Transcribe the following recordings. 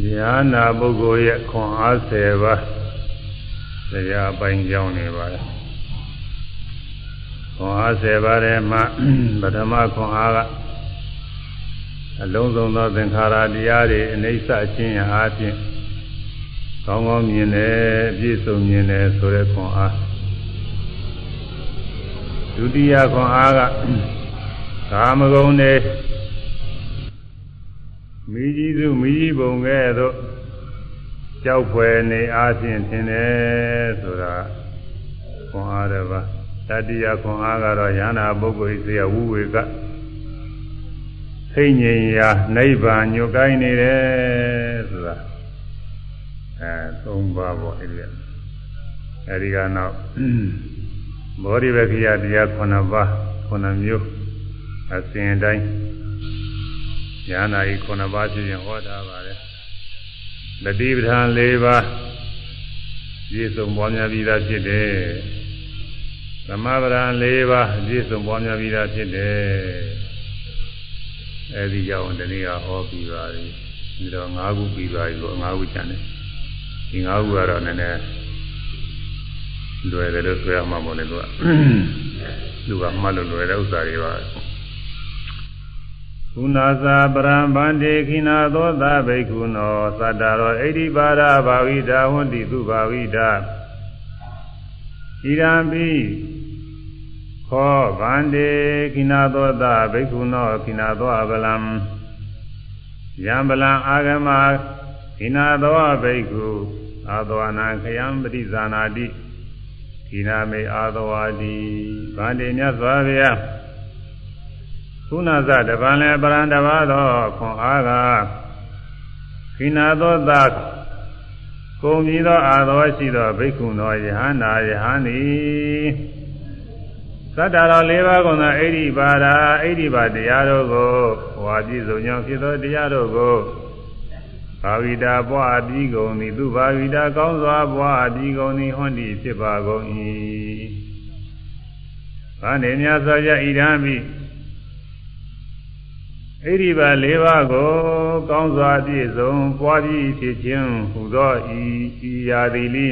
ဉာဏပုဂ္ဂိုလ်ရဲ့ခွန်အား10ပါးတရားအပိုင်းကြောင်းနေပါတယ်ခွန်အား10ပါးထဲမှာပထမခွန်အားကအလုံးစုံသောသင်္ခါရတရားတွေအနိစ္စအချင်းအားဖြင့်ကောင်းကောင်းမြင်တယ်ပြည့်စုံမြင်တယ်ဆိုတဲ့ခွန်အားဒုတိယခွန်အားကကာမဂုဏ်တွေ မိကြီးစုမိကြီးပုံကဲ့သို့ကြောက်ဖွယ်နေအားဖြင့်ထင်တယ်ဆိုတာခွန်အားတစ်ပါးတတိယခွန်အားကတော့ယန္နာပုဂ္ဂိုလ်စေယဝုဝေကသိငြိမ်ရာနိဗ္ဗာန်ညွတ်ကိုင်းနေတယ်ဆိုတာအဲသုံးပါးပေါ့အဲ့ဒီအဲဒီကနောက်ဘောဓိဝက္ခိယတရား9ပါး9မျိုးအစဉ်တိုင်း ဉာဏ်နာဤ9ပါးဖြစ်ရင်ဟောထားပါတယ်တတိပဋ္ဌာန်၄ပါးပြည့်စုံပွားများပြီးသားဖြစ်တယ်သမဗရံ၄ပါးပြည့်စုံပွားများပြီးသားဖြစ်တယ်အဲဒီကြောင့်တနည်းဟောပြီးပါပြီဒီတော့၅ခုပြီးပါပြီပေါ့၅ခုကျန်တယ်ဒီ၅ခုကတော့နည်းနည်းလွယ်တယ်လို့ဆိုရမှာမဟုတ်လေသူကသူကမှတ်လို့လွယ်တဲ့ဥစ္စာတွေပါ ကုဏသာပရံဗန္တိခိနာသောသာဘိက္ခုနောသတ္တရောဣတိပါဒဘာဝိဒာဝန္တိသူဘာဝိဒာဣရံပိခောဗန္တိခိနာသောသာဘိက္ခုနောခိနာသောအဗလံယံဗလံအာဂမခိနာသောဘိက္ခုအာသောနာခယံပတိဇာနာတိခိနာမေအာသောဝတိဗန္တိမြတ်စွာဘုရား ကုဏဇတပံလည်းပရံတပါသောခွန်အားကခိနာသောသကုံပြီးသောအာသောရှိသောဘိက္ခုသောယဟန္တာယဟန်ဤသတ္တတော်၄ပါးကုန်သောဣတိပါဒာဣတိပါတရားတို့ကိုဝါပြည့်စုံကြောင့်ဖြစ်သောတရားတို့ကိုဘာဝိတာပွားပြီးကုန်သည်သူဘာဝိတာကောင်းစွာပွားပြီးကုန်သည်ဟွန်းသည်ဖြစ်ပါကုန်၏။ဘာနေမြတ်စွာဘုရားဣဒံမိ ဣရိပါ၄ပါးကို ကောင်းစွာပြည့်စုံပွားပြီးဖြစ်ခြင်းဟူသောဤဤရာတိလိ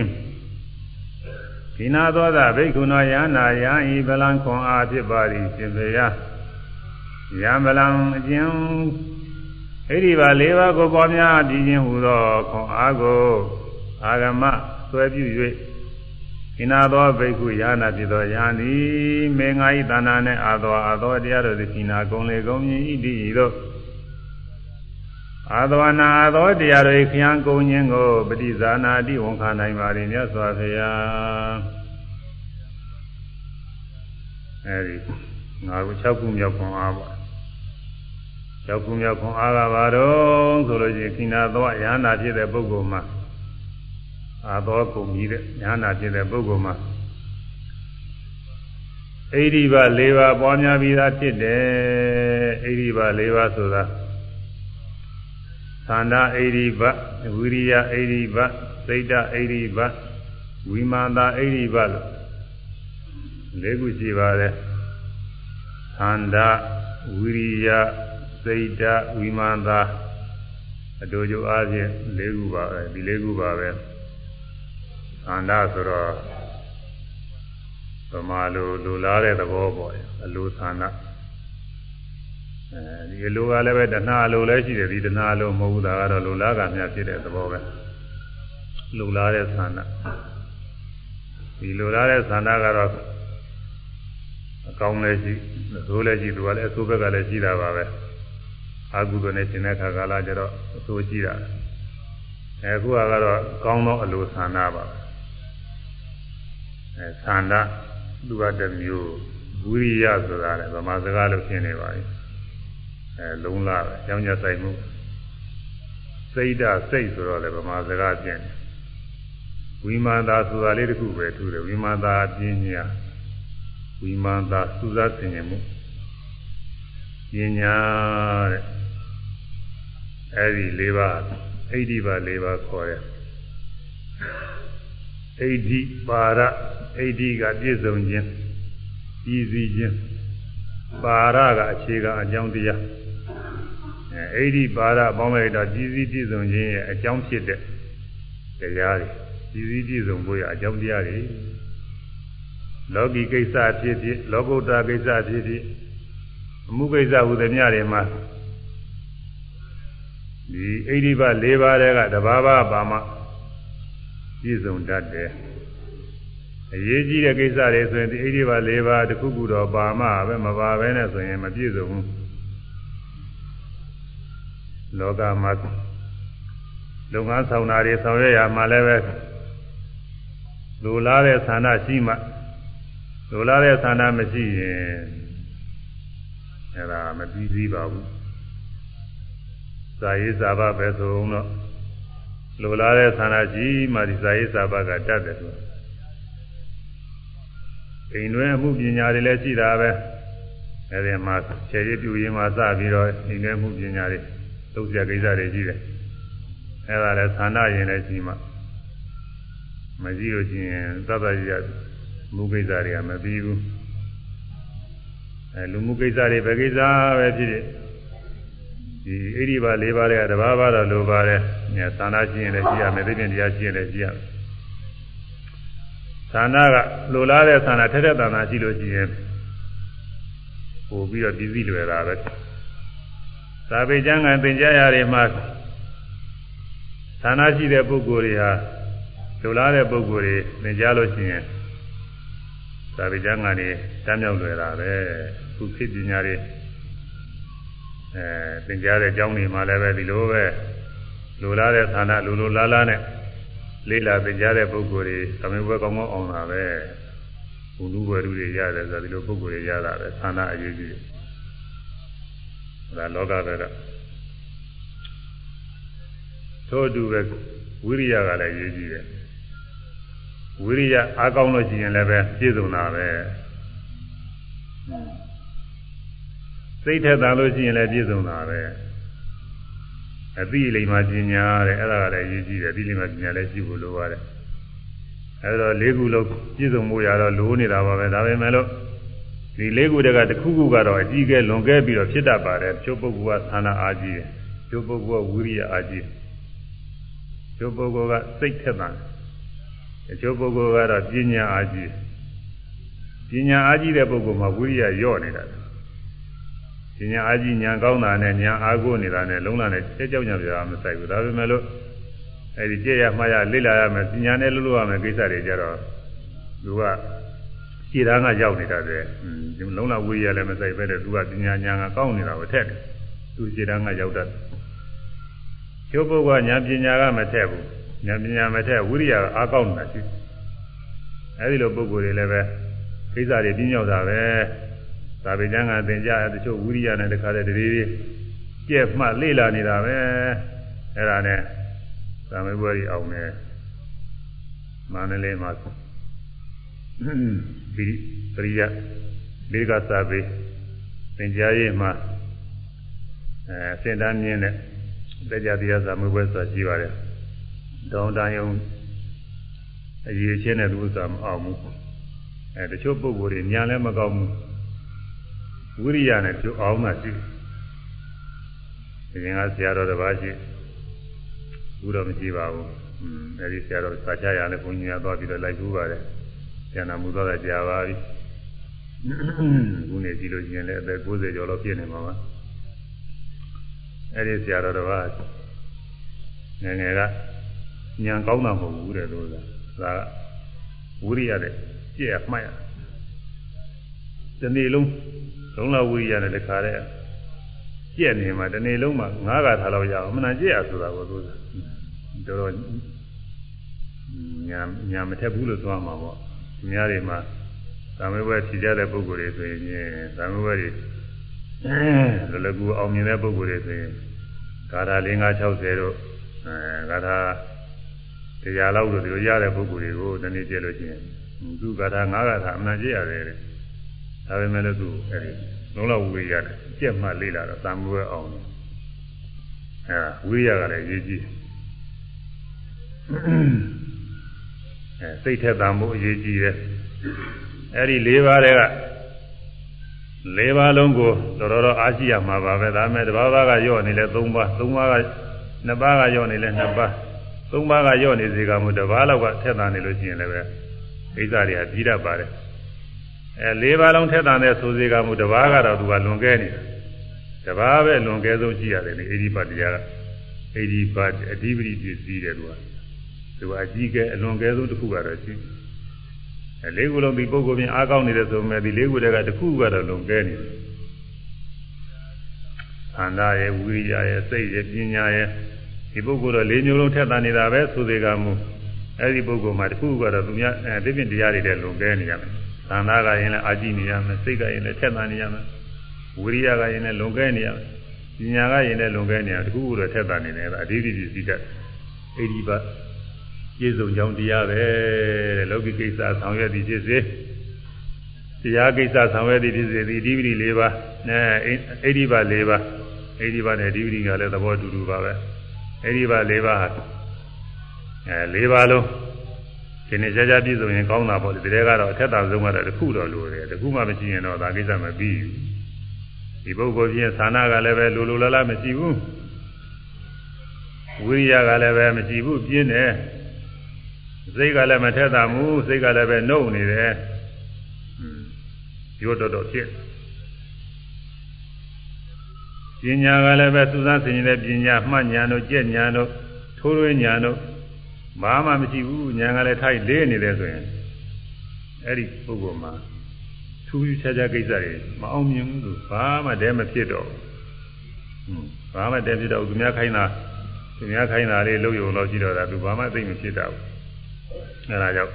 ခိနာသောသဘိက္ခုနောယန္နာယံဤဗလံခွန်အားဖြစ်ပါသည်ရှင်ပေယယံဗလံအကျဉ်ဣရိပါ၄ပါးကိုပေါ်များပြီးခြင်းဟူသောခွန်အားကိုအာဂမဆွဲပြု၍ိ နာသောဘိက္ခုယာနာဖြစ်သောယဟန်သည်မေငါဤတဏ္ဍာနှင့်အာသောအာသောတရားတို့သည်ခိနာကုံလေကုံမြင်ဤတိဤတို့အာသောနာအာသောတရားတို့ခယံကုံခြင်းကိုပฏิဇာနာတိဝန်ခံနိုင်ပါ၏မြတ်စွာဘုရားအဲဒီငါကို6ခုမြောက်ခွန်အားပါ6ခုမြောက်ခွန်အားကဘာတော့ဆိုလို့ရှိရင်ခိနာသောယဟနာဖြစ်တဲ့ပုဂ္ဂိုလ်မှာ အာသောကုန်ပြီးတဲ့ညာနာဖြစ်တဲ့ပုဂ္ဂိုလ်မှာအိဒီဘ၄ပါးပွားများပြီးသားဖြစ်တယ်အိဒီဘ၄ပါးဆိုတာသန္တာအိဒီဘဝိရိယအိဒီဘစိတ်တအိဒီဘဝိမာန်တာအိဒီဘလို့၄ခုရှိပါတယ်သန္တာဝိရိယစိတ်တဝိမာန်တာအတူတူအားဖြင့်၄ခုပါပဲဒီ၄ခုပါပဲ ခန္ဓာဆိုတော့ဗမာလိုလူလားတဲ့သဘောပေါ့အလိုသန္ဓာအဲဒီအလိုကလည်းပဲတဏှာအလိုလည်းရှိတယ်ဒီတဏှာအလိုမဟုတ်ဘူးဒါကတော့လူလားကမြတ်ဖြစ်တဲ့သဘောပဲလူလားတဲ့သန္ဓာဒီလူလားတဲ့သန္ဓာကတော့အကောင်းလည်းရှိအဆိုးလည်းရှိသူကလည်းအဆိုးဘက်ကလည်းရှိတာပါပဲအာဟုသောနဲ့ရှင်တဲ့ခါကာလကျတော့အဆိုးရှိတာအခုကတော့ကောင်းသောအလိုသန္ဓာပါပဲ အဲသန္တာသူကတမျိုးဝိရိယဆိုတာလည်းဗမာစကားလို့ဖြစ်နေပါပြီအဲလုံးလာပဲကြောင်းကြဆိုင်မှုစိတ်ဓာတ်စိတ်ဆိုတော့လည်းဗမာစကားဖြစ်နေဝိမာန်သာဆိုတာလေးတခုပဲထူတယ်ဝိမာန်သာပညာဝိမာန်သာစူးစမ်းဆင်ခြင်မှုပညာတဲ့အဲဒီ၄ပါးအိဋ္ဌိပါ၄ပါးခေါ်တယ် အိဋ္ဌိပါရအိဋ္ဌိကပြည့်စုံခြင်းဤစည်းခြင်းပါရကအခြေခံအကြောင်းတရားအဲအိဒီပါဒပေါင်းလိုက်တော့ကြည်စည်းပြည့်စုံခြင်းရဲ့အကြောင်းဖြစ်တဲ့တရားတွေကြည်စည်းပြည့်စုံဖို့ရအကြောင်းတရားတွေလောကီကိစ္စဖြစ်ဖြစ်လောကုတ္တကိစ္စဖြစ်ဖြစ်အမှုကိစ္စဟူသည်များတွေမှာဒီအိဒီပါ၄ပါးတည်းကတဘာဘာပါမှ ပြည့်စုံတတ်တယ်အရေးကြီးတဲ့ကိစ္စတွေဆိုရင်ဒီအိဒီပါ၄ပါးတစ်ခုခုတော့ပါမှပဲမပါဘဲနဲ့ဆိုရင်မပြည့်စုံဘူးလောကမှာလုပ်ငန်းဆောင်တာတွေဆောင်ရွက်ရမှာလည်းပဲလူလားတဲ့ဌာနရှိမှလူလားတဲ့ဌာနမရှိရင်အဲ့ဒါမပြီးသေးပါဘူးဇာရေးဇာဘပဲဆိုတော့ လူလားတဲ့ဌာနရှိမှဒီဇာရေးဇာဘကတတ်တယ်ဆိုအိမ်တွင်းအမှုပညာတွေလည်းရှိတာပဲအဲဒီမှာခြေရည်ပြူရင်းမှာစပြီးတော့အိမ်တွင်းအမှုပညာတွေသုံးပြကိစ္စတွေရှိတယ်အဲဒါလည်းဌာနရင်လည်းရှိမှမရှိလို့ရှိရင်သတ္တရမှုကိစ္စတွေကမပြီးဘူးအဲလူမှုကိစ္စတွေပဲကိစ္စပဲဖြစ်ဖြစ် ဒီဣရိပါ၄ပါးတွေကတဘာဘာတော့လိုပါတယ်ညာဌာနရှိရင်လည်းရှိရမယ်သိတဲ့တရားရှိရင်လည်းရှိရမယ်ဌာနကလိုလားတဲ့ဌာနထက်ထက်ဌာနရှိလို့ရှိရင်ပို့ပြီးတော့ပြည်စည်းလွယ်တာပဲသာပေကျမ်းကသင်ကြားရာတွေမှာဌာနရှိတဲ့ပုဂ္ဂိုလ်တွေဟာလိုလားတဲ့ပုဂ္ဂိုလ်တွေသင်ကြားလို့ရှိရင်သာပေကျမ်းကနေတမ်းမြောက်လွယ်တာပဲခုခေတ်ပညာတွေ အဲသင်ကြားတဲ့အကြောင်းတွေမှာလည်းပဲဒီလိုပဲလိုလားတဲ့ဌာနလိုလိုလားလားနဲ့လေးလာသင်ကြားတဲ့ပုဂ္ဂိုလ်တွေသမင်ဘွယ်ကောင်းကောင်းအောင်တာပဲဘုလူဘွယ်လူတွေရတယ်ဆိုတော့ဒီလိုပုဂ္ဂိုလ်တွေရတာပဲဌာနအရေးကြီးတယ်ဒါလောကဘက်ကထို့အတူပဲဝိရိယကလည်းရေးကြည့်တယ်ဝိရိယအားကောင်းလို့ရှိရင်လည်းပဲပြည့်စုံတာပဲ စိတ်ထက်သာလို့ရှိရင်လည်းပြည့်စုံတာပဲအသိလိမ္မာပညာတဲ့အဲ့ဒါကလည်းရေးကြည့်တယ်အသိလိမ္မာပညာလည်းရှိဖို့လိုပါတယ်အဲ့တော့လေးခုလုံးပြည့်စုံမှုရတော့လိုနေတာပါပဲဒါပေမဲ့လို့ဒီလေးခုတည်းကတစ်ခုခုကတော့အကြီးကဲလွန်ကဲပြီးတော့ဖြစ်တတ်ပါတယ်ကျုပ်ပုဂ္ဂိုလ်ကသာနာအားကြီးတယ်ကျုပ်ပုဂ္ဂိုလ်ကဝိရိယအားကြီးကျုပ်ပုဂ္ဂိုလ်ကစိတ်ထက်သန်ကျုပ်ပုဂ္ဂိုလ်ကတော့ပညာအားကြီးပညာအားကြီးတဲ့ပုဂ္ဂိုလ်မှာဝိရိယညော့နေတာ ပညာအားကြီးဉာဏ်ကောင်းတာနဲ့ဉာဏ်အားကိုးနေတာနဲ့လုံးလာနဲ့တဲကြောက်ကြပြာမဆိုင်ဘူးဒါပေမဲ့လို့အဲဒီကြည့်ရမှားရလေ့လာရမယ်ပညာနဲ့လုပ်လို့ရမယ်ကိစ္စတွေကြတော့သူကခြေသားကရောက်နေတာတဲ့ဒီလုံးလာဝိရိယလည်းမဆိုင်ပဲတဲ့သူကပညာဉာဏ်ကကောင်းနေတာကိုထက်တယ်သူခြေသားကရောက်တတ်ကျုပ်ပုဂ္ဂိုလ်ကဉာဏ်ပညာကမထက်ဘူးဉာဏ်ပညာမထက်ဝိရိယကအားကောင်းနေတာရှိအဲဒီလိုပုဂ္ဂိုလ်တွေလည်းပဲကိစ္စတွေပြင်းရောက်တာပဲ သာဝေကျမ်းကသင်ကြတချို့ဝိရိယနဲ့တခါတည်းတည်းကြက်မှလေ့လာနေတာပဲအဲ့ဒါနဲ့သာမေဘွယ်ကြီးအောင်နေမန္တလေးမှာဒီပရိယလေးကသာပေသင်ကြားရေးမှာအဲစင်တန်းမြင့်တဲ့တရားတရားသာမေဘွယ်ဆိုတာရှိပါတယ်တောင်းတန်ယုံအရေးချင်းတဲ့သူဥစ္စာမအောင်ဘူးအဲတချို့ပုဂ္ဂိုလ်တွေညာလည်းမကောင်းဘူး ဝိရိယနဲ့ပြုအောင်မှရှိတယ်ဒီရင်ကဆရာတော်တစ်ပါးရှိဘူးတော့မရှိပါဘူးอืมအဲဒီဆရာတော်စာချရလည်းဘုန်းကြီးကသွားပြီးတော့လိုက်ဘူးပါတယ်ကျန်တာမူတော့ကြာပါပြီခုနေကြည့်လို့ရှိရင်လည်းအသက်60ကျော်လောက်ပြည့်နေမှာပါအဲဒီဆရာတော်တစ်ပါးငယ်ငယ်ကညံကောင်းတာမဟုတ်ဘူးတဲ့လို့သာဒါဝိရိယတဲ့ကြည့်ရမှတ်ရတနေ့လုံး လုံးလာဝိရိယနဲ့တခါတည်းကြက်နေမှာတနေ့လုံးမှာငါးကထားလောက်ရအောင်မနာကြက်ရဆိုတာကိုသူတော်တော်ညာညာမထက်ဘူးလို့သွားမှာပေါ့ညာတွေမှာသာမေဘွယ်ဖြေကြတဲ့ပုံကိုယ်တွေဆိုရင်သာမေဘွယ်တွေအဲလလကူအောင်မြင်တဲ့ပုံကိုယ်တွေဆိုရင်ဂါထာ၄၅60တို့အဲဂါထာတရားလောက်တို့ဒီလိုရတဲ့ပုံကိုယ်တွေကိုတနေ့ကျလို့ရှိရင်သူဂါထာ၅ဂါထာအမှန်ကြည့်ရတယ်တဲ့ ဒါပေမဲ့လည်းသူအဲဒီလုံးလောက်ဝေးရတယ်ကြက်မှလေးလာတော့သံမွေးအောင်အဲဝေးရကလည်းရေးကြည့်အဲစိတ်ထက်သံမှုအရေးကြီးတယ်အဲဒီ၄ပါးတွေက၄ပါးလုံးကိုတော်တော်အားရှိရမှာပါပဲဒါမဲ့တစ်ပါးပါးကယော့နေလဲ၃ပါး၃ပါးကနှစ်ပါးကယော့နေလဲနှစ်ပါးသုံးပါးကယော့နေစေကမှုတစ်ပါးလောက်ကထက်သန်နေလို့ရှိရင်လည်းပဲကိစ္စတွေကပြီးတတ်ပါတယ် အဲ၄ပါးလုံးထက်သန်တဲ့ဆိုစေကမှုတစ်ပါးကတော့သူကလွန်ကဲနေတာတစ်ပါးပဲလွန်ကဲဆုံးရှိရတယ်လေအေဒီပတ်တရားကအေဒီပတ်အဓိပတိပစ္စည်းတယ်သူကသူကအကြီးကဲအလွန်ကဲဆုံးတစ်ခုကတော့ရှိအဲလေးခုလုံးဒီပုဂ္ဂိုလ်ပြင်အားကောင်းနေတယ်ဆိုမဲ့ဒီလေးခုတည်းကတစ်ခုကတော့လွန်ကဲနေတယ်ခန္ဓာရဲ့ဝိရိယရဲ့စိတ်ရဲ့ပညာရဲ့ဒီပုဂ္ဂိုလ်တော့လေးမျိုးလုံးထက်သန်နေတာပဲဆိုသေးကမူအဲ့ဒီပုဂ္ဂိုလ်မှာတစ်ခုကတော့သူများအဲတိပ္ပတရားတွေတဲ့လွန်ကဲနေရမယ် ခန္ဓာကရင်လည်းအာကြည့်နေရမယ်စိတ်ကရင်လည်းထက်သန်နေရမယ်ဝိရိယကရင်လည်းလွန်ကဲနေရမယ်ပညာကရင်လည်းလွန်ကဲနေရတစ်ခုခုတော့ထက်သန်နေတယ်အဓိပ္ပာယ်စီတတ်အဲ့ဒီပါပြည့်စုံကြောင်းတရားပဲတဲ့လောကီကိစ္စဆောင်ရွက်သည်ဖြစ်စေတရားကိစ္စဆောင်ရွက်သည်ဖြစ်စေဒီအဓိပ္ပာယ်၄ပါးနဲ့အိဒီပါ၄ပါးအိဒီပါနဲ့အဓိပ္ပာယ်ကလည်းသဘောတူတူပါပဲအဲ့ဒီပါ၄ပါးဟာအဲ၄ပါးလုံး ဒီနေ့ကြာကြာပြည့်စုံရင်ကောင်းတာပေါ့ဒီတဲကတော့အထက်တာဆုံးကတော့တစ်ခုတော့လိုတယ်တစ်ခုမှမရှိရင်တော့ဒါကိစ္စမပြီးဘူးဒီပုဂ္ဂိုလ်ချင်းဌာနကလည်းပဲလိုလိုလားလားမရှိဘူးဝိရိယကလည်းပဲမရှိဘူးပြင်းတယ်စိတ်ကလည်းမထက်တာမူစိတ်ကလည်းပဲနှုတ်နေတယ်ရိုးတော်တော်ဖြစ်ပညာကလည်းပဲစူးစမ်းဆင်ခြင်တဲ့ပညာမှတ်ဉာဏ်တို့ကြက်ဉာဏ်တို့ထိုးထွင်းဉာဏ်တို့ ဘာမှမရှိဘူးဉာဏ်ကလည်းထိုက်လေးနေတယ်ဆိုရင်အဲ့ဒီပုဂ္ဂိုလ်မှာထူးထူးခြားခြားကိစ္စတွေမအောင်မြင်ဘူးသူဘာမှတည်းမဖြစ်တော့ဘူးဘာမှတည်းဖြစ်တော့သူများခိုင်းတာသူများခိုင်းတာလေးလုပ်ရုံတော့ကြည့်တော့တာသူဘာမှသိမဖြစ်တော့ဘူးအဲဒါကြောင့်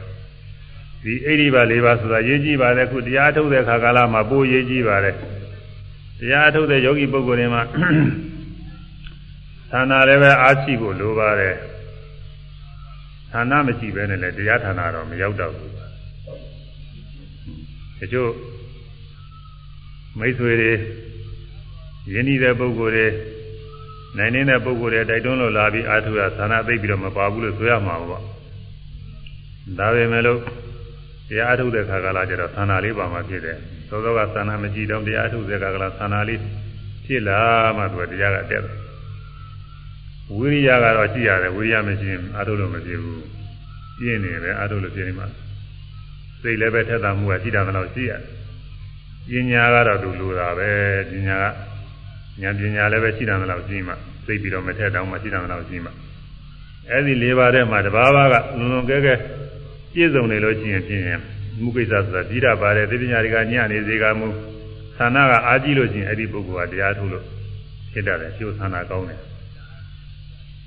ဒီအိဋ္ဌိပါ၄ပါးဆိုတာရေးကြည့်ပါတယ်ခုတရားထုတ်တဲ့ခါကာလမှာပိုးရေးကြည့်ပါတယ်တရားထုတ်တဲ့ယောဂီပုဂ္ဂိုလ်တွေမှာဌာနလည်းပဲအားရှိဖို့လိုပါတယ် ဌာနမရှိဘဲနဲ့လည်းတရားဌာနတော့မရောက်တော့ဘူးတချို့မိတ်ဆွေတွေယဉ်နေတဲ့ပုဂ္ဂိုလ်တွေနိုင်နေတဲ့ပုဂ္ဂိုလ်တွေတိုက်တွန်းလို့လာပြီးအားထုတ်ရဌာနသိပြီးတော့မပါဘူးလို့ဆိုရမှာပေါ့ဒါပေမဲ့လို့တရားအထုတ်တဲ့ခါကလာကျတော့သန္တာလေးပါမှဖြစ်တယ်သောသောကသန္တာမကြည့်တော့တရားအထုတ်တဲ့ခါကလာသန္တာလေးဖြစ်လာမှသူကတရားကတက်တယ် ဝိရိယကတော့ရှိရတယ်ဝိရိယမရှိရင်အထုတ်လို့မဖြစ်ဘူးပြင်းနေတယ်အထုတ်လို့ဖြစ်နေမှာစိတ်လည်းပဲထက်တာမှုကရှိတာမလို့ရှိရတယ်ပညာကတော့သူလိုတာပဲပညာကဉာဏ်ပညာလည်းပဲရှိတာမလို့ရှိမှစိတ်ပြီးတော့မထက်တော့မှရှိတာမလို့ရှိမှအဲ့ဒီ၄ပါးထဲမှာတစ်ပါးပါးကလုံလုံကဲကဲပြည့်စုံနေလို့ရှိရင်ဖြင့်မှုကိစ္စဆိုတာပြီးတာပါတယ်သိပညာတွေကညနေစေကမှုဌာနကအာကြည့်လို့ရှိရင်အဲ့ဒီပုဂ္ဂိုလ်ကတရားထုတ်လို့ဖြစ်တယ်ကျိုးဌာနကောင်းတယ်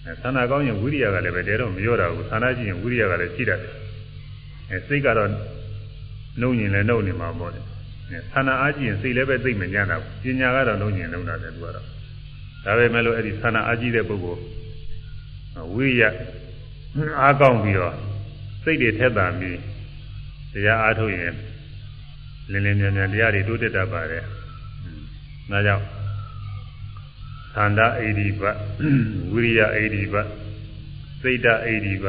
အဲဌာနကောင်းရင်ဝိရိယကလည်းပဲတဲတော့မရောတာဘူးဌာနကြည့်ရင်ဝိရိယကလည်းရှိတတ်တယ်အဲစိတ်ကတော့နှုံညင်လည်းနှုံနေမှာပေါ့လေအဲဌာနအာကြည့်ရင်စိတ်လည်းပဲသိမညံ့တာဘူးပညာကတော့နှုံညင်နှုံတာတယ်သူကတော့ဒါပေမဲ့လို့အဲ့ဒီဌာနအာကြည့်တဲ့ပုဂ္ဂိုလ်ဝိရိယအားကောင်းပြီးတော့စိတ်တွေထက်သန်ပြီးတရားအားထုတ်ရင်လင်းလင်းမြန်မြန်တရားတွေတိုးတက်တတ်ပါတယ်။ဒါကြောင့် သန္တာအိဒီပဝိရိယအိဒီပစိတ်တအိဒီပ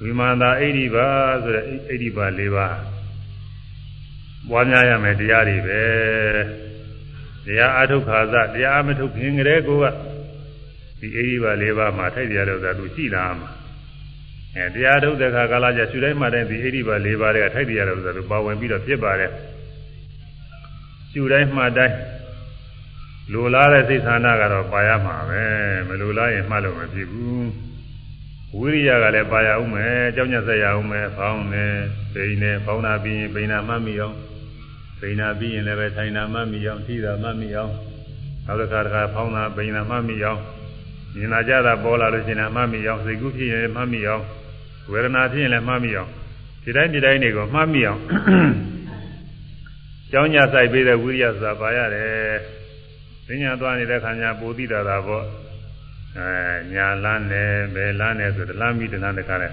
ဝိမာန်တာအိဒီပဆိုတဲ့အိဒီပ၄ပါးပွားများရမယ်တရားတွေပဲတရားအားထုတ်ခါစတရားမထုတ်ခင်ကလေးကိုကဒီအိဒီပ၄ပါးမှာထိုက်တရားလို့သာသူရှိလာမှာအဲတရားထုတ်တဲ့ခါကာလကျရှုတိုင်းမှတိုင်းဒီအိဋ္ဌိပါ၄ပါးတွေကထိုက်တရားလို့ဆိုတော့ပါဝင်ပြီးတော့ဖြစ်ပါတယ်ရှုတိုင်းမှတိုင်း လိုလားတဲ့စိတ်ဆန္ဒကတော့ပါရမှာပဲမလိုလားရင်မှတ်လို့မဖြစ်ဘူးဝိရိယကလည်းပါရအောင်မယ်ကြောင်းညက်ဆက်ရအောင်မယ်ဖောင်းနေပိန်နေဖောင်းတာပြီးရင်ပိန်တာမှတ်မိအောင်ပိန်တာပြီးရင်လည်းပဲထိုင်တာမှတ်မိအောင်ထိတာမှတ်မိအောင်နောက်တစ်ခါတစ်ခါဖောင်းတာပိန်တာမှတ်မိအောင်မြင်လာကြတာပေါ်လာလို့ရှိရင်မှတ်မိအောင်စိတ်ကူးဖြစ်ရင်မှတ်မိအောင်ဝေဒနာဖြစ်ရင်လည်းမှားမိအောင်ဒီတိုင်းဒီတိုင်းတွေကိုမှားမိအောင်ကြောင်းညဆိုင်ပေးတဲ့ဝိရိယဆိုတာပါရတယ်။ ဉာဏ်သွားနေတဲ့ခါညာပိုသိတာတာပေါ့။အဲညာလန်းတယ်ဘယ်လန်းတယ်ဆိုတလန်းမိတလန်းတခါလဲ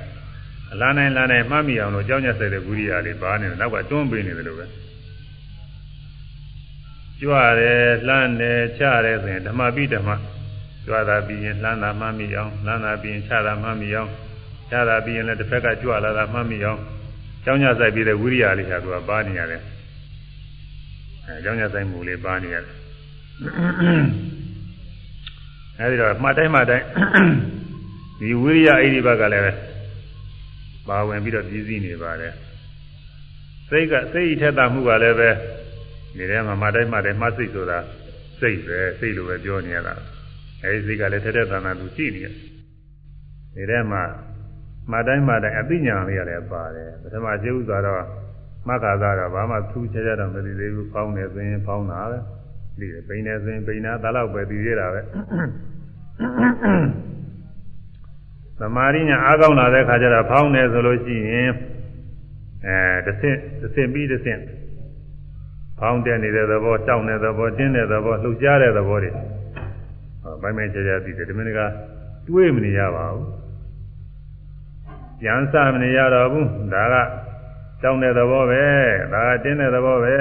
အလားနိုင်လန်းနိုင်မှားမိအောင်လို့ကြောင်းညဆိုင်တဲ့ဝိရိယလေးပါနေတယ်နောက်ကတွန်းပေးနေတယ်လို့ပဲ။ကြွရတယ်လှမ်းတယ်ချတယ်ဆိုရင်ဓမ္မပိဓမ္မကြွတာပြီးရင်လှမ်းတာမှမိအောင်လှမ်းတာပြီးရင်ချတာမှမိအောင်ရတာပြီးရင်လည်းတစ်ဖက်ကကြွလာတာမှတ်မိအောင်ကျောင်းညဆိုင်ပြီးတဲ့ဝိရိယလေးဟာသူကပါနေရတယ်အဲအကြောင်းညာဆိုင်မှုလေးပါနေရတယ် အဲဒီတော့မှတ်တိုင်းမှတ်တိုင်းဒီဝိရိယအိဒီဘကလည်းပါဝင်ပြီးတော့ပြည့်စည်နေပါတယ်စိတ်ကစိတ်ထက်တာမှုကလည်းပဲဒီထဲမှာမှတ်တိုင်းမှတ်တိုင်းမှတ်စိတ်ဆိုတာစိတ်ပဲစိတ်လိုပဲပြောနေရတာအဲဒီစိတ်ကလည်းထက်တဲ့သဏ္ဍာန်သူရှိနေတယ်ဒီထဲမှာမှတ်တိုင်းမှတ်တိုင်းအသိဉာဏ်လေးရတယ်ပါတယ်ပထမကျေဥစွာတော့မှတ်ခါသာတော့ဘာမှသူ့ချဲချဲတော့မသိသေးဘူးဖောင်းနေဆိုရင်ဖောင်းတာပဲ ဒီပိန်နေဆိုရင်ပိန်တာဒါတော့ပဲသိရတာပဲသမာဓိညာအားကောင်းလာတဲ့ခါကျတော့ဖောင်းနေဆိုလို့ရှိရင်အဲတစ်ဆင့်တစ်ဆင့်ပြီးတစ်ဆင့်ဖောင်းတဲ့နေတဲ့သဘောတောက်နေတဲ့သဘောတင်းတဲ့သဘောလှုပ်ရှားတဲ့သဘောတွေဟောဘိုင်းမဲချာချာသိတယ်ဒီမင်းကတွေးမနေရပါဘူးပြန်စမနေရတော့ဘူးဒါကတောင်းတဲ့သဘောပဲဒါကတင်းတဲ့သဘောပဲ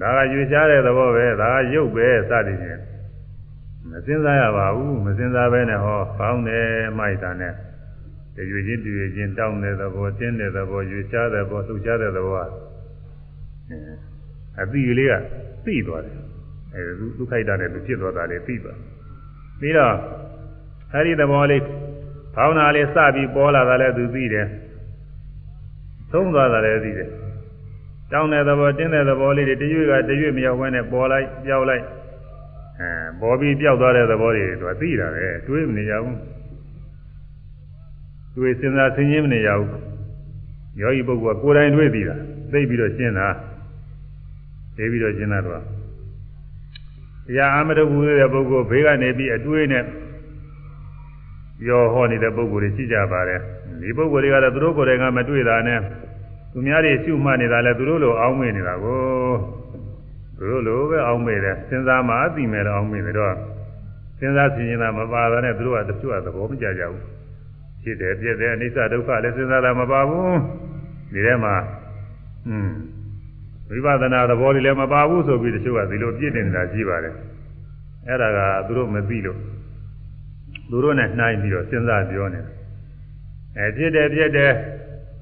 ဒါကရွေရှားတဲ့သဘောပဲဒါကရုပ်ပဲစသည်ဖြင့်မစင်စားရပါဘူးမစင်စားပဲနဲ့ဟောပေါင်းတယ်မိုက်တာနဲ့တရွေချင်းတရွေချင်းတောင်းတဲ့သဘောတင်းတဲ့သဘောရွေရှားတဲ့သဘောလှုပ်ရှားတဲ့သဘောအတိလေးကသိသွားတယ်အဲဒုက္ခိတနဲ့သူဖြစ်သွားတာလေသိသွားပြီးတော့အဲဒီသဘောလေးဖောင်းတာလေးစပြီးပေါ်လာတာလည်းသူသိတယ်သုံးသွားတာလည်းသိတယ် တောင်းတဲ့သဘောတင်းတဲ့သဘောလေးတွေတရွေ့ကတရွေ့မရောက်ဘဲနဲ့ပေါ်လိုက်ပြောက်လိုက်အဲပေါ်ပြီးပြောက်သွားတဲ့သဘောတွေသူသိတာပဲတွေးမနေရဘူးတွေးစဉ်းစားဆင်ခြင်မနေရဘူးယောဂီပုဂ္ဂိုလ်ကကိုယ်တိုင်တွေးသိတာသိပြီးတော့ရှင်းတာသိပြီးတော့ရှင်းတာတော့တရားအမတကူတဲ့ပုဂ္ဂိုလ်ဘေးကနေပြီးအတွေးနဲ့ပြောဟောနေတဲ့ပုဂ္ဂိုလ်တွေရှိကြပါတယ်ဒီပုဂ္ဂိုလ်တွေကတော့သူတို့ကိုယ်တိုင်ကမတွေ့တာနဲ့ သူများတွေရှုမှတ်နေတာလဲသူတို့လိုအောင်းမေ့နေတာကိုသူတို့လိုပဲအောင်းမေ့တယ်စဉ်းစားမှအသိမဲ့တော့အောင်းမေ့တယ်တော့စဉ်းစားဆင်ခြင်တာမပါတာနဲ့သူတို့ကတချို့ကသဘောမကျကြဘူးဖြစ်တယ်ပြည့်တယ်အနိစ္စဒုက္ခလည်းစဉ်းစားတာမပါဘူးဒီထဲမှာอืมဝိပဿနာသဘောတွေလည်းမပါဘူးဆိုပြီးတချို့ကဒီလိုပြည့်နေတာရှိပါတယ်အဲ့ဒါကသူတို့မသိလို့သူတို့နဲ့နှိုင်းပြီးတော့စဉ်းစားပြောနေတယ်အဲဖြစ်တယ်ဖြစ်တယ်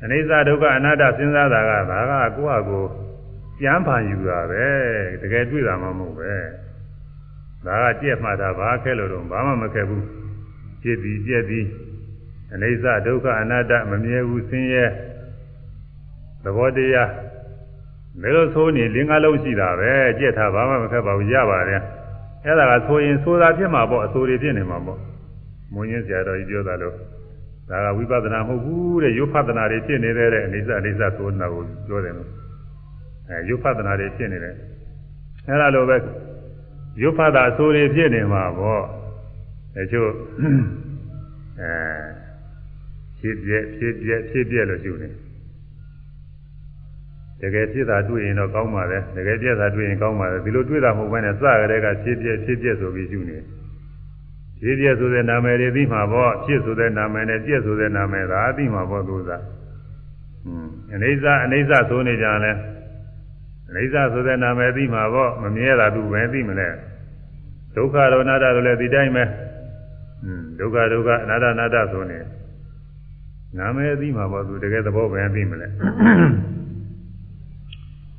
အနိစ္စဒုက္ခအနတ္တစဉ်းစားတာကဒါကကိုယ့်ဟာကိုကြမ်းဖန်ယူတာပဲတကယ်တွေ့တာမှမဟုတ်ပဲဒါကကြက်မှတ်တာဘာခဲလို့တော့ဘာမှမခဲဘူးဖြစ်ပြီးပြက်ပြီးအနိစ္စဒုက္ခအနတ္တမမြဲဘူးဆင်းရဲသဘောတရားဒါလို့ဆိုနေလင်္ကာလုံးရှိတာပဲကြက်တာဘာမှမခဲပါဘူးရပါတယ်အဲ့ဒါကဆိုရင်ဆိုတာဖြစ်မှာပေါ့အဆိုတွေဖြစ်နေမှာပေါ့မွန်ကြီးဆရာတော်ကြီးပြောတာလို့ ဒါကဝိပဿနာမဟုတ်ဘူးတဲ့ယုဖသနာတွေဖြစ်နေတဲ့တဲ့အိဋ္ဌအိဋ္ဌဆိုတာကိုပြောတယ်လို့အဲယုဖသနာတွေဖြစ်နေတယ်အဲဒါလိုပဲယုဖတာအဆိုတွေဖြစ်နေမှာပေါ့အဲချို့အဲဖြစ်ပြက်ဖြစ်ပြက်ဖြစ်ပြက်လို့ယူနေတကယ်ဖြစ်တာတွေ့ရင်တော့ကောင်းပါလေတကယ်ပြက်တာတွေ့ရင်ကောင်းပါလေဒီလိုတွေ့တာမဟုတ်ဘဲနဲ့စကြတဲ့ကဖြစ်ပြက်ဖြစ်ပြက်ဆိုပြီးယူနေတယ် ဖြစ်ပြဆိုတဲ့နာမည်တွေသိမှာပေါ့ဖြစ်ဆိုတဲ့နာမည်နဲ့ပြည့်ဆိုတဲ့နာမည်သာသိမှာပေါ့သူစားဟွန်းအိဋ္ဌအိဋ္ဌဆိုနေကြလဲအိဋ္ဌဆိုတဲ့နာမည်သိမှာပေါ့မမြဲတာသူပဲသိမလဲဒုက္ခရောအနာတ္တတို့လည်းဒီတိုင်းပဲဟွန်းဒုက္ခဒုက္ခအနာတ္တအနာတ္တဆိုနေနာမည်သိမှာပေါ့သူတကယ်သဘောပဲသိမလဲ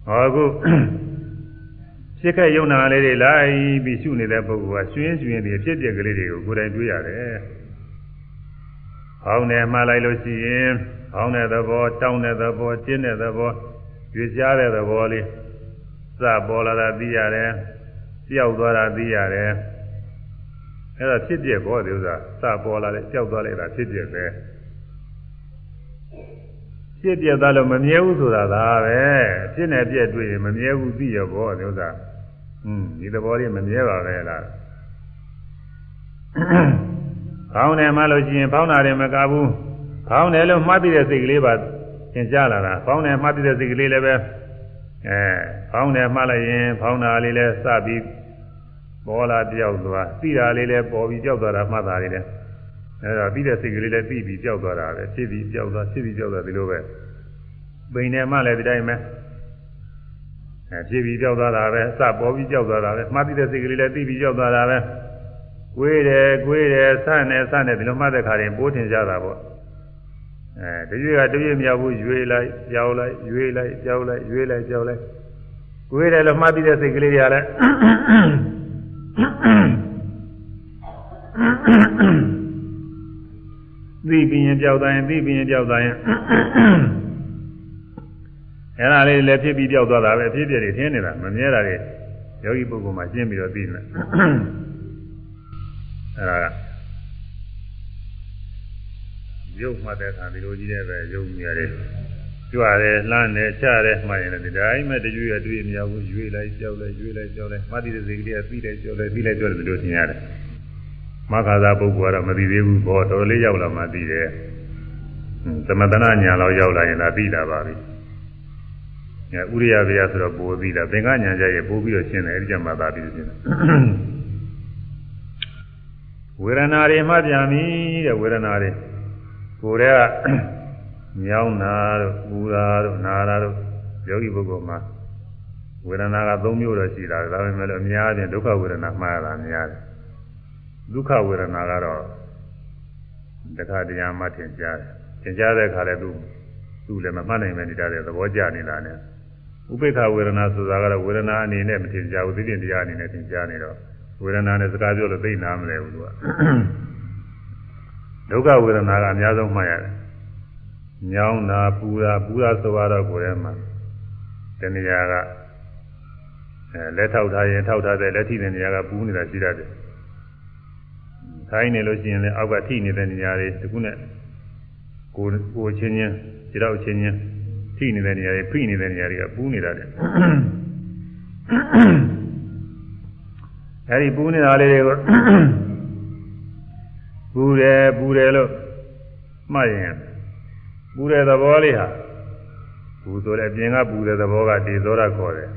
ဟောအခု ဖြစ်ခဲ့ယုံနာလေးတွေလိုက်ပြီးရှုနေတဲ့ပုဂ္ဂိုလ်ကကျွင်းကျွင်းပြီးဖြစ်ပြက်ကလေးတွေကိုကိုယ်တိုင်တွေးရတယ်။ဟောင်းတယ်မှားလိုက်လို့ရှိရင်ဟောင်းတဲ့သဘောတောင်းတဲ့သဘောကျင်းတဲ့သဘောရွေ့ရှားတဲ့သဘောလေးစပေါ်လာတာသိရတယ်။ကြောက်သွားတာသိရတယ်။အဲဒါဖြစ်ပြက်ဘောဒီဥစ္စာစပေါ်လာတယ်ကြောက်သွားလိုက်တာဖြစ်ပြက်ပဲ။ဖြစ်ပြက်သွားလို့မမြဲဘူးဆိုတာဒါပဲ။ဖြစ်နေပြက်တွေ့ရင်မမြဲဘူးသိရဘောဒီဥစ္စာ။อืม ဒီသဘောလေးမမြဲပါပဲလားခေါင်းတယ်မှလို့ရှိရင်ဖောင်းတာတယ်မကဘူးခေါင်းတယ်လို့မှတ်သိတဲ့စိတ်ကလေးပါသင်ကြားလာတာဖောင်းတယ်မှတ်သိတဲ့စိတ်ကလေးလည်းပဲအဲဖောင်းတယ်မှတ်လိုက်ရင်ဖောင်းတာလေးလည်းစပြီးပေါ်လာပြောက်သွားသိတာလေးလည်းပေါ်ပြီးပြောက်သွားတာမှတ်တာလေးလည်းအဲဒါပြီးတဲ့စိတ်ကလေးလည်းပြီးပြီးပြောက်သွားတာပဲဖြစ်ပြီးပြောက်သွားဖြစ်ပြီးပြောက်သွားဒီလိုပဲပိန်တယ်မှလည်းဒီတိုင်းပဲအဲ ဖြစ်ပြီးကြောက်သွားတာပဲစပေါ်ပြီးကြောက်သွားတာပဲမှားပြီးတဲ့စိတ်ကလေးလည်းသိပြီးကြောက်သွားတာပဲကိုွေးတယ်ကိုွေးတယ်ဆန့်တယ်ဆန့်တယ်ဒီလိုမှတ်တဲ့ခါရင်ပိုးထင်ကြတာပေါ့အဲတရွေ့ကတရွေ့မရောက်ဘူးရွေးလိုက်ကြောက်လိုက်ရွေးလိုက်ကြောက်လိုက်ရွေးလိုက်ကြောက်လိုက်ကိုယ်ရတယ်လို့မှတ်ပြီးတဲ့စိတ်ကလေးတွေကလည်းသိပြီးရင်ကြောက်တိုင်းသိပြီးရင်ကြောက်တိုင်း အဲ့ဒါလေးလည်းဖြစ်ပြီးကြောက်သွားတာပဲအဖြစ်ပြည့်တွေထင်းနေတာမမြဲတာတွေယောဂီပုဂ္ဂိုလ်မှာရှင်းပြီးတော့သိနေအဲ့ဒါကရုပ်မှတ်တဲ့အခါဒီလိုကြီးတဲ့ပဲရုပ်မြရတယ်ကြွရတယ်လှမ်းတယ်ချတယ်မှတ်ရင်လည်းဒီတိုင်းမဲ့တရွေ့ရတွေ့မရဘူးရွေ့လိုက်ကြောက်လိုက်ရွေ့လိုက်ကြောက်လိုက်မှတ်တဲ့စိတ်ကလေးကပြီးလိုက်ကြောက်လိုက်ပြီးလိုက်ကြောက်တယ်ဒီလိုသင်ရတယ်မခါသာပုဂ္ဂိုလ်ကတော့မသိသေးဘူးဘောတော်တော်လေးရောက်လာမှသိတယ်သမတနာညာလောက်ရောက်လာရင်ဒါသိတာပါပြီ ညဥရိယဗျာဆိုတော့ပိုသိတာသင်္ကညာကြရဲ့ပို့ပြီးတော့ရှင်းတယ်အဲဒီကြမှာသာပြီးရှင်းတယ်ဝေဒနာတွေမှပြန်ပြီတဲ့ဝေဒနာတွေကိုယ်တည်းကမြောင်းတာတို့ပူတာတို့နာတာတို့ယောဂီပုဂ္ဂိုလ်မှာဝေဒနာက၃မျိုးတော့ရှိတာဒါပေမဲ့လည်းအများကြီးဒုက္ခဝေဒနာမှားတာများတယ်ဒုက္ခဝေဒနာကတော့တခါတရားမှထင်ရှားတယ်သင်ကြားတဲ့အခါလည်းသူသူလည်းမမှတ်နိုင်ပဲနေတာတဲ့သဘောကျနေတာနဲ့ ဥပိ္ပခဝေဒနာဆိုတာကတော့ဝေဒနာအနေနဲ့မထင်ရှားဘူးသိတဲ့တရားအနေနဲ့ထင်ရှားနေတော့ဝေဒနာနဲ့စကားပြောလို့သိနာမလဲဘူးသူကဒုက္ခဝေဒနာကအများဆုံးမှတ်ရတယ်ညောင်းတာပူတာပူတာဆိုတော့ကိုယ်ထဲမှာတဏှာကအဲလက်ထောက်ထားရင်ထောက်ထားတဲ့လက်ထိတဲ့နေရာကပူနေတာရှိတတ်တယ်ခိုင်းနေလို့ရှိရင်လည်းအောက်ကထိနေတဲ့နေရာတွေတခုနဲ့ကိုကိုချင်းချင်းခြေတော့ချင်းချင်း ထိနေတဲ့နေရာတွေဖိနေတဲ့နေရာတွေကပူနေတာတဲ့အဲဒီပူနေတာလေးတွေကိုပူတယ်ပူတယ်လို့မှတ်ရင်ပူတဲ့သဘောလေးဟာပူဆိုတဲ့အပြင်ကပူတဲ့သဘောကဒေသောရခေါ်တယ်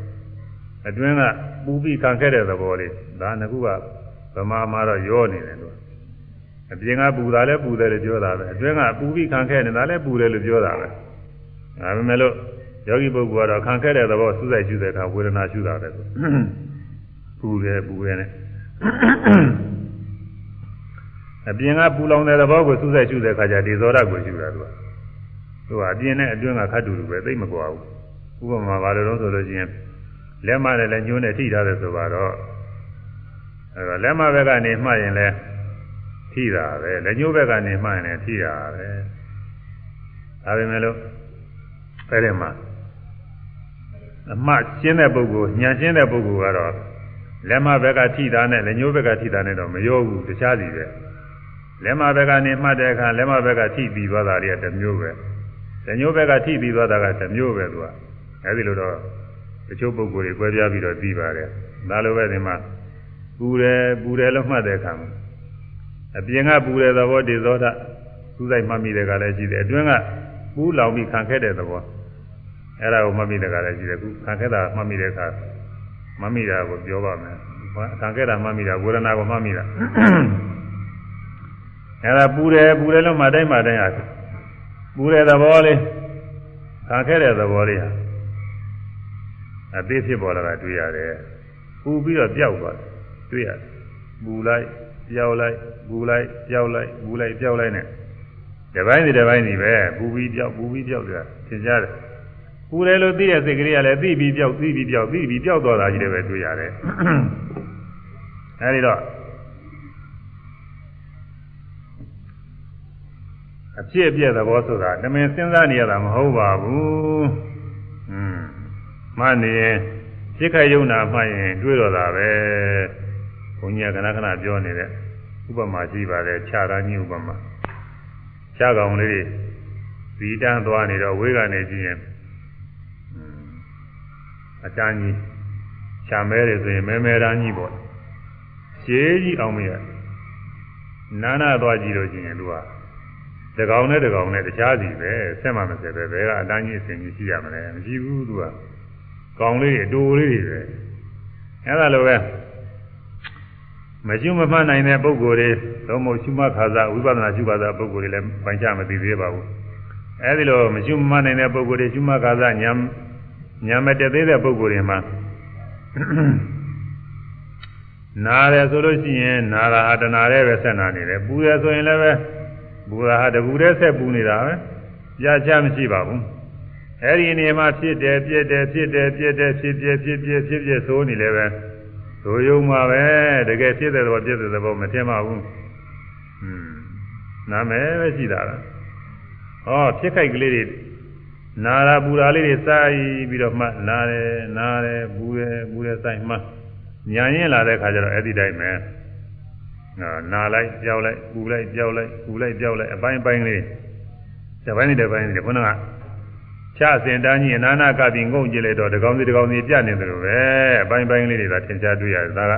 အတွင်းကပူပြီးခံခဲ့တဲ့သဘောလေးဒါကခုကဗမာမှာတော့ရောနေတယ်လို့အပြင်ကပူတာလည်းပူတယ်လို့ပြောတာပဲအတွင်းကပူပြီးခံခဲ့နေတာလည်းပူတယ်လို့ပြောတာပဲ ဒါပေမဲ့လို့ယောဂီပုဂ္ဂိုလ်ကတော့ခံခဲ့တဲ့သဘောစူးစိုက်ရှုတဲ့အခါဝေဒနာရှုတာပဲပူတယ်ပူတယ်နဲ့အပြင်ကပူလောင်တဲ့သဘောကိုစူးစိုက်ရှုတဲ့အခါကျဒီဇောရကိုရှုတာသူကသူကအပြင်နဲ့အတွင်းကခတ်တူတူပဲသိမကွာဘူးဥပမာပါလို့ဆိုလို့ချင်းလက်မနဲ့လည်းညှိုးနဲ့ထိထားတယ်ဆိုတော့အဲတော့လက်မဘက်ကနေမှတ်ရင်လည်းထိတာပဲလက်ညှိုးဘက်ကနေမှတ်ရင်လည်းထိတာပဲဒါပေမဲ့လို့ အဲ့ဒီမှာအမှရှင်းတဲ့ပုဂ္ဂိုလ်ညာရှင်းတဲ့ပုဂ္ဂိုလ်ကတော့လက်မဘက်ကထိတာနဲ့လက်ညှိုးဘက်ကထိတာနဲ့တော့မရောဘူးတခြားစီပဲလက်မဘက်ကနေမှတ်တဲ့အခါလက်မဘက်ကထိပြီးသွားတာတွေကတစ်မျိုးပဲလက်ညှိုးဘက်ကထိပြီးသွားတာကတစ်မျိုးပဲသူကအဲဒီလိုတော့တချို့ပုဂ္ဂိုလ်တွေ꿰ပြပြီးတော့ပြီးပါတယ်ဒါလိုပဲဒီမှာပူတယ်ပူတယ်လို့မှတ်တဲ့အခါမှာအပြင်ကပူတဲ့သဘောဒီသောတာသူ့ဆိုင်မှတ်မိတဲ့ကလည်းရှိတယ်အတွင်းကပူးလောင်ပြီးခံခဲ့တဲ့သဘော အဲ့ဒါကိုမှတ်မိတဲ့ကလည်းရှိတယ်ခုခံခဲ့တာမှတ်မိတဲ့အခါမှတ်မိတာကိုပြောပါမယ်ခံခဲ့တာမှတ်မိတာဝေဒနာကိုမှတ်မိတာအဲ့ဒါပူတယ်ပူတယ်လို့မှတိုင်းမှတိုင်းဟာပူတဲ့သဘောလေးခံခဲ့တဲ့သဘောလေးဟာအသေးဖြစ်ပေါ်လာတာတွေ့ရတယ်ပူပြီးတော့ပျောက်သွားတယ်တွေ့ရတယ်ပူလိုက်ပျောက်လိုက်ပူလိုက်ပျောက်လိုက်ပူလိုက်ပျောက်လိုက်နဲ့ဒီပိုင်းဒီဒီပိုင်းဒီပဲပူပြီးပျောက်ပူပြီးပျောက်တယ်သင်ကြားတယ် ပူတယ်လို့သိတဲ့စိတ်ကလေးကလည်းသိပြီးပျောက်သိပြီးပျောက်သိပြီးပျောက်သွားတာကြီးလည်းပဲတွေ့ရတယ်အဲဒီတော့အဖြစ်အပျက်သဘောဆိုတာတမင်စဉ်းစားနေရတာမဟုတ်ပါဘူး။อืมမှနေရင်စိတ်ခယုံနာမှရင်တွေးတော့တာပဲ။ဘုန်းကြီးကခဏခဏပြောနေတဲ့ဥပမာရှိပါတယ်ခြားတာကြီးဥပမာ။ခြားကောင်လေးဇီတန်းသွားနေတော့ဝေးကနေကြည့်ရင် အချမ်းကြီးခြားမဲတယ်ဆိုရင်မဲမဲတန်းကြီးပေါ့။ရှေးကြီးအောင်မရနာနာသွားကြည့်လို့ရှိရင်သူကတကောင်နဲ့တကောင်နဲ့တခြားစီပဲဆက်မှမဆက်ပဲဘယ်ကအတန်းကြီးအစဉ်ကြီးရှိရမလဲမရှိဘူးသူကကောင်လေးအတူလေးတွေပဲအဲ့ဒါလိုပဲမကျွမမှတ်နိုင်တဲ့ပုံကိုယ်တွေသုံးဖို့ရှုမှတ်ခါစားဝိပဿနာရှုပါးသာပုံကိုယ်တွေလည်းပိုင်ချမသိသေးပါဘူးအဲ့ဒီလိုမရှုမှတ်နိုင်တဲ့ပုံကိုယ်တွေရှုမှတ်ခါစားညာ ညာမတက်သေးတဲ့ပုံကိုယ်တွေမှာနားတယ်ဆိုလို့ရှိရင်နာတာဟာတဏှာရဲ့ပဲဆက်နာနေတယ်ပူတယ်ဆိုရင်လည်းပဲဘူရာဟာတကူတည်းဆက်ပူနေတာပဲကြာချမရှိပါဘူးအဲအဲ့ဒီနေမှာဖြစ်တယ်ပြည့်တယ်ဖြစ်တယ်ပြည့်တယ်ဖြစ်ပြည့်ဖြစ်ပြည့်ဖြစ်ပြည့်ဆိုနေလည်းပဲဆိုယုံမှာပဲတကယ်ဖြစ်တဲ့ဘောပြည့်တဲ့ဘောမထင်ပါဘူးဟွန်းနာမည်ပဲရှိတာလားဟောဖြစ်ခိုက်ကလေးတွေ နာရာပူရာလေးတွေစိုက်ပြီးတော့မှနာတယ်နာတယ်ပူတယ်ပူတယ်စိုက်မှညာရင်လာတဲ့ခါကျတော့အဲ့ဒီတိုင်းပဲနာလိုက်ကြောက်လိုက်ပူလိုက်ကြောက်လိုက်ပူလိုက်ကြောက်လိုက်အပိုင်းပိုင်းလေးတစ်ပိုင်းတစ်ပိုင်းလေးခုနကချစင်တန်းကြီးအနာနာကပြီးငုံကြည့်လိုက်တော့တကောင်စီတကောင်စီပြတ်နေတယ်လို့ပဲအပိုင်းပိုင်းလေးတွေကသင်ကြားတွေ့ရတယ်ဒါက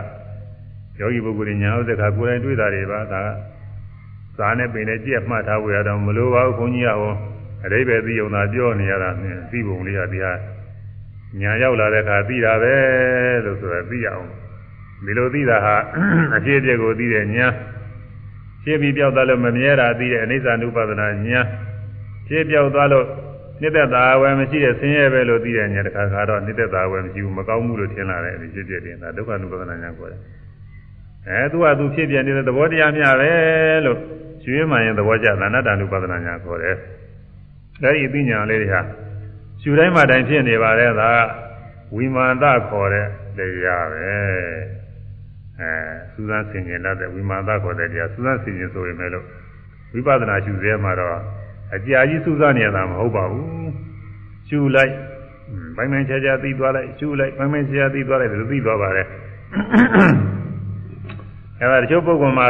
ယောဂီပုဂ္ဂိုလ်ညာဥဒ္ဒခကိုယ်တိုင်တွေ့တာတွေပါဒါကစားနဲ့ပင်နဲ့ကြည့်မှတ်ထားဖို့ရတော့မလိုပါဘူးခွန်ကြီးကဟော အတိပ္ပယ်သိုံသာပြောနေရတာနဲ့သိပုံလေးကဒီဟာညာရောက်လာတဲ့အခါသိတာပဲလို့ဆိုတာသိရအောင်ဒီလိုသိတာဟာအဖြစ်အပျက်ကိုသိတဲ့ညာဖြစ်ပြီးပြောက်သွားလို့မမြဲတာသိတဲ့အိဋ္ဌာနုပဒနာညာဖြစ်ပြောက်သွားလို့နှစ်သက်သာဝယ်မရှိတဲ့ဆင်းရဲပဲလို့သိတဲ့ညာတစ်ခါခါတော့နှစ်သက်သာဝယ်မရှိဘူးမကောင်းဘူးလို့ထင်လာတဲ့ဒီဖြစ်ဖြစ်တင်တာဒုက္ခနုပဒနာညာကိုယ်အဲသူကသူဖြစ်ပြနေတဲ့သဘောတရားများပဲလို့ကျွေးမှရင်သဘောကျသဏ္ဍာန်နုပဒနာညာခေါ်တယ် အဲဒီအသိဉာဏ်လေးတွေဟာရှူတိုင်းမှတိုင်းဖြစ်နေပါတယ်သာဝိမာန်တခေါ်တဲ့တရားပဲအဲစူးစမ်းဆင်ခြင်တတ်တဲ့ဝိမာန်တခေါ်တဲ့တရားစူးစမ်းဆင်ခြင်ဆိုရင်လည်းဝိပဿနာရှုစဲမှာတော့အကြာကြီးစူးစမ်းနေရတာမဟုတ်ပါဘူးရှုလိုက်ဘိုင်မိုင်ချာချာသိသွားလိုက်ရှုလိုက်ဘိုင်မိုင်ချာချာသိသွားလိုက်ဒါသိသွားပါတယ်အဲဒါတချို့ပုဂ္ဂိုလ်မှာ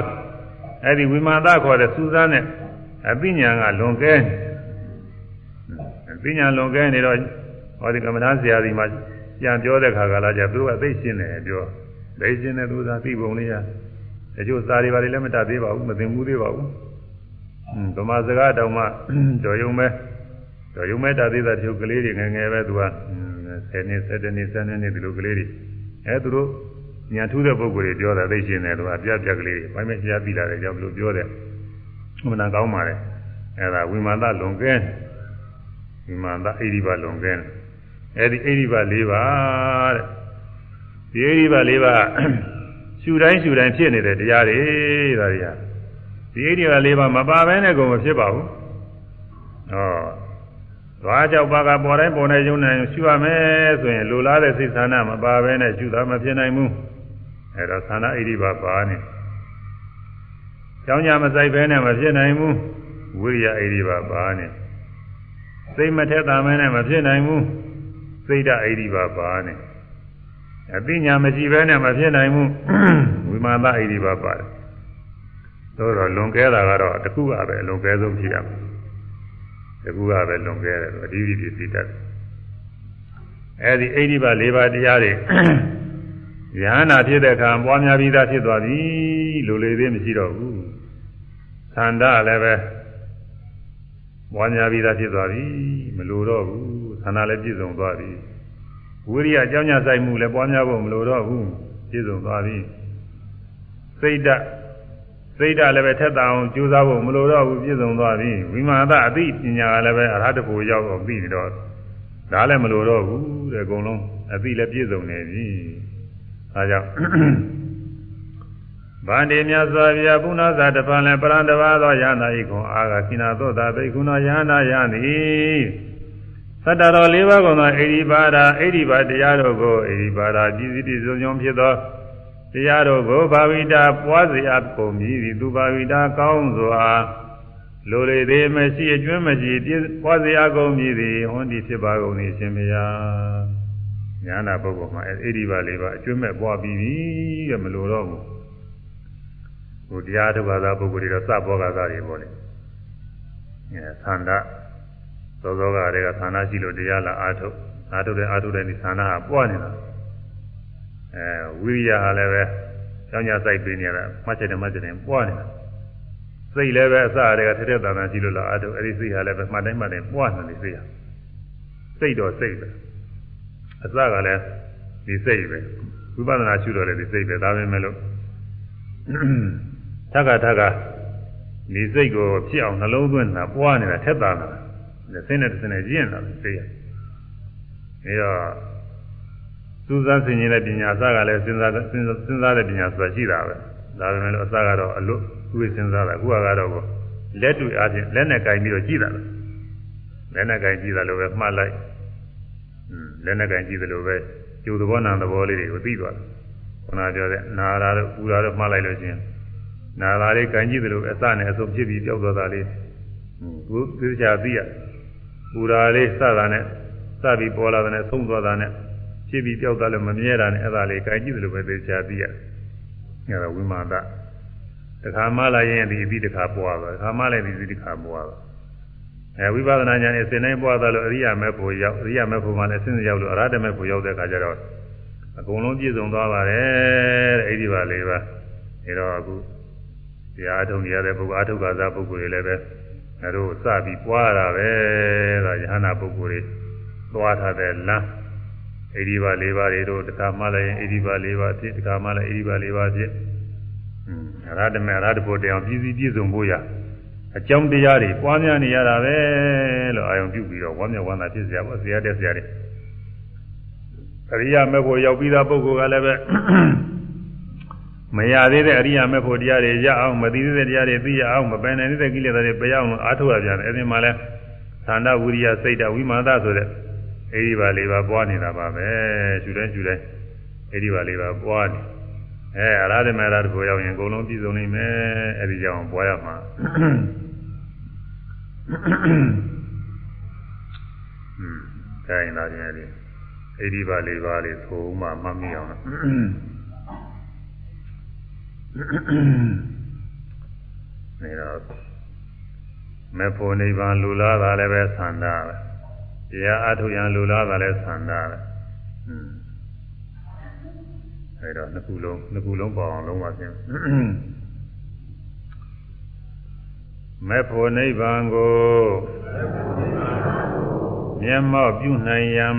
အဲ့ဒီဝိမာန်တခေါ်တဲ့စူးစမ်းတဲ့အသိဉာဏ်ကလွန်ကဲ ပညာလွန်ကဲနေတော့ဟောဒီကမ္မဋ္ဌာန်းဆရာကြီးမှပြန်ပြောတဲ့ခါကလာကြသူကသိရှင်းတယ်ပြောသိရှင်းတယ်သူသာသိပုံလေးရတချို့စာတွေပါလေလည်းမတတ်သေးပါဘူးမသိဘူးသေးပါဘူးဟွန်းဗမာစကားတောင်မှကြော်ယုံမဲ့ကြော်ယုံမဲ့တတ်သေးတာတချို့ကလေးတွေငယ်ငယ်ပဲသူက10နှစ်17နှစ်17နှစ်ဒီလိုကလေးတွေအဲသူတို့ညာထူးတဲ့ပုံကိုယ်တွေပြောတာသိရှင်းတယ်သူကပြပြကလေးတွေဘိုင်းမဲ့ကြားပြီးလာတယ်ကြောင့်ဘယ်လိုပြောတယ်မှန်တာကောင်းပါလေအဲဒါဝိမာန်သလွန်ကဲ ဒီမှာသာအိဒီပါလွန်ကဲအဲဒီအိဒီပါ၄ပါးတဲ့ဒီအိဒီပါ၄ပါးရှူတိုင်းရှူတိုင်းဖြစ်နေတဲ့တရားတွေဒါတွေဟာဒီအိဒီပါ၄ပါးမပါဘဲနဲ့ကိုမဖြစ်ပါဘူးဟောသွားကြောက်ပါကပေါ်တိုင်းပေါ်နေရုံနဲ့ရှူရမယ်ဆိုရင်လိုလားတဲ့စိတ်ဆန္ဒမပါဘဲနဲ့ရှူတာမဖြစ်နိုင်ဘူးအဲတော့ဆန္ဒအိဒီပါပါနေကြောင်းညာမဆိုင်ဘဲနဲ့မဖြစ်နိုင်ဘူးဝိရိယအိဒီပါပါနေ စိတ်မထက်တာမဲနဲ့မဖြစ်နိုင်ဘူးစိတ်ဓာတ်အိဒီပါပါနဲ့အသိဉာဏ်မရှိဘဲနဲ့မဖြစ်နိုင်ဘူးဝိမာသအိဒီပါပါတယ်သို့တော့လွန်ကဲတာကတော့တခုကပဲလွန်ကဲဆုံးဖြစ်ရမယ်တခုကပဲလွန်ကဲတယ်အဒီဒီပစ္စည်းတတ်အဲဒီအိဒီပါ၄ပါးတရားတွေယဟနာဖြစ်တဲ့အခါပွားများပြီးသားဖြစ်သွားပြီလိုလေသေးမရှိတော့ဘူးသန္တာလည်းပဲ ပွားများပြီးသားဖြစ်သွားပြီမလိုတော့ဘူးသန္တာလည်းပြည့်စုံသွားပြီဝိရိယအကြောင်းညာဆိုင်မှုလည်းပွားများဖို့မလိုတော့ဘူးပြည့်စုံသွားပြီစိတ်ဓာတ်စိတ်ဓာတ်လည်းပဲထက်တာအောင်ကြိုးစားဖို့မလိုတော့ဘူးပြည့်စုံသွားပြီဝိမာန်သအသိပညာကလည်းပဲအရဟတဖို့ရောက်အောင်ပြီးတော့ဒါလည်းမလိုတော့ဘူးတဲ့အကုန်လုံးအသိလည်းပြည့်စုံနေပြီအဲကြောင့် ဗန္တိမြတ်စွာဘုရားဘုနာသာတပံလည်းပရံတပါသောယန္တာဤခွန်အာဂခိနာသောတာဘိက္ခုနောယန္တာယန္တိသတ္တတော်၄ပါးကုန်သောဣရိပါဒဣရိပါတရားတို့ကိုဣရိပါဒပြည်စည်းတည်စုံစုံဖြစ်သောတရားတို့ကိုဘာဝိတာပွားစေအပ်ကုန်ပြီသူဘာဝိတာကောင်းစွာလိုလေသေးမရှိအကျွမ်းမရှိပွားစေအပ်ကုန်ပြီသည်ဟွန်းဒီဖြစ်ပါကုန်၏ရှင်ဘုရားညာနာပုဂ္ဂိုလ်မှာဣရိပါ၄ပါးအကျွမ်းမဲ့ပွားပြီးပြီတဲ့မလိုတော့ဘူး ဟိုတရားတစ်ပါးသာပုဂ္ဂိုလ်တွေတော့စဘောကသာတွေပေါ့လေအဲသန္တာသောသောကတွေကသန္တာရှိလို့တရားလာအာထုတ်အာထုတ်တဲ့အာထုတ်တဲ့ဒီသန္တာကပွားနေတာအဲဝိရိယဟာလည်းပဲကျောင်းညာစိုက်ပေးနေရတာမှတ်ချက်တယ်မှတ်ချက်တယ်ပွားနေတာစိတ်လည်းပဲအစတွေကထက်ထက်တန်တန်ရှိလို့လာအာထုတ်အဲ့ဒီစိတ်ဟာလည်းပဲမှတ်တိုင်းမှတ်တိုင်းပွားနေတယ်စိတ်ဟာစိတ်တော့စိတ်ပဲအစကလည်းဒီစိတ်ပဲဝိပဿနာရှုတော့လည်းဒီစိတ်ပဲဒါပဲမဲ့လို့ ထက်ကထက်ကဒီစိတ်ကိုဖြစ်အောင်နှလုံးသွင်းတာပွားနေတာထက်တာတာလက်စင်းနဲ့တစ်စင်းနဲ့ကျင့်တာသိရအဲတော့စူးစမ်းဆင်ခြင်တဲ့ပညာစကလည်းစဉ်းစားစဉ်းစားတဲ့ပညာဆိုတာရှိတာပဲဒါပေမဲ့လို့အစကတော့အလွတ်သူ့စဉ်းစားတာအခုကတော့လက်တွေ့အားဖြင့်လက်နဲ့ကင်ပြီးတော့ကြည့်တာလက်နဲ့ကင်ကြည့်တာလို့ပဲမှတ်လိုက်လက်နဲ့ကန်ကြည့်သလိုပဲကျိုးသဘောနာသဘောလေးတွေကိုသိသွားတယ်ခုနပြောတဲ့နာရာတို့ပူရာတို့မှားလိုက်လို့ချင်း နာရာလေးကန်ကြည့်သလိုအစနဲ့အဆုံးဖြစ်ပြီးပြောက်သွားတာလေးကိုသိချာသိရပူရာလေးစတာနဲ့စပြီးပေါ်လာတဲ့ဆုံးသွားတာနဲ့ဖြစ်ပြီးပြောက်သွားလို့မမြဲတာနဲ့အဲ့ဒါလေးကန်ကြည့်သလိုပဲသိချာသိရအဲ့ဒါဝိမာဒတခါမှလာရင်ဒီအပြီးတခါပွားသွားတခါမှလည်းဒီဒီတခါပွားသွားအဲဝိပဿနာဉာဏ်နဲ့စဉ်းတိုင်းပွားသွားလို့အရိယာမေဖို့ရောက်အရိယာမေဖို့မှလည်းစဉ်းရောက်လို့အရဟတမေဖို့ရောက်တဲ့အခါကျတော့အကုန်လုံးပြည့်စုံသွားပါတယ်တဲ့အဲ့ဒီပါလေးပါအဲတော့အခု တရားထုံရတဲ့ပုဂ္ဂိုလ်အထုက္ခသာပုဂ္ဂိုလ်တွေလည်းပဲအဲတို့စပြီးပွားတာပဲဒါယဟနာပုဂ္ဂိုလ်တွေသွားထားတဲ့လမ်းဣဒီပါ၄ပါးတွေတို့တခါမှလည်းဣဒီပါ၄ပါးဖြစ်တခါမှလည်းဣဒီပါ၄ပါးဖြစ်อืมအရဟတမေအရဟတဖို့တရားပြည့်စည်ပြည့်စုံဖို့ရအကြောင်းတရားတွေပွားများနေရတာပဲလို့အာယုံပြုပြီးတော့ဝမ်းမြောက်ဝမ်းသာဖြစ်စရာပေါ့ဆရာတက်ဆရာတွေအရိယာမေဖို့ရောက်ပြီးသားပုဂ္ဂိုလ်ကလည်းပဲ မရသေးတဲ့အရိယာမေဖို့တရားတွေရအောင်မသိသေးတဲ့တရားတွေသိရအောင်မပယ်နိုင်သေးတဲ့ကိလေသာတွေပယ်အောင်လို့အားထုတ်ရပြန်တယ်အဲဒီမှာလဲသန္တာဝိရိယစိတ်တဝိမာဒဆိုတဲ့အဲဒီပါလေးပါပွားနေတာပါပဲယူတိုင်းယူတိုင်းအဲဒီပါလေးပါပွားနေအဲအရာဓမေရာတကိုရောက်ရင်အကုန်လုံးပြည့်စုံနေမယ်အဲဒီကြောင့်ပွားရမှာอืมခိုင်းလာခြင်းအဲဒီအဲဒီပါလေးပါလေးသို့မှမှတ်မိအောင် နေတော့မေဖို့နိဗ္ဗာန်လူလားတာလည်းပဲသန္တာပဲတရားအထုရန်လူလားတာလည်းသန္တာပဲอืมအဲတော့နှစ်ခုလုံးနှစ်ခုလုံးပေါအောင်လုံးပါခြင်းမေဖို့နိဗ္ဗာန်ကိုမျက်မှောက်ပြုနိုင်ရန်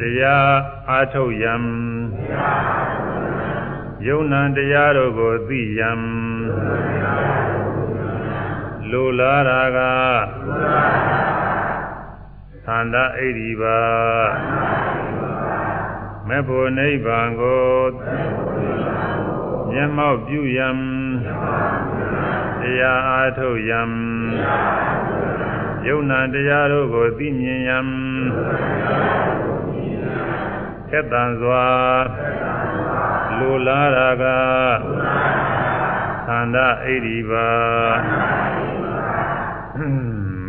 တရားအာထုတ်ရန် ယုံ nant တရားတို့ကိုသိရန်လူလာရာကသန္တာဣတိပါမေဖို့နိဗ္ဗာန်ကိုမျက်မှောက်ပြုရန်တရားအားထုတ်ရန်ယုံနာတရားတို့ကိုသိမြင်ရန်ခက်တန်စွာ လူလာရာကသန္တာဣတိပါ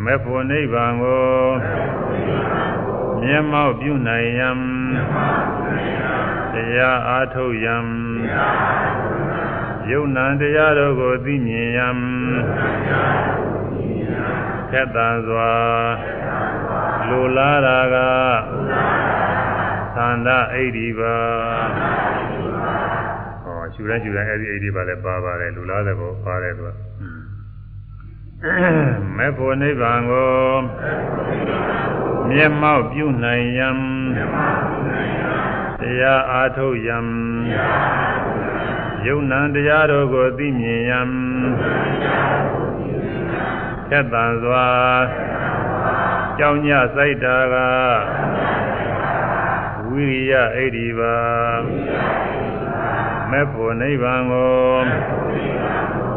မေဖို့နိဗ္ဗာန်ကိုမျက်မှောက်ပြုနိုင်ရန်တရားအားထုတ်ရန်ယုံနာတရားတို့ကိုသိမြင်ရန်ခက်တန်စွာလူလာရာကသန္တာဣတိပါ ဟောရှူတိုင်းရှူတိုင်းအဲ့ဒီဣတိပါလည်းပါပါတယ်လူလာတဲ့ဘောပါတယ်သူကမေဖို့နိဗ္ဗာန်ကိုမျက်မှောက်ပြုနိုင်ရန်တရားအားထုတ်ရန်ယုံနံတရားတို့ကိုသိမြင်ရန်ခက်တန်စွာကြောင်းညစိုက်တာကဝိရိယဣတိပါ မေဖို့နိဗ္ဗာန်ကို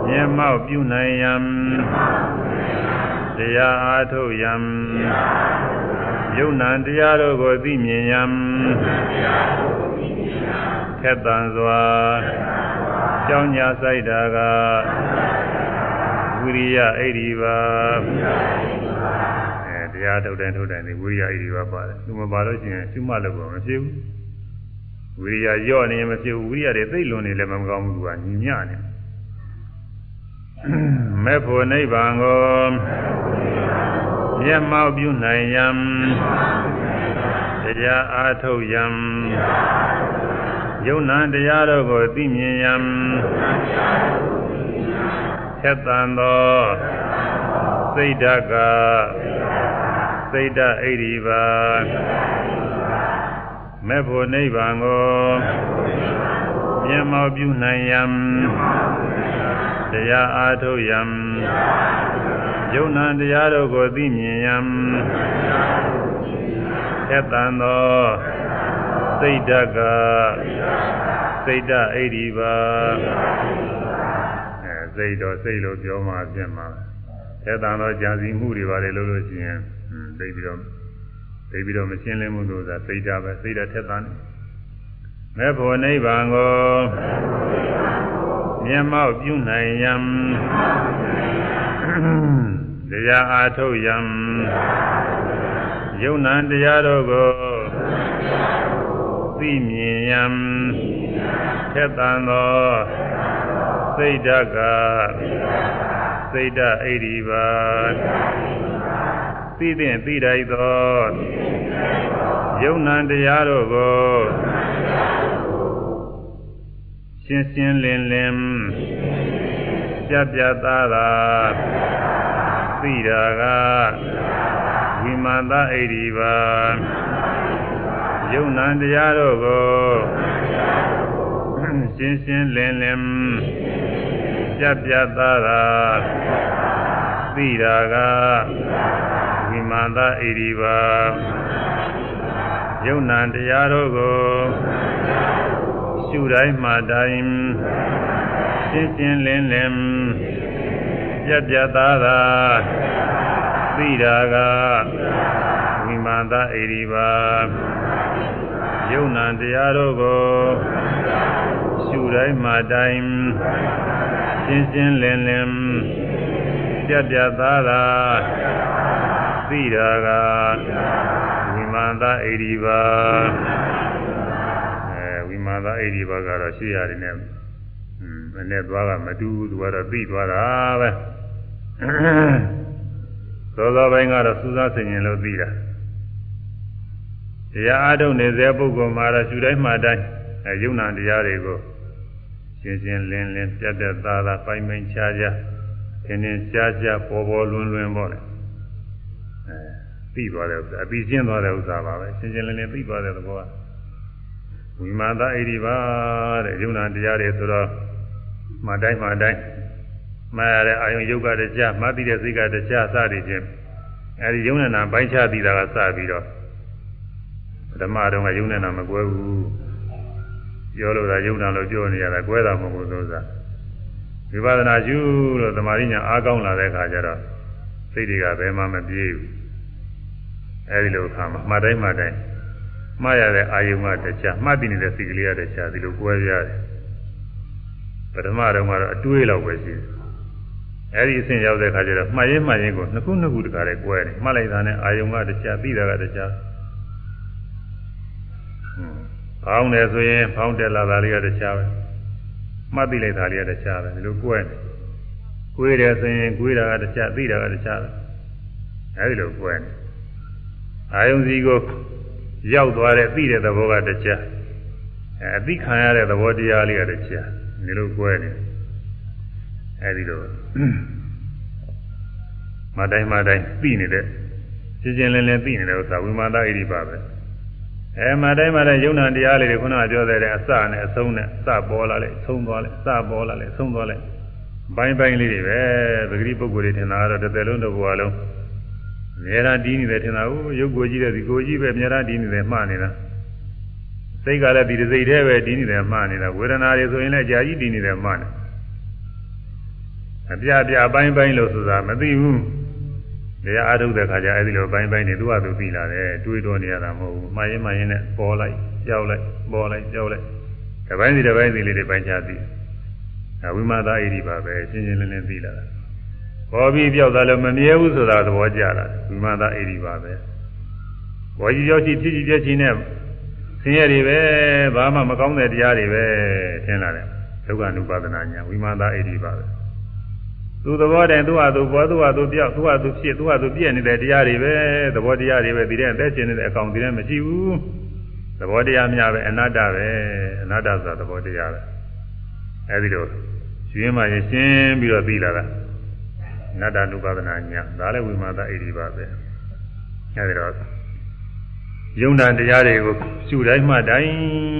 မျက်မှောက်ပြုနိုင်ရန်တရားအားထုတ်ရန်ယုံနံတရားတို့ကိုသိမြင်ရန်ခက်တန်စွာကြောင်းညာဆိုင်တာကဝိရိယဣတိပါအဲတရားထုတ်တဲ့ထုတ်တဲ့ဒီဝိရိယဣတိပါပါတယ်သူမပါလို့ရှိရင်ရှုမှတ်လို့မဖြစ်ဘူး ဝိရိယညော့နေရင်မဖြစ်ဘူးဝိရိယတွေသိလွန်နေလည်းမကောင်းဘူးကညီညနေမေဖို့နိဗ္ဗာန်ကိုမျက်မှောက်ပြုနိုင်ရန်တရားအားထုတ်ရန်ယုံနာတရားတို့ကိုသိမြင်ရန်သက်တန်သောစိတ်ဓာတ်ကစိတ်ဓာတ်ဣရိပါ မေဖို့နိဗ္ဗာန်ကိုမျက်မှောက်ပြုနိုင်ရန်တရားအားထုတ်ရန်ယုံနာတရားတို့ကိုသိမြင်ရန်သက်တန်သောစိတ်ဓာတ်ကစိတ်ဓာတ်ဣရိပါအဲစိတ်တော့စိတ်လို့ပြောမှပြမှာသက်တန်သောကြာစီမှုတွေပါလေလို့လို့ရှိရင်သိပြီးတော့ သိပြီးတော့မရှင်းလင်းမှုလို့ဆိုတာစိတ်ဓာတ်ပဲစိတ်ဓာတ်ထက်သန်မဲ့ဖို့နိဗ္ဗာန်ကိုမျက်မှောက်ပြုနိုင်ရန်တရားအားထုတ်ရန်ယုံနာတရားတို့ကိုသိမြင်ရန်ထက်သန်သောစိတ်ဓာတ်ကစိတ်ဓာတ်ဣရိပါ သိတဲ့သိတိုင်းသောယုံနာတရားတို့ကိုရှင်းရှင်းလင်းလင်းပြပြသားသာသိတာကဝိမာန်သဣရိပါယုံနာတရားတို့ကိုရှင်းရှင်းလင်းလင်းပြပြသားသာသိတာကဝိ မာန်သဣရိပါယုံနာတရားတို့ကိုရှုတိုင်းမှတိုင်းရှင်းရှင်းလင်းလင်းပြပြသားသာသိတာကဝိမာန်သဣရိပါယုံနာတရားတို့ကိုရှုတိုင်းမှတိုင်းရှင်းရှင်းလင်းလင်းပြပြသားသာ သိတာကဝိမာန်သဣရိပါအဲဝိမာန်သဣရိပါကတော့ရှေ့ရတယ်နဲ့อืมမနဲ့သွားကမတူဘူးသူကတော့သိသွားတာပဲသောသောပိုင်းကတော့စူးစမ်းဆင်ခြင်လို့သိတာတရားအားထုတ်နေတဲ့ပုဂ္ဂိုလ်မှာတော့ရှုတိုင်းမှတိုင်းအဲယုံနာတရားတွေကိုရှင်းရှင်းလင်းလင်းပြတ်ပြတ်သားသားပိုင်ပိုင်ခြားခြားသင်သင်ရှားရှားပေါ်ပေါ်လွင်လွင်ပေါ့လေအဲ သိသွားတဲ့ဥစ္စာအပြီးရှင်းသွားတဲ့ဥစ္စာပါပဲရှင်းရှင်းလင်းလင်းသိသွားတဲ့သဘောကဝိမာသဣရိပါတဲ့ယုံနာတရားတွေဆိုတော့မတိုင်းမတိုင်းမှားရတဲ့အာယုံယုတ်ကတရားမှတ်ပြီးတဲ့စိတ်ကတရားစသည်ဖြင့်အဲဒီယုံနာပိုင်းခြားပြီးတာကစပြီးတော့ဓမ္မတော်ကယုံနေတာမကွဲဘူးပြောလို့သာယုံတာလို့ပြောနေရတာကွဲတာမဟုတ်ဘူးလို့ဆိုတာဝိပဿနာရှုလို့သမာဓိညာအားကောင်းလာတဲ့အခါကျတော့စိတ်တွေကဘယ်မှမပြေးဘူး အဲဒီလိုအခါမှာမှတ်တိုင်းမှတ်တိုင်းမှားရတဲ့အာယုံကတရားမှတ်ပြီးနေတဲ့စိတ်ကလေးကတရားဒီလိုကွဲပြားတယ်ပထမတော့ကတော့အတွေးလောက်ပဲရှိတယ်အဲဒီအဆင့်ရောက်တဲ့အခါကျတော့မှတ်ရင်မှတ်ရင်ကိုနှစ်ခုနှစ်ခုတခါတည်းကွဲတယ်မှတ်လိုက်တာနဲ့အာယုံကတရားသိတာကတရားဖောင်းတယ်ဆိုရင်ဖောင်းတက်လာတာလေးကတခြားပဲမှတ်သိလိုက်တာလေးကတခြားပဲဒီလိုကိုယ်နဲ့ကိုယ်တယ်ဆိုရင်ကိုယ်တာကတခြားသိတာကတခြားပဲအဲဒီလိုကိုယ်နဲ့ အာယုံစီကိုရောက်သွားတဲ့သိတဲ့သဘောကတခြားအဲအသိခံရတဲ့သဘောတရားလေးကတခြားဒီလိုကိုယ်နဲ့အဲဒီလိုမတိုင်းမတိုင်းသိနေတဲ့ရှင်းရှင်းလင်းလင်းသိနေတဲ့ဥစ္စာဝိမာဒဣရိပါပဲအဲမတိုင်းမှာလည်းယုံနာတရားလေးတွေခုနကပြောတဲ့အစနဲ့အဆုံးနဲ့စပေါ်လာလေဆုံးသွားလေစပေါ်လာလေဆုံးသွားလေဘိုင်းဘိုင်းလေးတွေပဲပဂရိပုဂ္ဂိုလ်တွေထင်တာကတော့တစ်သက်လုံးတစ်ဘဝလုံး အများအားဒီနေတယ်ထင်တာဟိုရုပ်ကိုကြည့်တဲ့ဒီကိုကြည့်ပဲအများအားဒီနေတယ်မှားနေတာစိတ်ကလည်းဒီစိတ်တည်းပဲဒီနေတယ်မှားနေတာဝေဒနာတွေဆိုရင်လည်းကြာကြီးဒီနေတယ်မှားနေအပြပြဘိုင်းဘိုင်းလို့ဆိုတာမသိဘူးတရားအားထုတ်တဲ့ခါကျအဲဒီလိုပိုင်းပိုင်းနေသူ့ဟာသူပြီးလာတယ်တွေးတော်နေရတာမဟုတ်ဘူးမှားရင်မှားရင်နဲ့ပေါ်လိုက်ကြောက်လိုက်ပေါ်လိုက်ကြောက်လိုက်တစ်ပိုင်းစီတစ်ပိုင်းစီလေးတွေပိုင်းခြားပြီးအဝိမာသဣတိပါပဲရှင်းရှင်းလင်းလင်းပြီးလာတာ ပေါ်ပြီးပြောက်သွားလို့မမြဲဘူးဆိုတာသဘောကျလာဝိမာသဣတိပါပဲပေါ်ကြီးရောက်ရှိဖြစ်ကြီးပြည့်ချင်းနဲ့ဆင်းရဲတွေပဲဘာမှမကောင်းတဲ့တရားတွေပဲထင်လာတယ်ဒုက္ခ ानु ပါဒနာညာဝိမာသဣတိပါပဲသူသဘောတည်းသူ့ဟာသူပေါ်သူ့ဟာသူပြောက်သူ့ဟာသူဖြစ်သူ့ဟာသူပြည့်နေတဲ့တရားတွေပဲသဘောတရားတွေပဲဒီတဲ့အသက်ရှင်နေတဲ့အကောင်ဒီထဲမရှိဘူးသဘောတရားများပဲအနတ္တပဲအနတ္တဆိုတာသဘောတရားပဲအဲဒီလိုရှင်မှရင်ရှင်းပြီးတော့ပြီးလာတာအ နတ္တနုပါဒနာညာဒါလည်းဝိမာသဣတိပါပဲအဲဒီတော့ယုံနာတရားတွေကိုရှုတိုင်းမှတိုင်း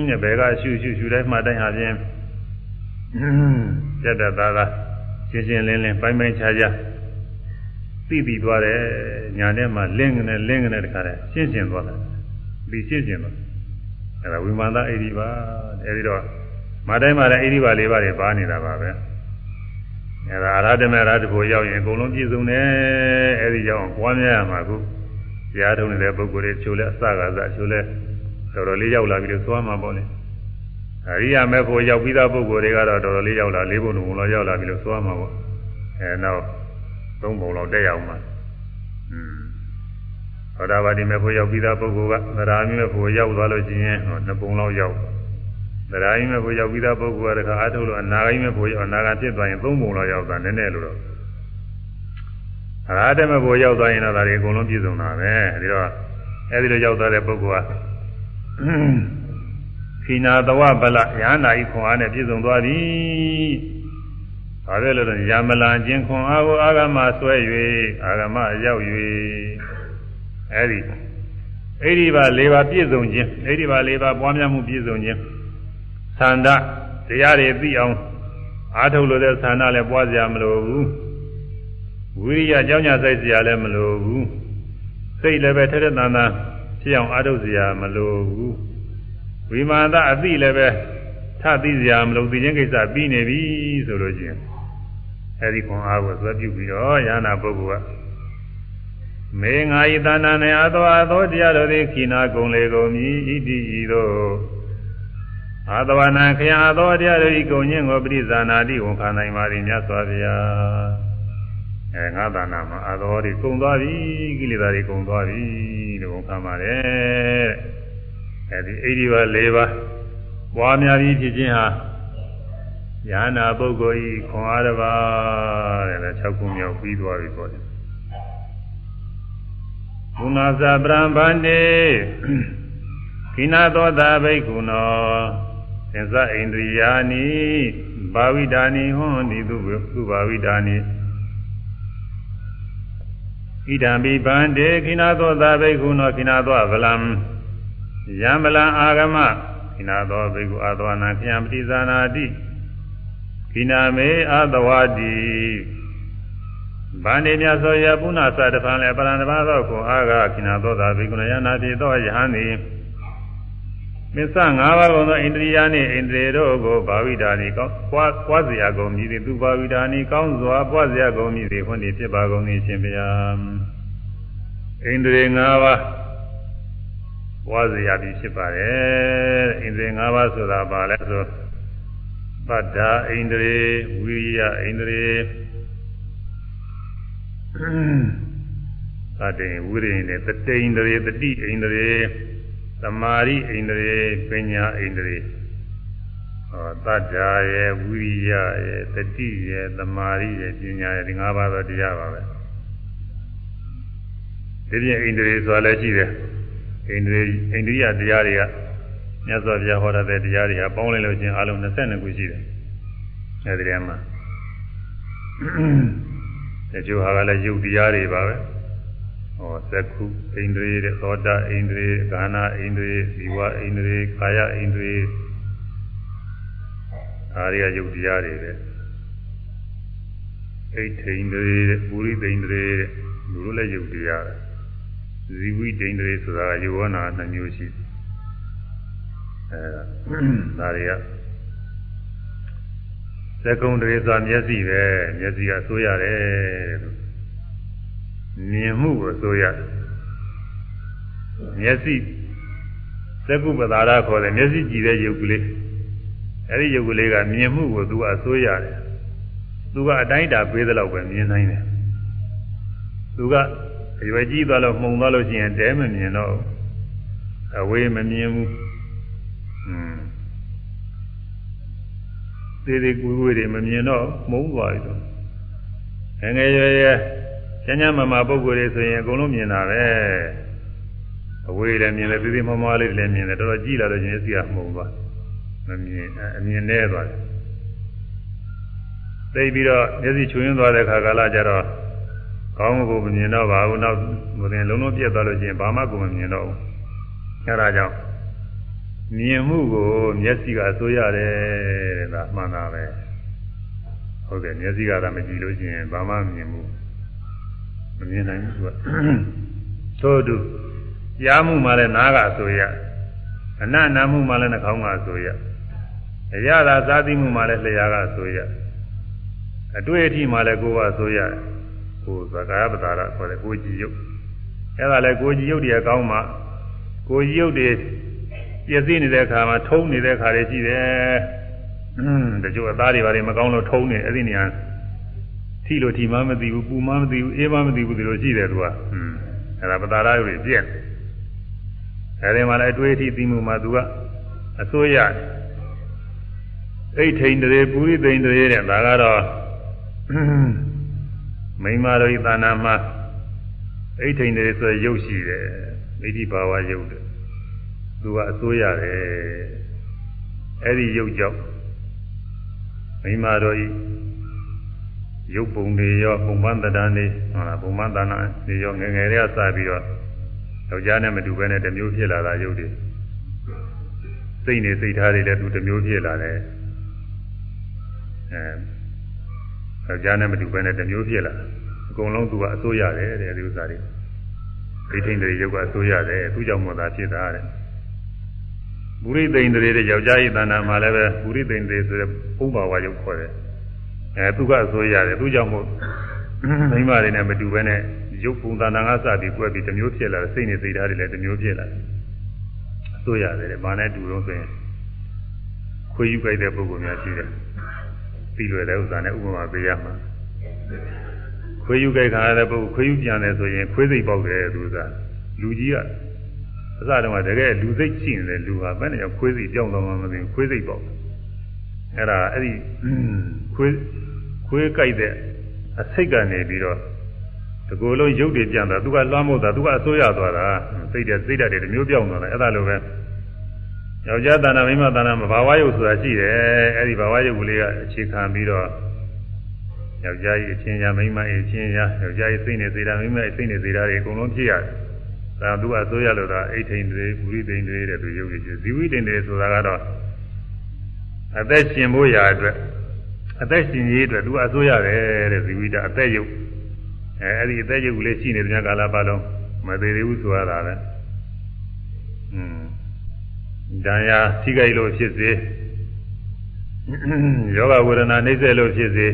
နဲ့ဘယ်ကရှုရှုရှုတိုင်းမှတိုင်းဟာဖြင့်စက်တသာသာရှင်းရှင်းလင်းလင်းပိုင်းပိုင်းခြားခြားသိပြီးသွားတယ်ညာထဲမှာလင်းကနေလင်းကနေတခါတည်းရှင်းရှင်းသွားတယ်ပြီးရှင်းရှင်းသွားအဲဒါဝိမာန်သအိဒီပါအဲဒီတော့မတိုင်းမှာလည်းအိဒီပါလေးပါးတွေပါနေတာပါပဲ အဲဒါအရဟတမေရဟတကိုရောက်ရင်အကုန်လုံးပြည့်စုံတယ်အဲဒီကြောင့်ပွားများရမှာခုယတရားထုံးနေတဲ့ပုဂ္ဂိုလ်တွေချိုးလဲအစကားစချိုးလဲတော်တော်လေးရောက်လာပြီလို့သွားမှာပေါ့လေအရိယာမေဖို့ရောက်ပြီးသားပုဂ္ဂိုလ်တွေကတော့တော်တော်လေးရောက်လာ၄ဘုံလုံးလောက်ရောက်လာပြီလို့သွားမှာပေါ့အဲနောက်သုံးဘုံလောက်တက်ရောက်မှာอืมသောတာပတိမေဖို့ရောက်ပြီးသားပုဂ္ဂိုလ်ကသရာမိမေဖို့ရောက်သွားလို့ရှိရင်ဟောနှစ်ပုံလောက်ရောက် သရာမိမေဖို့ရောက်ပြီးသားပုဂ္ဂိုလ်ကတခါအထုတ်လို့အနာဂိမေဖို့ရောက်အနာဂတ်ဖြစ်သွားရင်သုံးပုံလောက်ရောက်တာနည်းနည်းလို့တော့အရာတမေဖို့ရောက်သွားရင်တော့ဒါတွေအကုန်လုံးပြည့်စုံတာပဲအဲဒီတော့အဲဒီလိုရောက်သွားတဲ့ပုဂ္ဂိုလ်ကခိနာတဝဗလယန္နာဤခွန်အားနဲ့ပြည့်စုံသွားသည်။ဘာဖြစ်လို့လဲရမလန်ခြင်းခွန်အားကိုအာဂမဆွဲ၍အာဂမရောက်၍အဲဒီဣရိပါ၄ပါးပြည့်စုံခြင်းဣရိပါ၄ပါးပွားများမှုပြည့်စုံခြင်း သန္တာတရားတွေသိအောင်အားထုတ်လို့တဲ့သန္တာလည်းပွားစရာမလိုဘူးဝိရိယကြောင့်ညာစိုက်စရာလည်းမလိုဘူးစိတ်လည်းပဲထက်ထက်တန်တန်ဖြစ်အောင်အားထုတ်စရာမလိုဘူးဝိမာန်အသိလည်းပဲထသိစရာမလိုသိချင်းကိစ္စပြီးနေပြီဆိုလို့ချင်းအဲဒီခွန်အားကိုသွဲပြုပြီးတော့ယ ahanan ပုဂ္ဂိုလ်ကမေငါဤတဏ္ဍာနဲ့အသောအသောတရားတို့သည်ခိနာကုံလေကုန်မည်ဣတိဤသို့ အာသဝနာခယအသောတရားတို့ဤကုံခြင်းကိုပရိဇာနာတိဝန်ခံနိုင်ပါသည်မြတ်စွာဘုရားအဲငါတဏ္ဍာမှာအသောတွေကုံသွားပြီကိလေသာတွေကုံသွားပြီလို့ဝန်ခံပါတယ်အဲဒီဣတိပါ၄ပါးပွားများပြီးဖြစ်ခြင်းဟာယ ahanan ပုဂ္ဂိုလ်ဤခွန်အားတစ်ပါးတဲ့6ခုမြောက်ပြီးသွားပြီပေါ့ဘုနာဇပရံဗန္တိခိနာသောတာဘိက္ခုနော သင်္ဇဣန္ဒြိယာနိဘာဝိဒာနိဟွန်ဒီသူသူဘာဝိဒာနိဣဒံဘိဗန္တိခိနာသောတာဘိက္ခုနောခိနာသောဗလံယံဗလံအာဂမခိနာသောဘိက္ခုအာသဝနာခယံပတိဇာနာတိခိနာမေအာသဝတိဗန္ဒီမြတ်သောယပုဏ္ဏသတဖန်လည်းပရံတပါသောကိုအာဂခိနာသောသာဘိကုဏယနာတိသောယဟန်သည် မစ္စ၅ပါးကုန်သောဣန္ဒြိယနှင့်ဣန္ဒြေတို့ကိုဘာဝိဒာနိကောင်းပွားပွားစရာကုန်မည်သည်သူဘာဝိဒာနိကောင်းစွာပွားစရာကုန်မည်သည်ဟွန်းဒီဖြစ်ပါကုန်၏ရှင်ဗျာဣန္ဒြေ၅ပါးပွားစရာပြီးဖြစ်ပါတယ်ဣန္ဒြေ၅ပါးဆိုတာဘာလဲဆိုပတ္တာဣန္ဒြေဝိရိယဣန္ဒြေသတ္တေဝိရိယနဲ့တတိဣန္ဒြေတတိဣန္ဒြေ သမာရိဣန္ဒြေပညာဣန္ဒြေဟောတတ္တာရဲ့ဝိရိယရဲ့တတိရဲ့သမာရိရဲ့ပညာရဲ့ဒီ၅ပါးသောတရားပါပဲဒီပြင်ဣန္ဒြေဆိုတာလည်းရှိတယ်ဣန္ဒြေဣန္ဒြိယတရားတွေကမြတ်စွာဘုရားဟောတဲ့တရားတွေဟာပေါင်းလိုက်လို့ချင်းအလုံး22ခုရှိတယ်အဲဒီထဲမှာတချို့ဟာကလည်းယုတ်တရားတွေပါပဲ ဟောသက္ခုဣန္ဒြေတဲ့သောတာဣန္ဒြေဂာနာဣန္ဒြေဒီဝဣန္ဒြေကာယဣန္ဒြေအားရယုတ်တရားတွေပဲအိဋ္ဌိန္ဒြေတဲ့ပုရိသိန္ဒြေတဲ့လူတို့လည်းယုတ်တရားတယ်ဇီဝိဒိန္ဒြေဆိုတာယောဝနာနှမျိုးရှိအဲဒါတွေကသကုံတရေသာမျက်စိပဲမျက်စိကဆိုးရတယ်လို့ မြင်မှုကိုဆိုးရမျက်စိသကုပဒါရခေါ်တယ်မျက်စိကြည့်တဲ့ယုတ်ကလေးအဲဒီယုတ်ကလေးကမြင်မှုကိုသူကအဆိုးရတယ်သူကအတိုင်းတာပေးသလောက်ပဲမြင်နိုင်တယ်သူကအရွယ်ကြီးသွားလို့မှုံသွားလို့ရှိရင်တဲမမြင်တော့အဝေးမမြင်ဘူးอืมသေးသေးကွေးကွေးတွေမမြင်တော့မုန်းသွားပြီတော့ငငယ်ရွယ်ရွယ် ကျမ်းကျမ်းမာမာပုံကိုယ်တွေဆိုရင်အကုန်လုံးမြင်တာပဲအဝေးလည်းမြင်တယ်သေးသေးမမလေးလည်းမြင်တယ်တော်တော်ကြည့်လာတော့ရှင်စီကမှုံသွားမမြင်အမြင်နေသွားတယ်သိပြီးတော့မျက်စိချွင်းသွားတဲ့ခါကာလကျတော့ကောင်းကိုမမြင်တော့ပါဘူးနောက်ဘုရင်လုံးလုံးပြတ်သွားလို့ရှိရင်ဘာမှကိုမမြင်တော့ဘူးအဲဒါကြောင့်မြင်မှုကိုမျက်စိကအစိုးရတယ်တဲ့ဒါမှန်တာပဲဟုတ်တယ်မျက်စိကသာမကြည့်လို့ရှိရင်ဘာမှမမြင်ဘူး မမြင်နိုင်ဘူးသူကသို့တူကြားမှုမှလည်းနားကအစိုးရအနနာမှုမှလည်းနှာခေါင်းကအစိုးရအရသာစားသိမှုမှလည်းလျှာကအစိုးရအတွေ့အထိမှလည်းကိုယ်ကအစိုးရကိုယ်သကာယပတာရခေါ်တယ်ကိုယ်ကြည့်ရုပ်အဲအဲ့ဒါလဲကိုကြီးရုပ်တွေကောင်းမှကိုကြီးရုပ်တွေပြည့်စည်နေတဲ့အခါမှာထုံးနေတဲ့အခါတွေရှိတယ်။အင်းတချို့အသားတွေဘာတွေမကောင်းလို့ထုံးနေအဲ့ဒီနေရာ ထိလို့ထိမှမသိဘူးပူမှမသိဘူးအေးမှမသိဘူးဒီလိုရှိတယ်သူက။အင်းအဲ့ဒါပတာရရုပ်တွေပြည့်။အဲဒီမှာလည်းအတွေ့အထိသိမှုမှာသူကအစိုးရအိဋ္ဌိန်တရေပုရိသိန်တရေတဲ့ဒါကတော့မိမတို့ဤသာနာမှာအိဋ္ဌိန်တရေဆိုရုပ်ရှိတယ်ဣတိဘာဝရုပ်တယ်သူကအစိုးရတယ်အဲ့ဒီရုပ်ကြောင့်မိမတို့ဤ ရုပ်ပုံတွေရောပုံမှန်တဏ္ဍာနေဟုတ်လားပုံမှန်တဏ္ဍာနေရောငယ်ငယ်လေးကစပြီးတော့ယောက်ျားနဲ့မတူဘဲနဲ့တစ်မျိုးဖြစ်လာတာရုပ်တွေစိတ်နေစိတ်ထားတွေလည်းသူတစ်မျိုးဖြစ်လာတယ်အဲယောက်ျားနဲ့မတူဘဲနဲ့တစ်မျိုးဖြစ်လာအကုန်လုံးသူကအစိုးရတယ်တဲ့ဒီဥစ္စာတွေဒိဋ္ဌိတွေရုပ်ကအစိုးရတယ်သူကြောင့်မို့သာဖြစ်တာတဲ့ပုရိသိန်တွေတဲ့ယောက်ျားဤတဏ္ဍာမှာလည်းပဲပုရိသိန်တွေဆိုတဲ့ပုံပါဝါရုပ်ခေါ်တယ် အဲသူကအစိုးရတယ်သူကြောင့်မို့မိမတွေနဲ့မတူဘဲနဲ့ရုပ်ပုံသဏ္ဍာန်ကစပြီးကွဲပြီးတစ်မျိုးဖြစ်လာတယ်စိတ်နဲ့စိတ်ဓာတ်တွေလည်းတစ်မျိုးဖြစ်လာတယ်အစိုးရတယ်တဲ့ဘာနဲ့တူတော့ဆိုရင်ခွေးယူကြိုက်တဲ့ပုဂ္ဂိုလ်များရှိတယ်ပြီးလွယ်တဲ့ဥစ္စာနဲ့ဥပမာပေးရမှာခွေးယူကြိုက်ခါရတဲ့ပုဂ္ဂိုလ်ခွေးယူပြန်တယ်ဆိုရင်ခွေးစိတ်ပေါက်တယ်သူကလူကြီးကအစတုန်းကတကယ်လူစိတ်ရှိနေတယ်လူဟာဘယ်နဲ့ခွေးစိတ်ကြောက်တော့မှမသိဘူးခွေးစိတ်ပေါက်အဲ့ဒါအဲ့ဒီခွေး ခွေးကြိုက်တဲ့အစိတ်ကနေပြီးတော့ဒီကိုယ်လုံးရုပ်တွေပြန်တာသူကလွှမ်းမို့တာသူကအစိုးရသွားတာစိတ်တဲ့စိတ်ဓာတ်တွေမျိုးပြောင်းသွားတယ်အဲ့ဒါလိုပဲယောက်ျားတဏ္ဍာမိန်းမတဏ္ဍာမဘာဝယုတ်ဆိုတာရှိတယ်အဲ့ဒီဘာဝယုတ်ကလေးကအခြေခံပြီးတော့ယောက်ျားကြီးအချင်းရာမိန်းမအချင်းရာယောက်ျားကြီးစိတ်နေစေတာမိန်းမစိတ်နေစေတာတွေအကုန်လုံးဖြစ်ရတယ်ဒါသူကအစိုးရလို့သာအိဋ္ဌိန်တွေပုရိသိန်တွေတဲ့သူရုပ်ရည်ဇီဝိတိန်တွေဆိုတာကတော့အသက်ရှင်ဖို့ရာအတွက် အသက်ရှင်ရေးအတွက်သူအစိုးရတယ်တဲ့ဇီဝိတအသက်ယုတ်အဲအဲ့ဒီအသက်ယုတ်ကလေးရှိနေတဲ့ကာလပတ်လုံးမသေးသေးဘူးဆိုရတာပဲอืมဒဏ်ရာထိခိုက်လို့ဖြစ်စေယောဂဝေဒနာနှိမ့်ဆက်လို့ဖြစ်စေ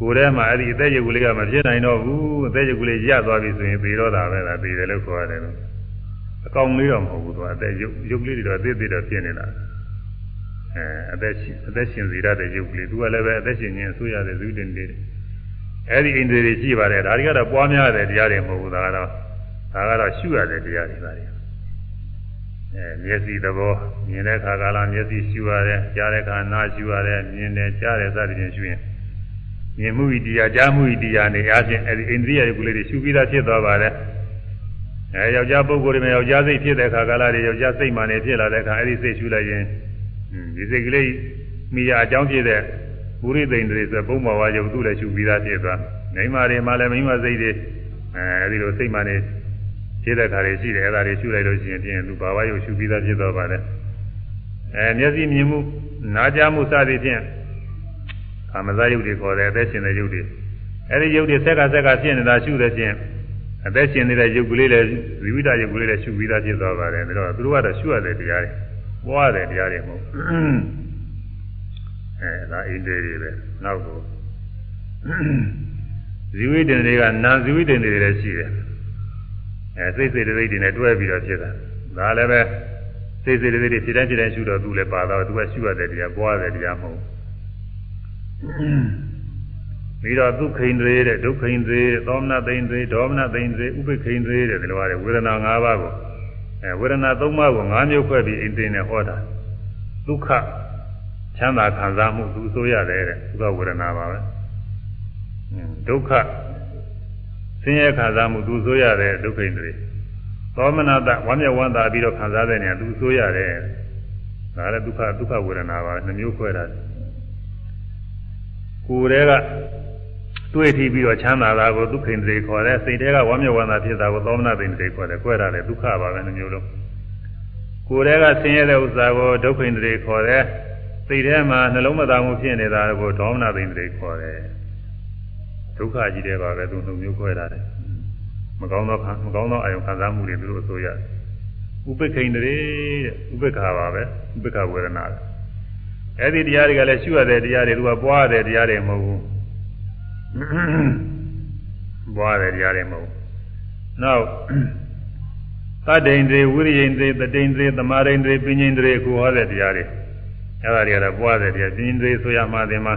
ကိုယ်ထဲမှာအဲ့ဒီအသက်ယုတ်ကလေးကမဖြစ်နိုင်တော့ဘူးအသက်ယုတ်ကလေးရသွားပြီဆိုရင်သေတော့တာပဲလားသေတယ်လို့ခေါ်ရတယ်လို့အကောင်လေးတော့မဟုတ်ဘူးသူကအသက်ယုတ်ယုတ်ကလေးတွေတော့အသေးသေးတော့ဖြစ်နေတာ အဲအသက်ရှင်အသက်ရှင်စေရတဲ့ယုတ်ကလေးသူကလည်းပဲအသက်ရှင်ခြင်းအဆိုးရတဲ့ဇုတင်တွေအဲ့ဒီအိန္ဒြေတွေရှိပါတယ်ဒါတွေကတော့ပွားများတဲ့တရားတွေမဟုတ်ဘူးဒါကတော့ဒါကတော့ရှုရတဲ့တရားတွေပါလေအဲမျက်စိသဘောမြင်တဲ့အခါကလာမျက်စိရှုရတယ်ကြားတဲ့အခါနားရှုရတယ်မြင်တယ်ကြားတယ်စသဖြင့်ရှုရင်မြင်မှုဤတရားကြားမှုဤတရားနေအားဖြင့်အဲဒီအိန္ဒြိယတွေကလေးတွေရှုပြီးသားဖြစ်သွားပါတယ်အဲယောက်ျားပုဂ္ဂိုလ်တွေမှာယောက်ျားစိတ်ဖြစ်တဲ့အခါကလာတွေယောက်ျားစိတ်မှနေဖြစ်လာတဲ့အခါအဲဒီစိတ်ရှုလိုက်ရင် ဒီစိတ်ကလေးမိရအကြောင်းဖြစ်တဲ့ပုရိသိန်တွေဆိုပုံပေါ်ဝါယုတ်သူ့လည်းရှုပြီးသားဖြစ်သွားမိန်းမတွေမှာလည်းမိန်းမစိတ်တွေအဲဒီလိုစိတ်မှနေဖြစ်တဲ့ခါတွေရှိတယ်အဲဒါတွေရှုလိုက်လို့ရှိရင်ပြင်သူဘာဝယုတ်ရှုပြီးသားဖြစ်သွားပါတယ်အဲမျက်စိမြင်မှုနားကြားမှုစသည်ဖြင့်ကာမဇယုတ်တွေခေါ်တယ်အသက်ရှင်တဲ့ယုတ်တွေအဲဒီယုတ်တွေဆက်ကဆက်ကဖြစ်နေတာရှုတဲ့ဖြင့်အသက်ရှင်နေတဲ့ယုတ်ကလေးလည်းဇီဝိတယုတ်ကလေးလည်းရှုပြီးသားဖြစ်သွားပါတယ်ဒါတော့သူတို့ကတော့ရှုရတဲ့တရားတွေ ပွားတယ်တရားတွေမဟုတ်အဲဒါအိန္ဒြေတွေပဲနောက်ကိုဇီဝိတ္တတွေကနာဇီဝိတ္တတွေလည်းရှိတယ်အဲစိတ်စိတ်တိတ်တွေနဲ့တွဲပြီးတော့ဖြစ်တာဒါလည်းပဲစိတ်စိတ်တိတ်တွေဖြစ်တိုင်းဖြစ်တိုင်းရှုတော့သူလည်းပါတော့သူကရှုရတဲ့တရားပွားတဲ့တရားမဟုတ်ပြီးတော့ဒုက္ခိန်တွေတဲ့ဒုက္ခိန်တွေသောမနသိန်တွေဒေါမနသိန်တွေဥပိ္ပခိန်တွေတဲ့ဒီလိုပါတယ်ဝေဒနာ၅ပါးကို အဲဝေဒနာ၃ပါးကို၅မျိုးခွဲပြီးအင်းတင်နဲ့ဟောတာဒုက္ခချမ်းသာခံစားမှုသူဆိုရတယ်တဲ့ဒုက္ခဝေဒနာပါပဲဒုက္ခဆင်းရဲခံစားမှုသူဆိုရတဲ့ဒုက္ခိန်တွေသောမနတဝမ်းမြောက်ဝမ်းသာပြီးတော့ခံစားတဲ့နေရာသူဆိုရတယ်ဒါလည်းဒုက္ခဒုက္ခဝေဒနာပါနှမျိုးခွဲတာကိုယ်တည်းက တွေ့ထီပြီးတော့ချမ်းသာတာကိုဒုက္ခိန်တွေခေါ်တယ်စိတ်ထဲကဝမ်းမြောက်ဝမ်းသာဖြစ်တာကိုသောမနသိန်တွေခေါ်တယ်ကွဲတာလေဒုက္ခပါပဲနှမျိုးလုံးကိုယ်တည်းကဆင်းရဲတဲ့ဥစ္စာကိုဒုက္ခိန်တွေခေါ်တယ်စိတ်ထဲမှာနှလုံးမသားမှုဖြစ်နေတာကိုဒေါမနသိန်တွေခေါ်တယ်ဒုက္ခကြီးတယ်ပါပဲသူနှမျိုးခွဲတာတယ်မကောင်းသောမကောင်းသောအာယုခံစားမှုတွေသူတို့အစိုးရဥပိ္ပခိန်တွေတဲ့ဥပိ္ပခါပါပဲဥပိ္ပခဝေဒနာအဲ့ဒီတရားတွေကလည်းရှုရတဲ့တရားတွေသူကပွားရတဲ့တရားတွေမဟုတ်ဘူး ပွားရတဲ့တရားတွေမဟုတ်ဘူးနောက်သတ္တိန်တွေဝိရိယိန်တွေတတိန်တွေသမာရိန်တွေပညာတွေအခုဟောတဲ့တရားတွေအဲ့ဒါတွေကတော့ပွားတဲ့တရားပညာတွေဆိုရမှဒီမှာ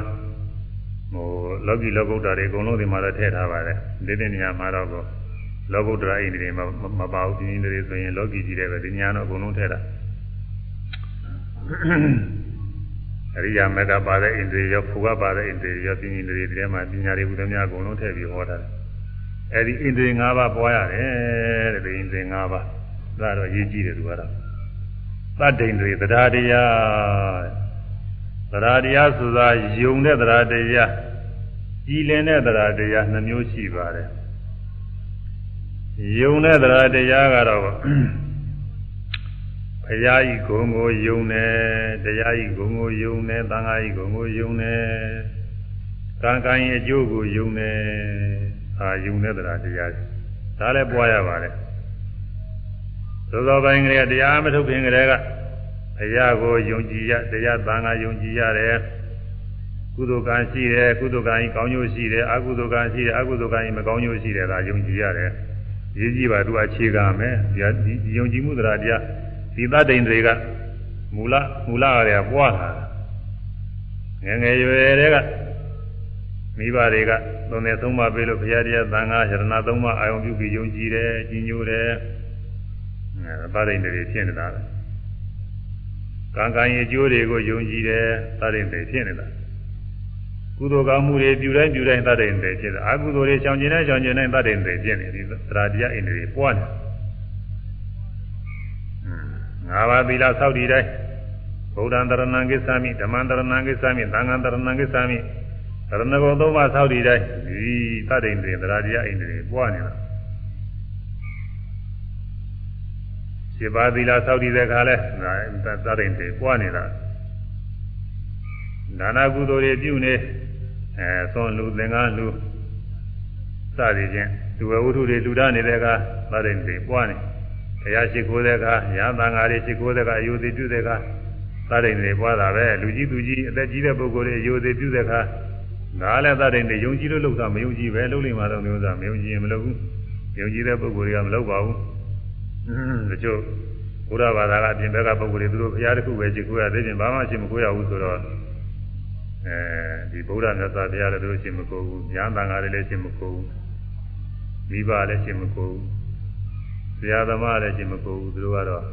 ဟိုလောကီလောကုတ္တရာတွေအကုန်လုံးဒီမှာတော့ထည့်ထားပါတယ်ဒီတဲ့နေရာမှာတော့လောကုတ္တရာအိန္ဒြေမမပါဘူးပညာတွေဆိုရင်လောကီကြီးတယ်ပဲဒီညာတော့အကုန်လုံးထည့်တာ အရိယာမေတ္တာပါတဲ့အိန္ဒြေရောဖူကပါတဲ့အိန္ဒြေရောပညာတွေဒီထဲမှာပညာတွေဘုရားများအကုန်လုံးထည့်ပြီးဟောတာအဲဒီအိန္ဒြေ၅ပါးပွားရတယ်တဲ့ဒီအိန္ဒြေ၅ပါးဒါတော့ရေးကြည့်တယ်သူကတော့သတ္တိန်တွေတရားတရားတရားတရားဆိုတာယုံတဲ့တရားတရားကြည်လင်တဲ့တရားတရားနှမျိုးရှိပါတယ်ယုံတဲ့တရားတရားကတော့ဘု ရားဤဂုံကိုယုံတယ်တရားဤဂုံကိုယုံတယ်သံဃာဤဂုံကိုယုံတယ်ကံကံရဲ့အကျိုးကိုယုံတယ်အာယုံတဲ့တရားတရားဒါလည်းပွားရပါတယ်သောသောပိုင်းကလေးကတရားမထုတ်ခင်ကလေးကဘုရားကိုယုံကြည်ရတရားသံဃာယုံကြည်ရတယ်ကုသိုလ်ကံရှိတယ်ကုသိုလ်ကံဤကောင်းကျိုးရှိတယ်အကုသိုလ်ကံရှိတယ်အကုသိုလ်ကံဤမကောင်းကျိုးရှိတယ်ဒါယုံကြည်ရတယ်ရည်ကြည်ပါသူအခြေခံမယ်ဒီယုံကြည်မှုတရားတရား ဒီသတ္တိန်တွေကမူလမူလကလေးကပွားလာငယ်ငယ်ရွယ်တွေကမိဘတွေကသုံးနေသုံးပါပေးလို့ဘုရားတရားသံဃာယရဏသုံးပါအာယုံပြုပြီးယုံကြည်တယ်ကြီးညိုတယ်အဲသတ္တိန်တွေဖြစ်နေတာပဲကံကံရဲ့အကျိုးတွေကိုယုံကြည်တယ်သတ္တိန်တွေဖြစ်နေတာကုသိုလ်ကောင်းမှုတွေပြုတိုင်းပြုတိုင်းသတ္တိန်တွေဖြစ်တယ်အကုသိုလ်တွေချောင်ကျင်တိုင်းချောင်ကျင်တိုင်းသတ္တိန်တွေဖြစ်နေဒီသရတရားအိန္ဒြေပွားနေ ငါးပါးသီလဆောက်တည်တိုင်းဗုဒ္ဓံတရဏံကိစ္ဆာမိဓမ္မံတရဏံကိစ္ဆာမိသံဃံတရဏံကိစ္ဆာမိရဏဂုံသုံးပါးဆောက်တည်တိုင်းဒီသတ္တိန်တွေသရတရားအိန္ဒြေပွားနေတာခြေပါသီလဆောက်တည်တဲ့ခါလဲသတ္တိန်တွေပွားနေတာဒါနကုသိုလ်တွေပြုနေအဲသွန်လူသင်္ကန်းလူစသည်ဖြင့်သူဝဝုထုတွေလူဒနေတဲ့အခါသတ္တိန်တွေပွားနေတ ရားရှိခိုးတဲ့အခါညာသံဃာတွေရှိခိုးတဲ့အခါအယုသိပြုတဲ့အခါသတ္တိန်တွေပွားတာပဲလူကြီးသူကြီးအသက်ကြီးတဲ့ပုဂ္ဂိုလ်တွေအယုသိပြုတဲ့အခါဒါလည်းသတ္တိန်တွေယုံကြည်လို့လုပ်တာမယုံကြည်ပဲလုပ်လိမ့်မှာတော့မျိုးစားမယုံကြည်ရင်မလုပ်ဘူးယုံကြည်တဲ့ပုဂ္ဂိုလ်တွေကမလုပ်ပါဘူးတချို့ဘုရားဘာသာကအပြင်ဘက်ကပုဂ္ဂိုလ်တွေသူတို့ဘုရားတစ်ခုပဲရှိခိုးရသေးတယ်ဘာမှရှိမခိုးရဘူးဆိုတော့အဲဒီဗုဒ္ဓမြတ်စွာဘုရားလည်းသူတို့ရှိမခိုးဘူးညာသံဃာတွေလည်းရှိမခိုးဘူးမိဘလည်းရှိမခိုးဘူး ဆရာသမားလည်းရှိမခိုးဘူးသူတို့ကတော့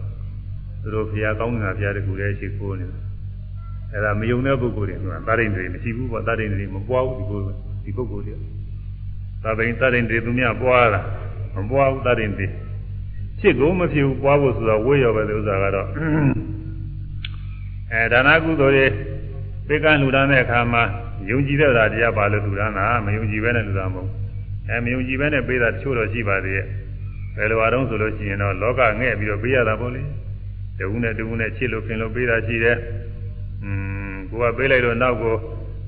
သူတို့ဘုရားကောင်းကင်ဘုရားတစ်ခုလည်းရှိခိုးနေတယ်အဲဒါမယုံတဲ့ပုဂ္ဂိုလ်တွေကသာရိန်တွေမရှိဘူးပေါ့သာရိန်တွေမပွားဘူးဒီကိုဒီပုဂ္ဂိုလ်တွေသာရိန်သာရိန်တွေသူများပွားတာမပွားဘူးသာရိန်တွေဖြစ်ကုန်မဖြစ်ဘူးပွားဖို့ဆိုတော့ဝေးရောပဲဒီဥစ္စာကတော့အဲဒါနကုသိုလ်တွေပေကံလှူဒါန်းတဲ့အခါမှာယုံကြည်တဲ့ဓာတရားပါလို့လှူဒါန်းတာမယုံကြည်ပဲနဲ့လှူဒါန်းမဟုတ်အဲမယုံကြည်ပဲနဲ့ပေးတာတချို့တော့ရှိပါသေးရဲ့ ဘယ်လိုအားလုံးဆိုလို့ရှိရင်တော့လောကငဲ့ပြီးတော့ပေးရတာပေါ့လေတဝူးနဲ့တဝူးနဲ့ချစ်လို့ခင်လို့ပေးတာရှိတယ်อืมကိုကပေးလိုက်တော့နောက်ကို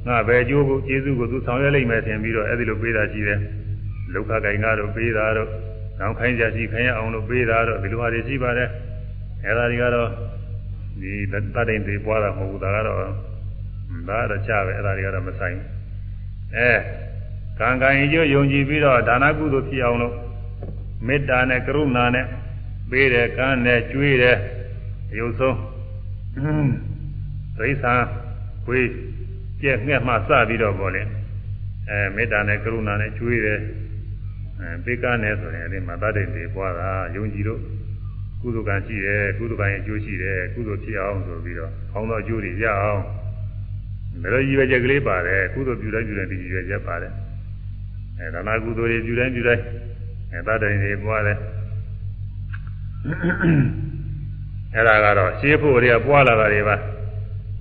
ငါပဲအကျိုးကိုကျေးဇူးကိုသူဆောင်ရွက်လိုက်မယ်ထင်ပြီးတော့အဲ့ဒီလိုပေးတာရှိတယ်လောကကိုင်ကတော့ပေးတာတော့နောက်ခိုင်းကြရှိခိုင်းရအောင်လို့ပေးတာတော့ဒီလိုဟာတွေရှိပါတယ်အဲ့ဒါတွေကတော့ဒီတတ်တိန်တွေပွားတာမဟုတ်ဘူးဒါကတော့ဒါတော့ချပဲအဲ့ဒါတွေကတော့မဆိုင်ဘူးအဲကံကံအကျိုးယုံကြည်ပြီးတော့ဒါနကုသိုလ်ဖြစ်အောင်လို့ မေတ္တာနဲ့ကရုဏာနဲ့ပေးတယ်ကမ်းတယ်ကျွေးတယ်အယုတ်ဆုံးသိသံခွေးပြက်ငှက်မှစပြီးတော့ပေါ့လေအဲမေတ္တာနဲ့ကရုဏာနဲ့ကျွေးတယ်အဲပေကနဲ့ဆိုရင်အဲဒီမှာတတ်တဲ့တွေပွားတာယုံကြည်လို့ကုသိုလ်ကံရှိတယ်ကုသိုလ်ကံရဲ့အကျိုးရှိတယ်ကုသိုလ်ဖြစ်အောင်ဆိုပြီးတော့ကောင်းသောအကျိုးတွေရအောင်ဒါလိုရည်ရွယ်ချက်ကလေးပါတယ်ကုသိုလ်ပြုတိုင်းပြုတိုင်းဒီရည်ရွယ်ချက်ပါတယ်အဲဒါနာကုသိုလ်တွေပြုတိုင်းပြုတိုင်း အဲတတ်တဲ့တွေပွားတယ်အဲ့ဒါကတော့ရှင်းဖို့တွေကပွားလာတာတွေပါ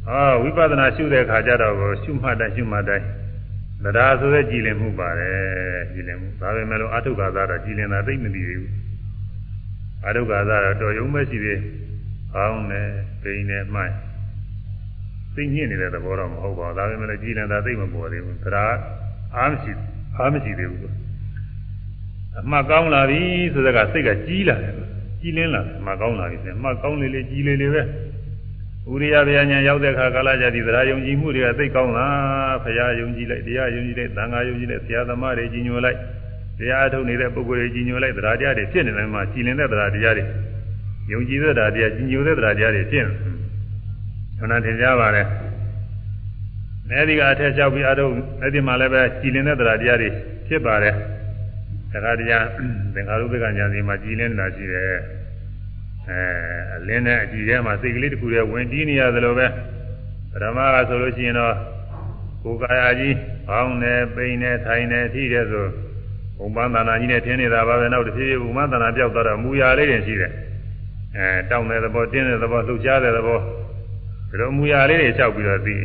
ဟောဝိပဿနာရှုတဲ့ခါကျတော့ကိုရှုမှတ်တိုင်းရှုမှတ်တိုင်းတရားဆိုတဲ့ကြည်လင်မှုပါတယ်ကြည်လင်မှုဒါပေမဲ့လို့အထုက္ခသာတော့ကြည်လင်တာသိမသိသေးဘူးအထုက္ခသာတော့တော်ရုံပဲရှိသေးအောင်းနေပိန်နေမှိုင်းသိညစ်နေတဲ့သဘောတော့မဟုတ်ပါဘူးဒါပေမဲ့လည်းကြည်လင်တာသိမပေါ်သေးဘူးတရားအားမရှိအားမရှိသေးဘူး အမှတ်ကောင်းလာပြီဆိုတဲ့ကစိတ်ကကြီးလာတယ်ကြည်လင်းလာတယ်အမှတ်ကောင်းလာပြီဆိုအမှတ်ကောင်းလေလေကြီးလေလေပဲဥရိယဗျာညာရောက်တဲ့အခါကာလကြတိသရာယုံကြည်မှုတွေကသိကောင်းလားဖရာယုံကြည်လိုက်တရားယုံကြည်လိုက်သံဃာယုံကြည်လိုက်ဆရာသမားတွေကြီးညိုလိုက်တရားအထုတ်နေတဲ့ပုဂ္ဂိုလ်တွေကြီးညိုလိုက်တရားတရားတွေဖြစ်နေတယ်မှာကြည်လင်တဲ့တရားတရားတွေယုံကြည်တဲ့တရားတရားကြီးညိုတဲ့တရားတရားတွေဖြစ်နေခဏထင်ကြပါလေအဲဒီကအထက်လျှောက်ပြီးအထုတ်အဲ့ဒီမှာလည်းပဲကြည်လင်တဲ့တရားတရားတွေဖြစ်ပါတယ် တရားတရားသင်္ခါရုပ္ပကညာစီမှာကြည်လင်နေတာရှိတယ်အဲအလင်းနဲ့အကြည်ထဲမှာစိတ်ကလေးတစ်ခုတည်းဝင်တီးနေရသလိုပဲပရမကဆိုလို့ရှိရင်တော့ကိုယ်ကာယကြီးဘောင်းနေပိန်နေထိုင်နေထိတယ်ဆိုဘုံပန်းသနာကြီးနဲ့ထင်းနေတာပါပဲနောက်တစ်ဖြည်းဖြည်းဘုံပန်းသနာပြောက်သွားတော့မူရလေးတွေရှိတယ်အဲတောင်းတဲ့သဘောတင်းတဲ့သဘောလှုပ်ရှားတဲ့သဘောဒီလိုမူရလေးတွေလျှောက်ပြီးတော့သိ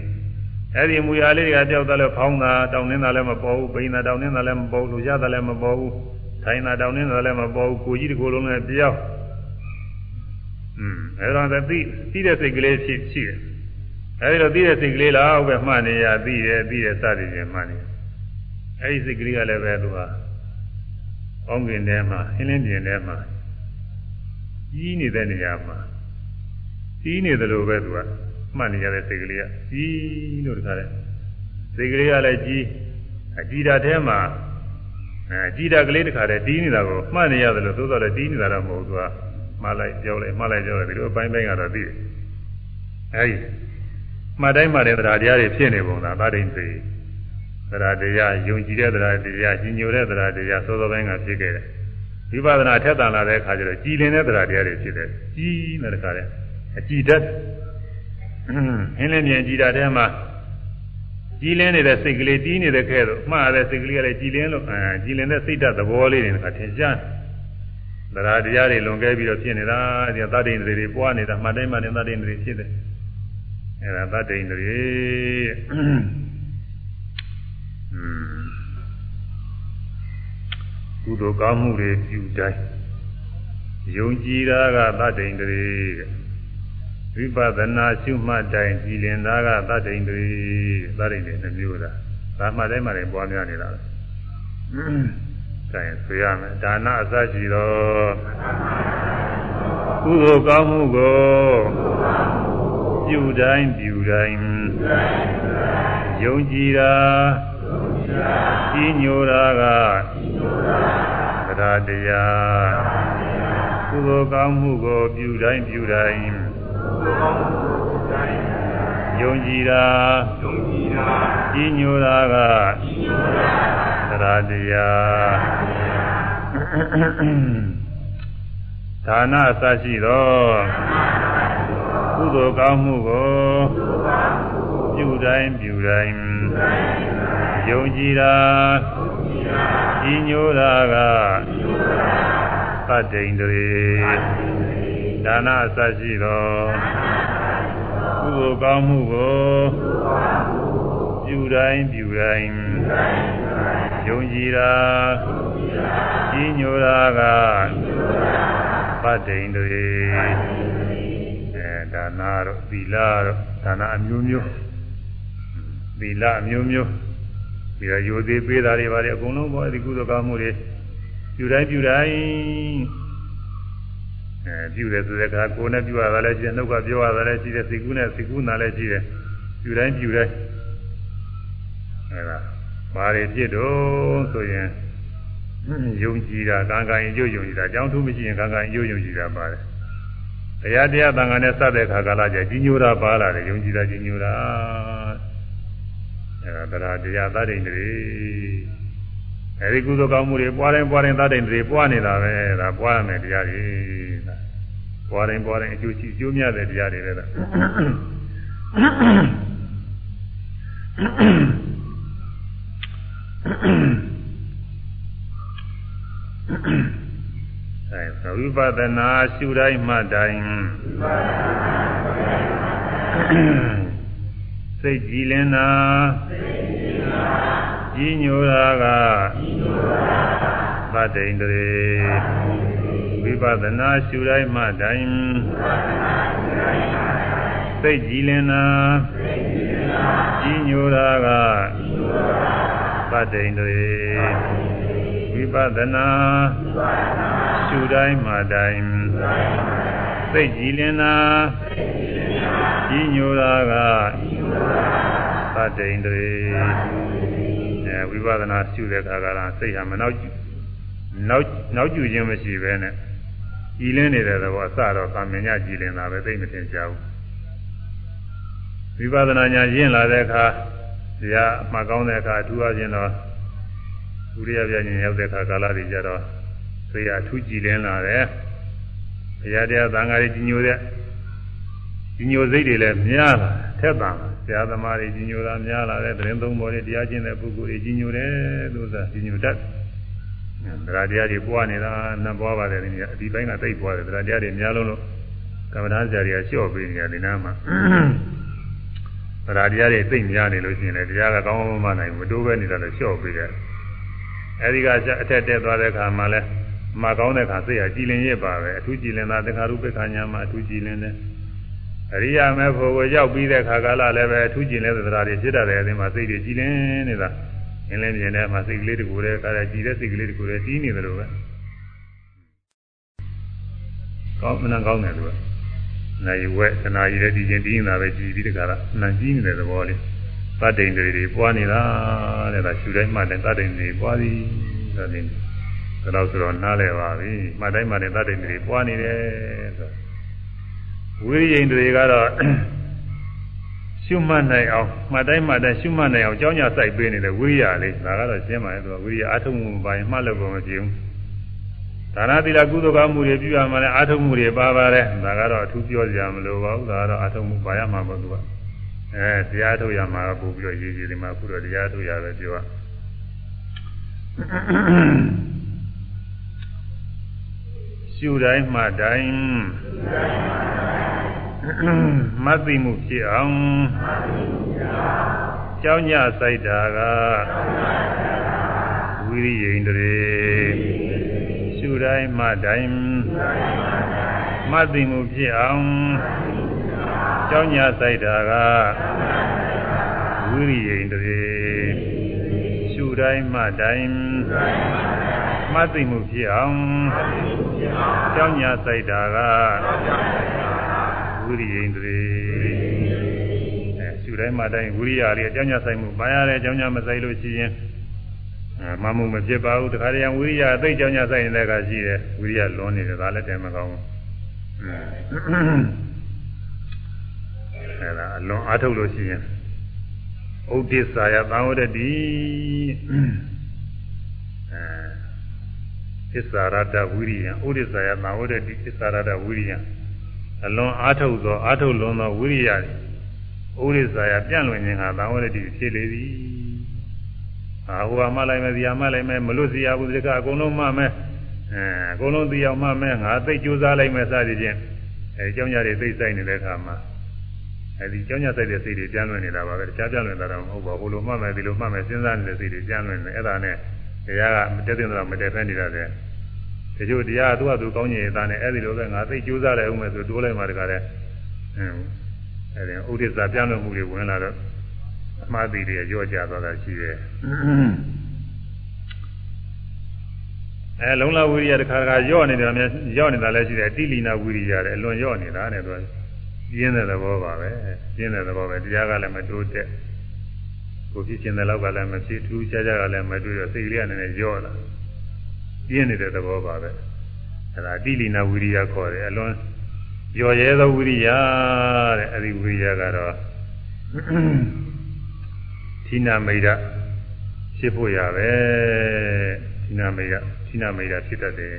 အဲ့ဒီမူရလေးတွေကပြောက်သွားလို့ဖောင်းတာတောင်းနေတာလည်းမပေါ်ဘူးပိန်တာတောင်းနေတာလည်းမပေါ်ဘူးလှုပ်ရှားတာလည်းမပေါ်ဘူးထိုင်တာတောင်းနေတာလည်းမပေါ်ဘူးကိုကြီးတစ်ခုလုံးနဲ့ပြောက်อืมအဲ့တော့သိသိတဲ့စိတ်ကလေးရှိရှိတယ်အဲဒီတော့သိတဲ့စိတ်ကလေးလားပဲမှတ်နေရသိတယ်သိတယ်စသည်ဖြင့်မှတ်နေအဲဒီစိတ်ကလေးကလည်းပဲသူဟာအောင်းကင်ထဲမှာဟင်းလင်းပြင်ထဲမှာကြီးနေတဲ့နေရာမှာကြီးနေတယ်လို့ပဲသူက မှတ်နေရတဲ့စိတ်ကလေးကကြီးလို့တခါလဲစိတ်ကလေးကလည်းကြီးအကြည်ဓာတ်ထဲမှာအဲကြည်ဓာတ်ကလေးတခါတည်းတီးနေတာကိုမှတ်နေရတယ်လို့သို့တော်လည်းတီးနေတာတော့မဟုတ်ဘူးသူကမှတ်လိုက်ပြောလိုက်မှတ်လိုက်ပြောလိုက်ဒီလိုအပိုင်းပိုင်းကတော့သိတယ်အဲဒီမှတ်တိုင်းမှတ်တဲ့တရားတရားတွေဖြစ်နေပုံလားဗဒိန်သိတရားတရားယုံကြည်တဲ့တရားတရားကြီးညိုတဲ့တရားတရားစောစောပိုင်းကဖြစ်ခဲ့တယ်ဝိပဿနာထက်သန်လာတဲ့အခါကျတော့ကြည်လင်တဲ့တရားတရားတွေဖြစ်တယ်ကြီးတဲ့ခါတဲ့အကြည်တတ် အင်းလင်းမြန်ကြည်တာထဲမှာကြည်လင်းနေတဲ့စိတ်ကလေးတီးနေတဲ့ခဲတော့မှားတဲ့စိတ်ကလေးကလည်းကြည်လင်းလို့အဲကြည်လင်းတဲ့စိတ်ဓာတ်သဘောလေးတွေကထင်ရှားတရားတရားတွေလွန်ခဲ့ပြီးတော့ဖြစ်နေတာဒီသတ္တိန်တွေပွားနေတာမှတ်တိုင်းမှတ်တဲ့သတ္တိန်တွေဖြစ်တယ်အဲဒါသတ္တိန်တွေကုသိုလ်ကောင်းမှုတွေပြုတိုင်းယုံကြည်တာကသတ္တိန်တွေ ဝိပဿနာရှုမှတ်တိုင်းကြည်လင်တာကသတ္တိန်တွေသတ္တိန်တွေနှမျိုးလားဒါမှတိုင်းမှတိုင်းပွားများနေတာလားဆိုင်ဆွေရမယ်ဒါနအစရှိသောကုသိုလ်ကောင်းမှုကိုပြုတိုင်းပြုတိုင်းယုံကြည်တာကြီးညိုတာကတရားတရားကုသိုလ်ကောင်းမှုကိုပြုတိုင်းပြုတိုင်း ယုံကြည်တာကြီးညိုတာကတရားတရားဒါနအစရှိသောကုသိုလ်ကောင်းမှုကိုပြုတိုင်းပြုတိုင်းယုံကြည်တာကြီးညိုတာကသတ္တိန်တွေ ဒါနအစရှိသောကုသိုလ်ကောင်းမှုကိုပြုတိုင်းပြုတိုင်းယုံကြည်တာကြီးညိုတာကသတ္တိန်တွေအဲဒါနာတော့သီလတော့ဒါနာအမျိုးမျိုးသီလအမျိုးမျိုးပြီးတော့ယူသေးပေးတာတွေပါတယ်အကုန်လုံးပေါ့ဒီကုသိုလ်ကောင်းမှုတွေပြုတိုင်းပြုတိုင်း အဲပြုတယ်ဆိုတဲ့အခါကိုယ်နဲ့ပြုရတာလည်းရှိတယ်နှုတ်ကပြောရတာလည်းရှိတယ်စိတ်ကူးနဲ့စိတ်ကူးနာလည်းရှိတယ်ပြုတိုင်းပြုတိုင်းအဲဒါဘာတွေဖြစ်တော့ဆိုရင်ယုံကြည်တာကံကံယုံယုံကြည်တာအကြောင်းထူးမရှိရင်ကံကံယုံယုံကြည်တာပါတယ်တရားတရားတန်ခါနဲ့စတဲ့ခါကာလကျကြီးညိုတာပါလာတယ်ယုံကြည်တာကြီးညိုတာအဲဒါတရားသတ္တိန်တွေအဲဒီကုသိုလ်ကောင်းမှုတွေပွားတိုင်းပွားတိုင်းသတ္တိန်တွေပွားနေတာပဲဒါပွားရမယ်တရားတွေ ပွားတိုင်းပွားတိုင်းအကျိုးရှိအကျိုးများတဲ့တရားတွေပဲလားအဲဝိပဿနာရှုတိုင်းမှတိုင်းစိတ်ကြည်လင်တာကြီးညိုတာကသတ္တိန်တွေ ဝိပဿနာရှုတိုင်းမှတိုင်းစိတ်ကြည်လင်တာကြီးညိုတာကသတ္တိန်တွေဝိပဿနာရှုတိုင်းမှတိုင်းစိတ်ကြည်လင်တာကြီးညိုတာကသတ္တိန်တွေအဲဝိပဿနာရှုတဲ့အခါကစိတ်ဟာမနောက်နောက်နောက်ကျခြင်းမရှိဘဲနဲ့ ကြည်လင်းနေတဲ့သဘောအစတော့ကာမညကြည်လင်တာပဲသိမထင်ကြဘူးဝိပဿနာညာရင့်လာတဲ့အခါတရားအမှတ်ကောင်းတဲ့အခါအထူးအချင်းတော့ဥရိယပြဉ္ရောက်တဲ့အခါကာလတွေကြတော့သိရအထူးကြည်လင်းလာတယ်တရားတရားသံဃာတွေကြီးညိုတဲ့ကြီးညိုစိတ်တွေလည်းများလာထက်သန်ဆရာသမားတွေကြီးညိုတာများလာတဲ့သတင်းသုံးပေါ်တွေတရားကျင့်တဲ့ပုဂ္ဂိုလ်တွေကြီးညိုတယ်လို့ဆိုတာကြီးညိုတတ်တ ရားတရားတွေပွားနေတာနတ်ပွားပါတယ်ဒီနေ့အဒီပိုင်းကတိတ်ပွားတယ်တရားတရားတွေများလုံးလို့ကမ္မဋ္ဌာန်းဆရာတွေကလျှော့ပေးနေတယ်ဒီနားမှာတရားတရားတွေသိမ့်များနေလို့ရှိရင်လည်းတရားကကောင်းကောင်းမနိုင်မတိုးပဲနေတာလည်းလျှော့ပေးတယ်အဲဒီကအထက်တက်သွားတဲ့အခါမှာလည်းမှာကောင်းတဲ့အခါစိတ်ဟာကြည်လင်ရပါပဲအထူးကြည်လင်တာသင်္ခါရုပ္ပခာညာမှာအထူးကြည်လင်တယ်အရိယာမေဖို့ကိုရောက်ပြီးတဲ့ခါကာလလည်းပဲအထူးကြည်လင်တဲ့သရာတွေဖြစ်တတ်တယ်အဲဒီမှာစိတ်တွေကြည်လင်နေတာ အင်းလင်းမြင်တဲ့မှာစိတ်ကလေးတကူတဲ့ကာရကြည်တဲ့စိတ်ကလေးတကူတဲ့တီးနေတယ်လို့ပဲကောင်းမနှံကောင်းတယ်လို့နိုင်ဝဲသနာရည်တဲ့ဒီချင်းတီးနေတာပဲကြည်ပြီးတခါလားနှံကြီးနေတဲ့သဘောလေးသတ္တိန်တွေတွေပွားနေတာတဲ့ဒါရှူတိုင်းမှတဲ့သတ္တိန်တွေပွားသည်ဆိုတဲ့ဒါတော့ဆိုတော့နားလည်ပါပြီမှတ်တိုင်းမှတဲ့သတ္တိန်တွေပွားနေတယ်ဆိုဝိရိယိန်တွေကတော့ ရှုမှတ်နိုင်အောင်မှတ်တိုင်းမှတ်တိုင်းရှုမှတ်နိုင်အောင်ကြောင်းကြစိုက်ပေးနေတဲ့ဝိရိယလေးဒါကတော့ရှင်းပါရဲ့သူကဝိရိယအထုံးမှုပိုင်းမှတ်လို့မဖြစ်ဘူးဒါနသီလကုသိုလ်ကောင်းမှုတွေပြုရမှလည်းအထုံးမှုတွေပါပါတယ်ဒါကတော့အထူးပြောစရာမလိုပါဘူးဒါကတော့အထုံးမှုပါရမှာပေါ့သူကအဲတရားထုတ်ရမှာပို့ပြီးတော့ရေးရေးဒီမှာအခုတော့တရားထုတ်ရပဲပြောရရှုတိုင်းမှတိုင်း မသိမှုဖြစ်အောင်ကြောင်းညစိုက်တာကဝိရိယိန္ဒြေရှုတိုင်းမှတိုင်းမသိမှုဖြစ်အောင်ကြောင်းညစိုက်တာကဝိရိယိန္ဒြေရှုတိုင်းမှတိုင်းမသိမှုဖြစ်အောင်ကြောင်းညစိုက်တာက ဝိရိယိန္ဒြေအဲရှုတိုင်းမှတိုင်းဝိရိယလေးအကြောင်းညဆိုင်မှုပါရတယ်အကြောင်းညမဆိုင်လို့ရှိရင်မမှုမဖြစ်ပါဘူးတခါတည်းဝိရိယအသိအကြောင်းညဆိုင်နေတဲ့ကရှိတယ်ဝိရိယလွန်နေတယ်ဒါလည်းတည်းမကောင်းဘူးအဲဒါအလွန်အားထုတ်လို့ရှိရင်ဥဒိစ္စယသံဝရတိအဲသစ္စာရတဝိရိယဥဒိစ္စယသံဝရတိသစ္စာရတဝိရိယ အလွန်အားထုတ်သောအားထုတ်လွန်သောဝိရိယဥရိဇာယပြန့်လွင်ခြင်းဟာသံဝရတိဖြစ်လေသည်အာဟိုကမှလိုက်မယ်ဇီယာမှလိုက်မယ်မလွတ်ဇီယာဘူးဒီကအကုန်လုံးမှမယ်အဲအကုန်လုံးသိအောင်မှမယ်ငါသိကြိုးစားလိုက်မယ်စသည်ဖြင့်အဲเจ้าညာတွေသိဆိုင်နေတဲ့အခါမှာအဲဒီเจ้าညာဆိုင်တဲ့စိတ်တွေပြန့်လွင်နေတာပါပဲတခြားပြန့်လွင်တာတော့မဟုတ်ပါဘူးဟိုလိုမှမယ်ဒီလိုမှမယ်စဉ်းစားနေတဲ့စိတ်တွေပြန့်လွင်နေအဲ့ဒါနဲ့တရားကမတက်တဲ့တော့မတက်ဖက်နေတာတဲ့ တချို့တရားသူ့ဟာသူကောင်းကျင်ရတာနဲ့အဲ့ဒီလိုပဲငါသိကြိုးစားလိုက်အောင်မယ်ဆိုတိုးလိုက်မှတကားတဲ့အင်းအဲ့ဒီဥဒိစ္စပြန့်လို့မှုတွေဝင်လာတော့အမှားသိတွေရော့ကျသွားတာရှိတယ်အဲလုံလဝိရိယတစ်ခါတစ်ခါရော့နေတာများရော့နေတာလည်းရှိတယ်တိလီနာဝိရိယလည်းအလွန်ရော့နေတာနဲ့သူပြင်းတဲ့သဘောပါပဲပြင်းတဲ့သဘောပဲတရားကလည်းမတိုးတက်ကိုဖြစ်ခြင်းတဲ့လောက်ကလည်းမဖြစ်ထူးခြားခြားကလည်းမတွေ့ရစိတ်ကလေးကလည်းရော့လာ ပြင်းနေတဲ့သဘောပါပဲအဲဒါတိလီနာဝိရိယခေါ်တယ်အလွန်ရော်ရဲသောဝိရိယတဲ့အဲဒီဝိရိယကတော့သီနာမိတ်ဖြစ်ဖို့ရပဲသီနာမိတ်သီနာမိတ်ဖြစ်တတ်တယ်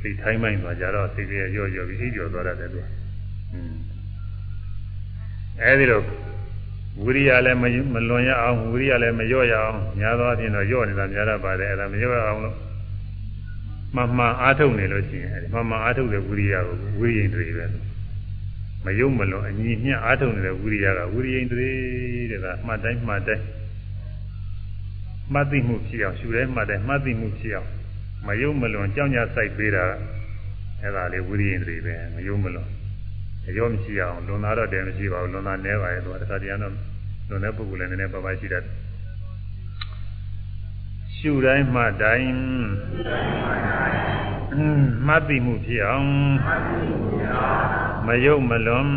စိတ်ထိုင်းမိုင်းသွားကြတော့စိတ်ကြီးရော့ရော့ပြီးအိပ်ကျော်သွားတတ်တယ်သူအဲဒီတော့ဝိရိယလည်းမလွန်ရအောင်ဝိရိယလည်းမလျော့ရအောင်များသောအားဖြင့်တော့လျော့နေတာများတတ်ပါတယ်အဲဒါမလျော့ရအောင်လို့ မှန်မှန်အားထုတ်နေလို့ရှိရင်အဲဒီမှန်မှန်အားထုတ်တဲ့ဝိရိယကိုဝိရိယင်တွေပဲမယုံမလွန်အညီမျှအားထုတ်နေတဲ့ဝိရိယကဝိရိယင်တွေတဲ့ကမှတ်တိုင်းမှတ်တိုင်းမှတ်သိမှုဖြစ်အောင်ရှုတိုင်းမှတ်တိုင်းမှတ်သိမှုဖြစ်အောင်မယုံမလွန်ကြောင်းကြစိုက်ပေးတာအဲဒါလေးဝိရိယင်တွေပဲမယုံမလွန်အရောမရှိအောင်လွန်သားတော့တယ်မရှိပါဘူးလွန်သားနဲပါရဲ့တော့တခါတည်းကတော့လွန်တဲ့ပုဂ္ဂိုလ်လည်းနည်းနည်းပါးပါးရှိတတ်တယ် ရှုတိုင်းမှတိုင်းမှတ်သိမှုဖြစ်အောင်မယုတ်မလွန်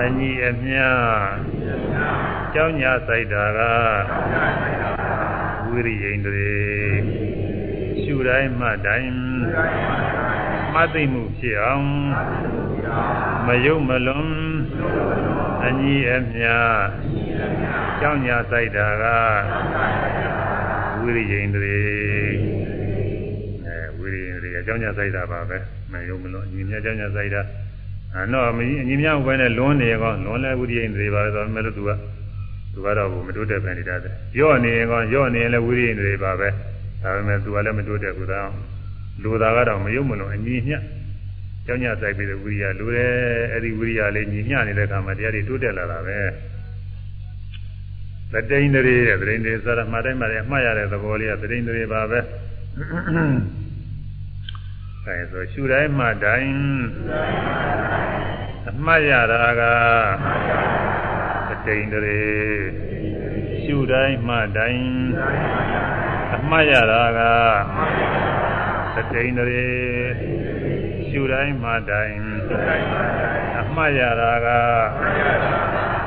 အညီအမျှကြောင်းညာဆိုင်တာကဝိရိယိန်တွေရှုတိုင်းမှတိုင်းမှတ်သိမှုဖြစ်အောင်မယုတ်မလွန်အညီအမျှကြောင်းညာဆိုင်တာကဝိ ရိယိန္ဒြေအဲဝိရိယိန္ဒြေအကြောင်းညာဆိုင်တာပါပဲမယုတ်မလွန်အညီအမျှကြောင်းညာဆိုင်တာအတော့မကြီးအညီအမျှဘယ်နဲ့လွန်နေကောလွန်လဲဝိရိယိန္ဒြေပါပဲဆိုတော့မဲ့လို့သူကသူကတော့မတိုးတက်ပဲနေတာတဲ့ရော့နေရင်ကောရော့နေရင်လည်းဝိရိယိန္ဒြေပါပဲဒါပေမဲ့သူကလည်းမတိုးတက်ဘူးသားလူသားကတော့မယုံမလို့အညီမျှကျောင်းညဆိုင်ပြီးတဲ့ဝိရိယလူတယ်အဲ့ဒီဝိရိယလေးညီမျှနေတဲ့အခါမှာတရားတွေတိုးတက်လာတာပဲ သတိန်တွေတဲ့သတိန်တွေဆိုတော့မှတ်တိုင်းမှလည်းအမှတ်ရတဲ့သဘောလေးကသတိန်တွေပါပဲအဲဆိုရှုတိုင်းမှတိုင်းအမှတ်ရတာကသတိန်တွေရှုတိုင်းမှတိုင်းအမှတ်ရတာကသတိန်တွေရှုတိုင်းမှတိုင်းအမှတ်ရတာက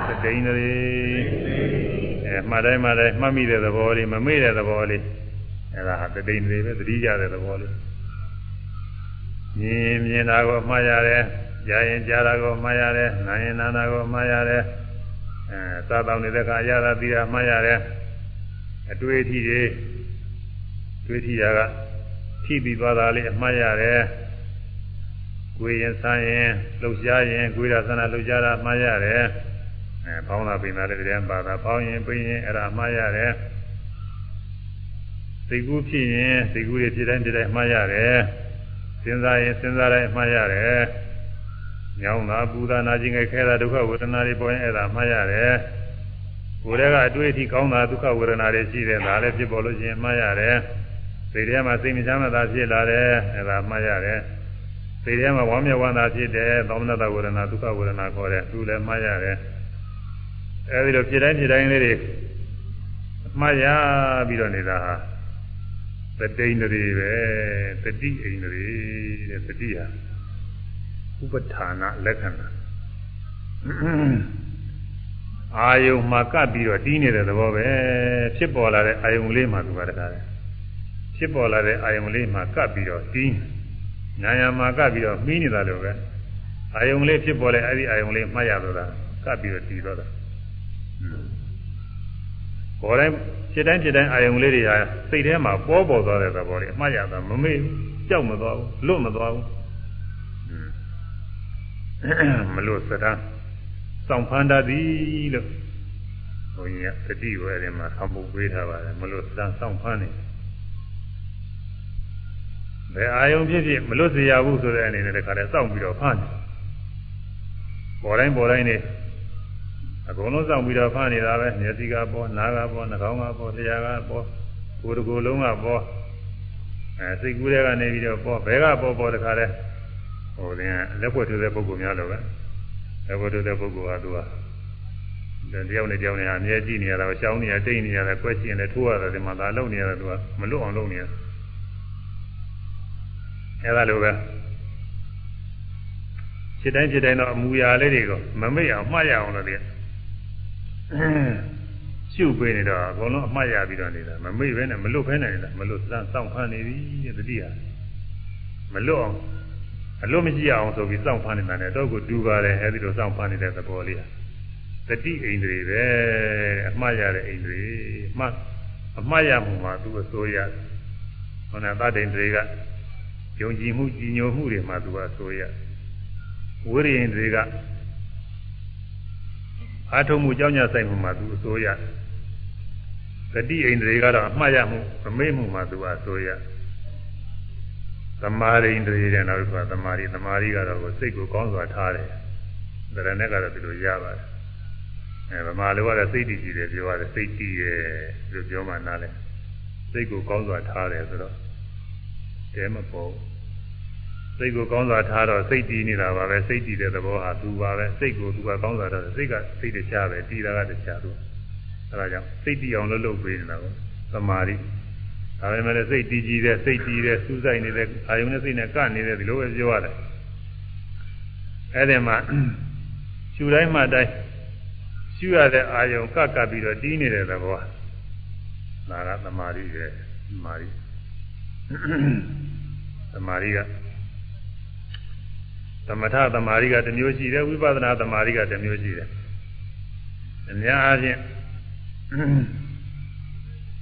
သတိန်တွေအဲ မှတ်တိုင်းမှတိုင်းမှတ်မိတဲ့သဘောလေးမမေ့တဲ့သဘောလေးအဲဒါဟာသတိန်တွေပဲသတိရတဲ့သဘောလေးမြင်မြင်တာကိုမှားရတယ်ကြားရင်ကြားတာကိုမှားရတယ်နားရင်နားတာကိုမှားရတယ်အဲသာတောင်းနေတဲ့အခါအရသာပြီးတာမှားရတယ်အတွေ့အထိတွေတွေ့ထိတာကထိပြီးသွားတာလေးအမှားရတယ်ကိုယ်ရင်ဆန်းရင်လှုပ်ရှားရင်ကိုယ်ရဆန္ဒလှုပ်ရှားတာမှားရတယ် အဲဖောင်းတာပိန်တာလည်းတည်းပါတာဖောင်းရင်ပိန်ရင်အဲ့ဒါမှားရတယ်စိတ်ကူးဖြစ်ရင်စိတ်ကူးတွေဖြစ်တိုင်းဖြစ်တိုင်းမှားရတယ်စဉ်းစားရင်စဉ်းစားတိုင်းမှားရတယ်ညောင်းတာပူတာနာကျင်ခဲတာဒုက္ခဝေဒနာတွေပေါ်ရင်အဲ့ဒါမှားရတယ်ကိုယ်တည်းကအတွေ့အထိကောင်းတာဒုက္ခဝေဒနာတွေရှိတယ်ဒါလည်းဖြစ်ပေါ်လို့ရှိရင်မှားရတယ်စိတ်ထဲမှာစိတ်မချမ်းသာဖြစ်လာတယ်အဲ့ဒါမှားရတယ်စိတ်ထဲမှာဝမ်းမြောက်ဝမ်းသာဖြစ်တယ်သောမနတဝေဒနာဒုက္ခဝေဒနာခေါ်တယ်သူလည်းမှားရတယ် အဲဒီလိုဖြစ်တိုင်းဖြစ်တိုင်းလေးတွေမှားရပြီးတော့နေတာဟာသတိန္ဒြေပဲသတိအိန္ဒြေတဲ့သတိဟာဥပဌာဏလက္ခဏာအာယုံမှာကပ်ပြီးတော့တီးနေတဲ့သဘောပဲဖြစ်ပေါ်လာတဲ့အာယုံလေးမှာသူကတကားတယ်ဖြစ်ပေါ်လာတဲ့အာယုံလေးမှာကပ်ပြီးတော့တီးညာညာမှာကပ်ပြီးတော့မှီးနေတာလို့ပဲအာယုံလေးဖြစ်ပေါ်တဲ့အဲ့ဒီအာယုံလေးမှတ်ရတော့တာကပ်ပြီးတော့တီးတော့တာ ပေါ်တိုင်းဖြစ်တိုင်းဖြစ်တိုင်းအာယုံလေးတွေဟာစိတ်ထဲမှာပေါ်ပေါ်သွားတဲ့သဘောလေးအမှတ်ရတာမမေ့ကြောက်မသွားဘူးလွတ်မသွားဘူးမလို့စတာစောင့်ဖန်တတ်သည်လို့ဘုန်းကြီးကတတိဝဲထဲမှာအမှုပေးထားပါတယ်မလို့စတာစောင့်ဖန်နေဘယ်အာယုံဖြစ်ဖြစ်မလွတ်စေရဘူးဆိုတဲ့အနေနဲ့တခါတည်းစောင့်ပြီးတော့ဖန်တယ်ပေါ်တိုင်းပေါ်တိုင်းနေ အကုန်လုံးစောင့်ပြီးတော့ဖမ်းနေတာပဲမျက်စိကပေါ်နားကပေါ်နှာခေါင်းကပေါ်လျှာကပေါ်ကိုယ်တစ်ကိုယ်လုံးကပေါ်အဲစိတ်ကူးတဲ့ကနေပြီးတော့ပေါ်ဘဲကပေါ်ပေါ်တခါလဲဟိုတင်လက်ဖွဲ့ထူတဲ့ပုဂ္ဂိုလ်များလိုပဲလက်ဖွဲ့ထူတဲ့ပုဂ္ဂိုလ်ကသူကတယောက်နဲ့တယောက်နဲ့အမြဲကြည့်နေရတာရှောင်းနေရတိတ်နေရတယ်ကွက်ကျင်တယ်ထိုးရတယ်ဒီမှာသာလုံနေရတယ်သူကမလွတ်အောင်လုပ်နေရတယ်အဲဒါလိုပဲဖြစ်တိုင်းဖြစ်တိုင်းတော့အမူအရာလေးတွေကိုမမေ့အောင်မှားရအောင်လို့တည်း ရှုပ်ပေးနေတော့အကုန်လုံးအမှားရပြီးတော့နေတာမမေ့ပဲနဲ့မလွတ်ပဲနဲ့နေတာမလွတ်စမ်းစောင့်ဖမ်းနေပြီတဲ့တတိယမလွတ်အောင်အလွတ်မရှိအောင်ဆိုပြီးစောင့်ဖမ်းနေတာနဲ့တော့ကိုတူပါတယ်အဲဒီလိုစောင့်ဖမ်းနေတဲ့သဘောလေးဟာတတိအိန္ဒြေပဲအမှားရတဲ့အိန္ဒြေမှအမှားရမှုမှာသူအစိုးရဟောနာသတ္တိန္ဒြေကယုံကြည်မှုကြည်ညိုမှုတွေမှာသူကအစိုးရဝိရိယင်တွေက အာထုံမှုကြောင်းကြဆိုင်မှုမှာသူအစိုးရဂတိအိန္ဒြေကတော့အမှားရမှုမမေ့မှုမှာသူအစိုးရသမာရိန္ဒြေတဲ့နောက်တစ်ခါသမာရိသမာရိကတော့စိတ်ကိုကောင်းစွာထားတယ်ဒါရနဲ့ကတော့ဒီလိုရပါတယ်အဲဗမာလိုကတော့စိတ်တည်ကြည်တယ်ပြောရတယ်စိတ်တည်ရဲ့လို့ပြောမှနားလဲစိတ်ကိုကောင်းစွာထားတယ်ဆိုတော့တဲမပေါ် စိတ်ကိုကောင်းစွာထားတော့စိတ်တည်နေတာပါပဲစိတ်တည်တဲ့သဘောဟာသူပါပဲစိတ်ကိုသူကကောင်းစွာထားတယ်စိတ်ကစိတ်တခြားပဲတည်တာကတခြားသူအဲဒါကြောင့်စိတ်တည်အောင်လုပ်လုပ်ပေးနေတာကိုသမာဓိဒါပေမဲ့စိတ်တည်ကြည်တဲ့စိတ်တည်တဲ့စူးစိုက်နေတဲ့အာယုန်နဲ့စိတ်နဲ့ကနေတယ်ဒီလိုပဲပြောရတယ်အဲ့ဒီမှာရှူတိုင်းမှတိုင်းရှူရတဲ့အာယုန်ကကပ်ပြီးတော့တီးနေတဲ့သဘောဒါကသမာဓိရဲ့သမာဓိသမာဓိက သမထသမာဓိကတစ်မျိုးရှိတယ်ဝိပဿနာသမာဓိကတစ်မျိုးရှိတယ်အများအားဖြင့်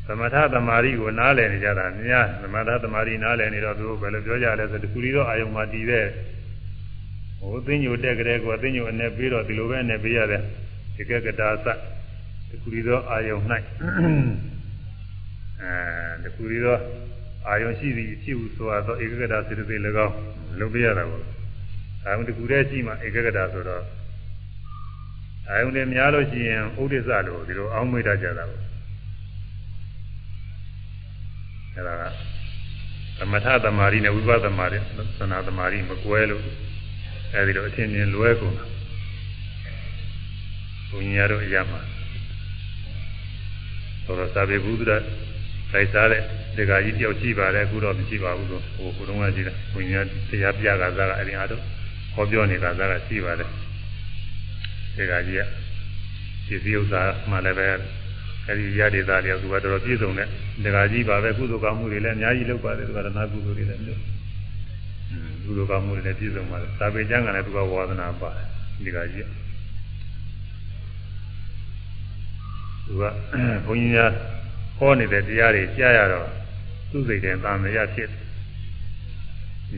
သမထသမာဓိကိုနားလည်နေကြတာအများသမထသမာဓိနားလည်နေတော့သူတို့ဘယ်လိုပြောကြလဲဆိုတခုလီတော့အာယုံမှာတည်တဲ့ဟိုသိညိုတက်ကြတဲ့ကောသိညိုအနေပေးတော့ဒီလိုပဲအနေပေးရတယ်ဒီကကတာသတခုလီတော့အာယုံ၌အဲတခုလီတော့အာယုံရှိသည်ဖြစ်ဟုဆိုတော့ဧကဂတာစေတသိက်၎င်းလုပ်ပြရတာပေါ့ အာယုံတခုတည်းရှိမှဧကဂတာဆိုတော့အာယုံတွေများလို့ရှိရင်ဥဒိစ္စလို့ဒီလိုအောင်းမေ့တတ်ကြတာပေါ့အဲဒါကသမထသမารိနဲ့ဝိပဿနာတွေသနာသမารိမကွဲလို့အဲဒီတော့အထင်မြင်လွဲကုန်တာဘုညာရတို့အရာမှာဆိုတော့သာဘေဘုဒ္ဓလိုက်စားတဲ့ဒီကကြီးတယောက်ရှိပါတယ်အခုတော့မရှိပါဘူးလို့ဟိုကိုတုံးကရှိတာဘုညာတရားပြကစားကအဲဒီအားတော့ဟော ပြောနေတာစားကရှိပါတယ်ဒီကကြီးကဒီစည်းဥစ္စာမှလည်းပဲအဲဒီရဒေသတွေသူကတော်တော်ပြည့်စုံတဲ့ဒီကကြီးပါပဲကုသိုလ်ကောင်းမှုတွေလည်းအများကြီးလုပ်ပါတယ်သူကရဏကုသိုလ်တွေလည်းလုပ်ကုသိုလ်ကောင်းမှုတွေလည်းပြည့်စုံပါတယ်သာပေကျမ်းကလည်းသူကဝါသနာပါတယ်ဒီကကြီးသူကဘုန်းကြီးများဟောနေတဲ့တရားတွေကြားရတော့သူ့စိတ်ထဲတာမရဖြစ်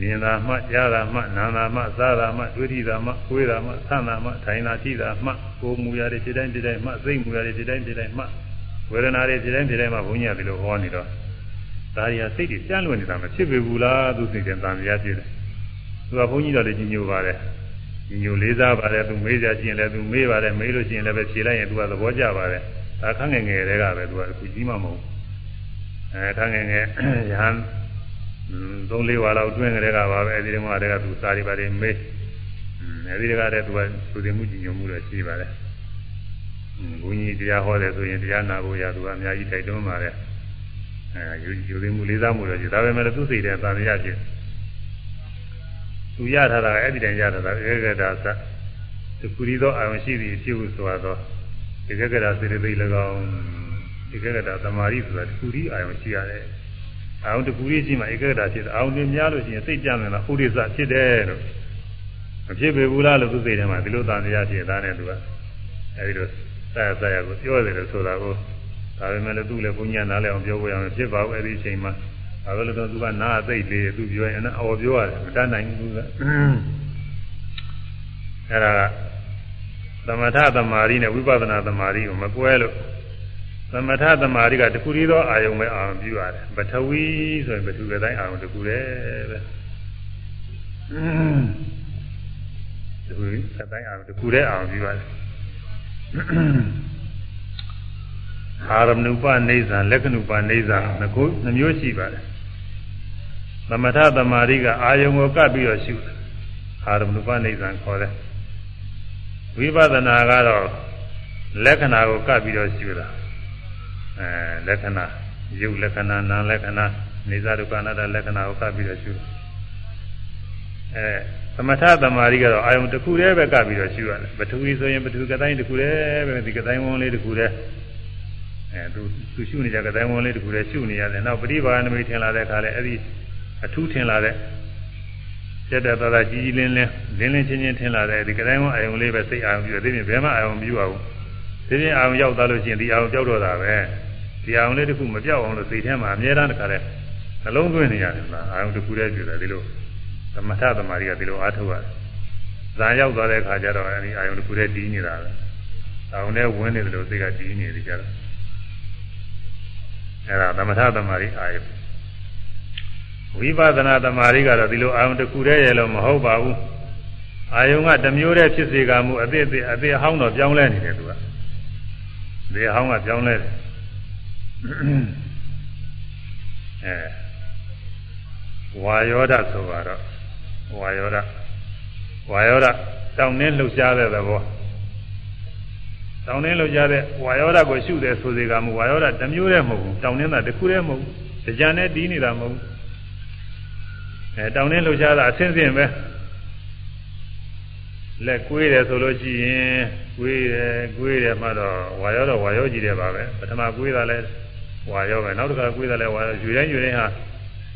မြင်တာမှကြားတာမှနားတာမှစားတာမှတွေ့ထိတာမှကိုယ်တာမှဆန့်တာမှထိုင်တာထိတာမှကိုယ်မူရတဲ့ဖြစ်တိုင်းဖြစ်တိုင်းမှစိတ်မူရတဲ့ဖြစ်တိုင်းဖြစ်တိုင်းမှဝေဒနာတွေဖြစ်တိုင်းဖြစ်တိုင်းမှဘုန်းကြီးကဒီလိုဟောနေတော့ဒါရီဟာစိတ်တွေကြမ်းလွန်နေတာမဖြစ်ပေဘူးလားသူစိတ်ထဲတာမရဖြစ်တယ်သူကဘုန်းကြီးတော်လည်းကြီးညိုပါတယ်ကြီးညိုလေးစားပါတယ်သူမေးကြရှိရင်လည်းသူမေးပါတယ်မေးလို့ရှိရင်လည်းပဲဖြေလိုက်ရင်သူကသဘောကျပါတယ်ဒါခန်းငယ်ငယ်တွေကပဲသူကအခုကြီးမှမဟုတ်အဲခန်းငယ်ငယ်ရဟန်း သုံးလေးဝါလောက်တွင်းကလေးကပါပဲအဲဒီတုန်းကတည်းကသူစာရီပါတယ်မေးအဲဒီတည်းကတည်းကသူကသူတင်မှုကြီးညိုမှုတော့ရှိပါတယ်ဘုန်းကြီးတရားဟောတယ်ဆိုရင်တရားနာဖို့ရသူကအများကြီးတိုက်တွန်းပါတယ်အဲယူယူသိမှုလေးစားမှုတော့ရှိဒါပေမဲ့သူစိတ်ထဲသာမရဖြစ်သူရထားတာအဲ့ဒီတိုင်ရထားတာဧကဂတာသတခုရီသောအာရုံရှိသည်ဖြစ်ဟုဆိုတော့ဧကဂတာစေတသိက်၎င်းဧကဂတာသမာဓိဆိုတာတခုရီအာရုံရှိရတယ် အာရုံတခုရီရှိမှဧကဂတာဖြစ်တယ်အာရုံတွေများလို့ရှိရင်စိတ်ကြမ်းနေတာဥဒိစ္စဖြစ်တယ်လို့မဖြစ်ပေဘူးလားလို့သူစိတ်ထဲမှာဒီလိုသာတရားဖြစ်တာနဲ့သူကအဲဒီလိုဆက်ရဆက်ရကိုပြောတယ်လို့ဆိုတာကိုဒါပေမဲ့လည်းသူ့လည်းဘုညာနားလည်းအောင်ပြောဖို့ရမယ်ဖြစ်ပါဘူးအဲဒီအချိန်မှာဒါပဲလို့တော့သူကနားအသိလေးသူပြောရင်အော်ပြောရတယ်မတတ်နိုင်ဘူးကအဲဒါကသမထသမารိနဲ့ဝိပဿနာသမารိကိုမကွဲလို့ သမထသမာဓိကတခုတည်းသောအာယုံပဲအာရုံပြုရတယ်ပထဝီဆိုရင်ပထဝီတိုင်းအာရုံတခုတည်းပဲတခုတိုင်းအာရုံတခုတည်းအာရုံပြုရတယ်အာရမဏုပနေဇာလက္ခဏုပနေဇာနှစ်ခုနှမျိုးရှိပါတယ်သမထသမာဓိကအာယုံကိုကပ်ပြီးတော့ရှုတယ်အာရမဏုပနေဇာခေါ်တယ်ဝိပဿနာကတော့လက္ခဏာကိုကပ်ပြီးတော့ရှုတာ အဲလက္ခဏာယုတ်လက္ခဏာနာမ်လက္ခဏာနေဇာဒုက္ခအနတ္တလက္ခဏာကိုကပ်ပြီးတော့ရှုအဲသမထသမารိကတော့အာယုံတစ်ခုတည်းပဲကပ်ပြီးတော့ရှုရတယ်ပထဝီဆိုရင်ပထဝီကတိုင်းတစ်ခုတည်းပဲဒီကတိုင်းဝန်းလေးတစ်ခုတည်းအဲသူသူရှုနေကြကတိုင်းဝန်းလေးတစ်ခုတည်းရှုနေရတယ်နောက်ပရိပါဏမိထင်လာတဲ့အခါလဲအဲ့ဒီအထူးထင်လာတဲ့စက်တဲ့သာသာကြီးကြီးလင်းလင်းလင်းလင်းချင်းချင်းထင်လာတဲ့ဒီကတိုင်းဝန်းအာယုံလေးပဲစိတ်အာယုံပြုတယ်ဒီပြင်ဘယ်မှအာယုံမပြုအောင်ဒီပြင်အာယုံရောက်သွားလို့ရှိရင်ဒီအာယုံပြောက်တော့တာပဲ ဒီအာယုံလေးတစ်ခုမပြောက်အောင်လို့စိတ်ထဲမှာအမြဲတမ်းတခါလဲနှလုံးသွင်းနေရတယ်လားအာယုံတစ်ခုတည်းပြုတယ်ဒီလိုသမထသမารီကဒီလိုအားထုတ်ရတယ်ဇာရောက်သွားတဲ့အခါကျတော့အဲဒီအာယုံတစ်ခုတည်းတည်နေတာပဲအာယုံနဲ့ဝင်နေတယ်လို့စိတ်ကတည်နေတယ်ကြတော့အဲဒါသမထသမารီအာယုံဝိပဿနာသမารီကတော့ဒီလိုအာယုံတစ်ခုတည်းရဲ့လို့မဟုတ်ပါဘူးအာယုံကတစ်မျိုးတည်းဖြစ်စေကမူအသေးသေးအသေးဟောင်းတော့ပြောင်းလဲနေတယ်သူကဒီဟောင်းကပြောင်းလဲတယ် အဲဝါယောဒဆိုတော့ဝါယောဒဝါယောဒတောင်းနှင်းလှုပ်ရှားတဲ့သဘောတောင်းနှင်းလှုပ်ရှားတဲ့ဝါယောဒကိုရှုတယ်ဆိုစေကမူဝါယောဒတစ်မျိုးတည်းမဟုတ်ဘူးတောင်းနှင်းတာတစ်ခုတည်းမဟုတ်ဘူးကြံနဲ့တီးနေတာမဟုတ်ဘူးအဲတောင်းနှင်းလှုပ်ရှားတာအဆင်းဆင်းပဲလက်ကွေးတယ်ဆိုလို့ရှိရင်ကွေးတယ်ကွေးတယ်မှတော့ဝါယောတော့ဝါယောကြည့်တယ်ပါပဲပထမကွေးတာလဲ ဝါယောပဲနောက်တစ်ခါကွေးတာလဲဝါယောယူတိုင်းယူတိုင်းဟာ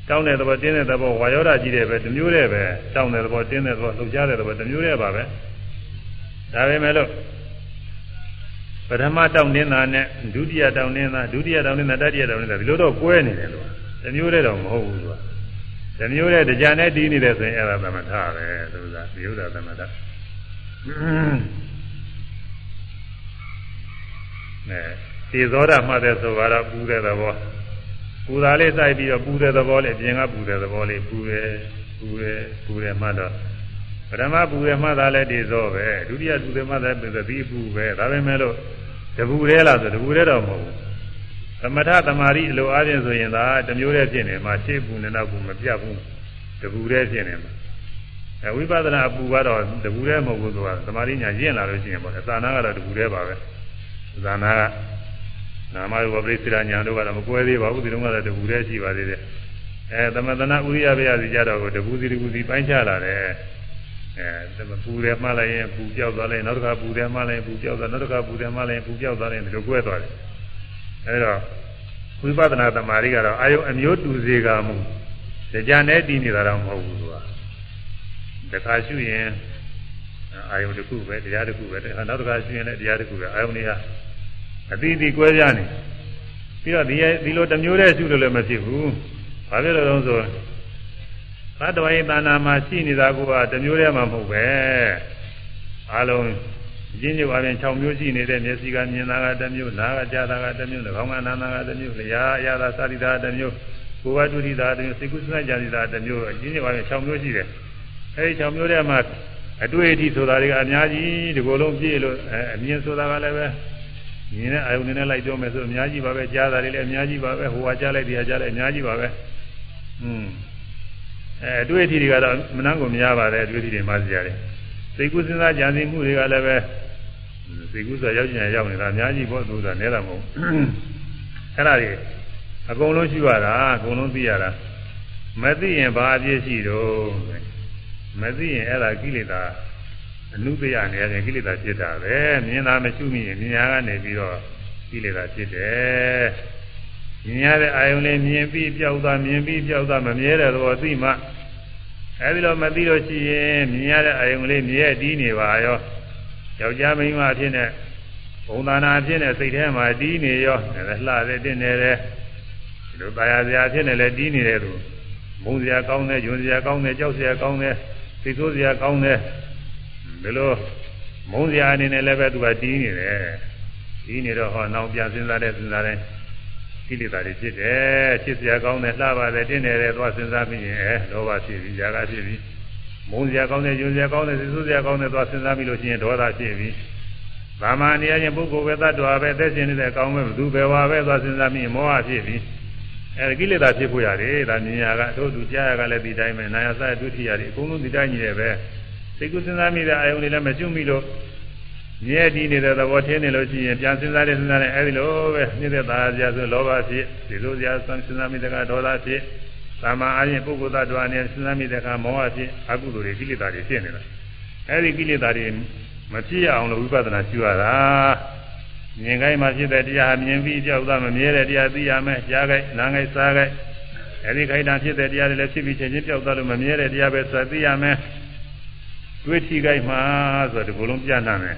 တောင်းတဲ့သဘောတင်းတဲ့သဘောဝါယောဓာကြီးတဲ့ပဲတစ်မျိုးတည်းပဲတောင်းတဲ့သဘောတင်းတဲ့သဘောလှုပ်ရှားတဲ့သဘောတစ်မျိုးတည်းပါပဲဒါပဲမဲ့လို့ပထမတောင်းနေတာနဲ့ဒုတိယတောင်းနေတာဒုတိယတောင်းနေတာတတိယတောင်းနေတာဒီလိုတော့ကွဲနေတယ်လို့တစ်မျိုးတည်းတော့မဟုတ်ဘူးလို့တစ်မျိုးတည်းကြာနဲ့တီးနေတယ်ဆိုရင်အဲ့ဒါသမထပဲသူကဒီဥဒ္ဒါသမထအဲ သေသောတာမှတ်တဲ့ဆိုတော့ပူတဲ့သဘောပူတာလေးစိုက်ပြီးတော့ပူတဲ့သဘောလေးအပြင်ကပူတဲ့သဘောလေးပူတယ်ပူတယ်ပူတယ်မှတ်တော့ပထမပူတယ်မှတ်တာလည်းဒီသောပဲဒုတိယပူတယ်မှတ်တာပြီးသတိပူပဲဒါပဲမဲ့လို့တပူရဲလားဆိုတပူရဲတော့မဟုတ်ဘူးသမထသမารိအလိုအားဖြင့်ဆိုရင်ဒါတမျိုးတည်းဖြစ်နေမှာရှေ့ပူနေတော့ပူမပြတ်ဘူးတပူတည်းဖြစ်နေမှာအဲဝိပဿနာအပူကတော့တပူတည်းမဟုတ်ဘူးဆိုတာသမာဓိညာရင့်လာလို့ရှိရင်ပေါ့အသာနာကတော့တပူတည်းပါပဲဇာနာက နာမရူပပရိစ္ဆေညာတို့ကတော့မကွဲသေးပါဘူးဒီတော့ကတော့တပူတည်းရှိပါသေးတယ်အဲသမထနာဥရိယဘေယစီကြတော့တပူစီတပူစီပိုင်းခြားလာတယ်အဲပူတယ်မှလိုက်ရင်ပူပြောက်သွားလိုက်နောက်တစ်ခါပူတယ်မှလိုက်ပူပြောက်သွားနောက်တစ်ခါပူတယ်မှလိုက်ပူပြောက်သွားတယ်ဒီလိုကွဲသွားတယ်အဲဒါဝိပဿနာသမารိကတော့အာယုအမျိုးတူစေကမှုကြာနဲ့တည်နေတာတော့မဟုတ်ဘူးသူကတခါရှုရင်အာယုတစ်ခုပဲတရားတစ်ခုပဲနောက်တစ်ခါရှုရင်လည်းတရားတစ်ခုပဲအာယုနေဟာ အတိအသီကွဲပြားနေပြီးတော့ဒီဒီလိုတစ်မျိုးတည်းရှုလို့လည်းမဖြစ်ဘူးဘာဖြစ်လို့လဲဆိုသတ္တဝိသနာမှာရှိနေတာကတစ်မျိုးတည်းမှမဟုတ်ပဲအလုံးရင်းညွတ်အပြင်6မျိုးရှိနေတဲ့မျက်စိကမြင်တာကတစ်မျိုးနားကကြားတာကတစ်မျိုး၎င်းကနားတာကတစ်မျိုးလျာအရာသာစာရိတာတစ်မျိုးကိုယ်ဝတ္တုရိတာတစ်မျိုးစိတ်ကုသနာကြာရိတာတစ်မျိုးရင်းညွတ်အပြင်6မျိုးရှိတယ်အဲဒီ6မျိုးတည်းမှာအတွေ့အထိဆိုတာတွေကအများကြီးဒီကိုယ်လုံးပြည့်လို့အမြင်ဆိုတာကလည်းပဲ မြင်တဲ့အာယုန်နဲ့လိုက်ပြောမယ်ဆိုအများကြီးပါပဲကြားတာတွေလည်းအများကြီးပါပဲဟိုကကြားလိုက်တရားကြားလိုက်အများကြီးပါပဲอืมအဲအတွေ့အထိတွေကတော့မနှမ်းကုန်များပါတယ်အတွေ့အထိတွေမှစရတယ်စိတ်ကူးစဉ်းစားကြံစည်မှုတွေကလည်းပဲစိတ်ကူးဆိုရောက်ကျင်ရောက်နေတာအများကြီးပေါ့သူကနဲတာမဟုတ်အဲ့ဒါတွေအကုန်လုံးရှိရတာအကုန်လုံးသိရတာမသိရင်ဘာအပြည့်ရှိတော့မသိရင်အဲ့ဒါကိလေသာ အနုပယနေရင်ကိလေသာဖြစ်တာပဲမြင်တာမရှိမိရင်မြင်ရကနေပြီးတော့ကိလေသာဖြစ်တယ်မြင်ရတဲ့အာယုံလေးမြင်ပြီးပြောက်သွားမြင်ပြီးပြောက်သွားမမြဲတဲ့သဘောသိမှအဲဒီလိုမသိလို့ရှိရင်မြင်ရတဲ့အာယုံလေးမြဲတည်နေပါရောယောက်ျားမိန်းမအဖြစ်နဲ့ဘုံသာနာအဖြစ်နဲ့စိတ်ထဲမှာတည်နေရောလည်းလှတဲ့တင့်နေတယ်ဒီလိုပါရစရာအဖြစ်နဲ့လည်းတည်နေတယ်သူမုန်းစရာကောင်းတယ်၊ယွန်းစရာကောင်းတယ်၊ကြောက်စရာကောင်းတယ်၊စိတ်ဆိုးစရာကောင်းတယ် ဒီလိုမုန်းစရာအနေနဲ့လည်းပဲသူကတီးနေတယ်တီးနေတော့ဟောနောက်ပြန်စဉ်းစားတဲ့စဉ်းစားတဲ့ကိလေသာတွေဖြစ်တယ်ဖြစ်စရာကောင်းတယ်လှပါတယ်တင်းတယ်သွားစဉ်းစားပြီးရင်အဲလောဘဖြစ်ပြီးຢာကဖြစ်ပြီးမုန်းစရာကောင်းတယ်ယွန်းစရာကောင်းတယ်စိတ်ဆိုးစရာကောင်းတယ်သွားစဉ်းစားပြီးလို့ရှိရင်ဒေါသဖြစ်ပြီးဗာမဏိယချင်းပုဂ္ဂိုလ်ပဲတ attva ပဲအသက်ရှင်နေတဲ့အကောင်းပဲဘသူပဲဝါပဲသွားစဉ်းစားပြီးမောဟဖြစ်ပြီးအဲကိလေသာဖြစ်ဖို့ရတယ်ဒါမြင်ရကတို့သူကြားရကလည်းဒီတိုင်းပဲနာယစဒုတိယတွေအကုန်လုံးဒီတိုင်းကြီးတယ်ပဲ စိတ်ကူးစဉ်းစားမိတဲ့အာယုန်တွေလည်းမကျွမိလို့မြဲတည်နေတဲ့သဘောထင်းနေလို့ရှိရင်ပြန်စဉ်းစားတဲ့စဉ်းစားတဲ့အဲဒီလိုပဲနေတဲ့သားကြဆိုလောဘဖြစ်ဒီလိုကြဆန်းစဉ်းစားမိတဲ့ကဒေါသဖြစ်သာမန်အရင်ပုဂ္ဂိုလ်သတ္တဝါနဲ့စဉ်းစားမိတဲ့ကမောဟဖြစ်အကုသိုလ်တွေကိလေသာတွေဖြစ်နေတာအဲဒီကိလေသာတွေမဖြစ်ရအောင်လို့ဝိပဿနာရှုရတာမြင်ခိုင်းမှဖြစ်တဲ့တရားမြင်ပြီးကြောက်သားမမြဲတဲ့တရားသိရမယ်ကြားခိုင်းနားခိုင်းစားခိုင်းအဲဒီခိုင်းတာဖြစ်တဲ့တရားတွေလည်းဖြစ်ပြီးချင်းချင်းကြောက်သားလို့မမြဲတဲ့တရားပဲဆိုသိရမယ် တွေ့ထိခိုက်မှာဆိုတော့ဒီလိုလုံးပြနှံ့တယ်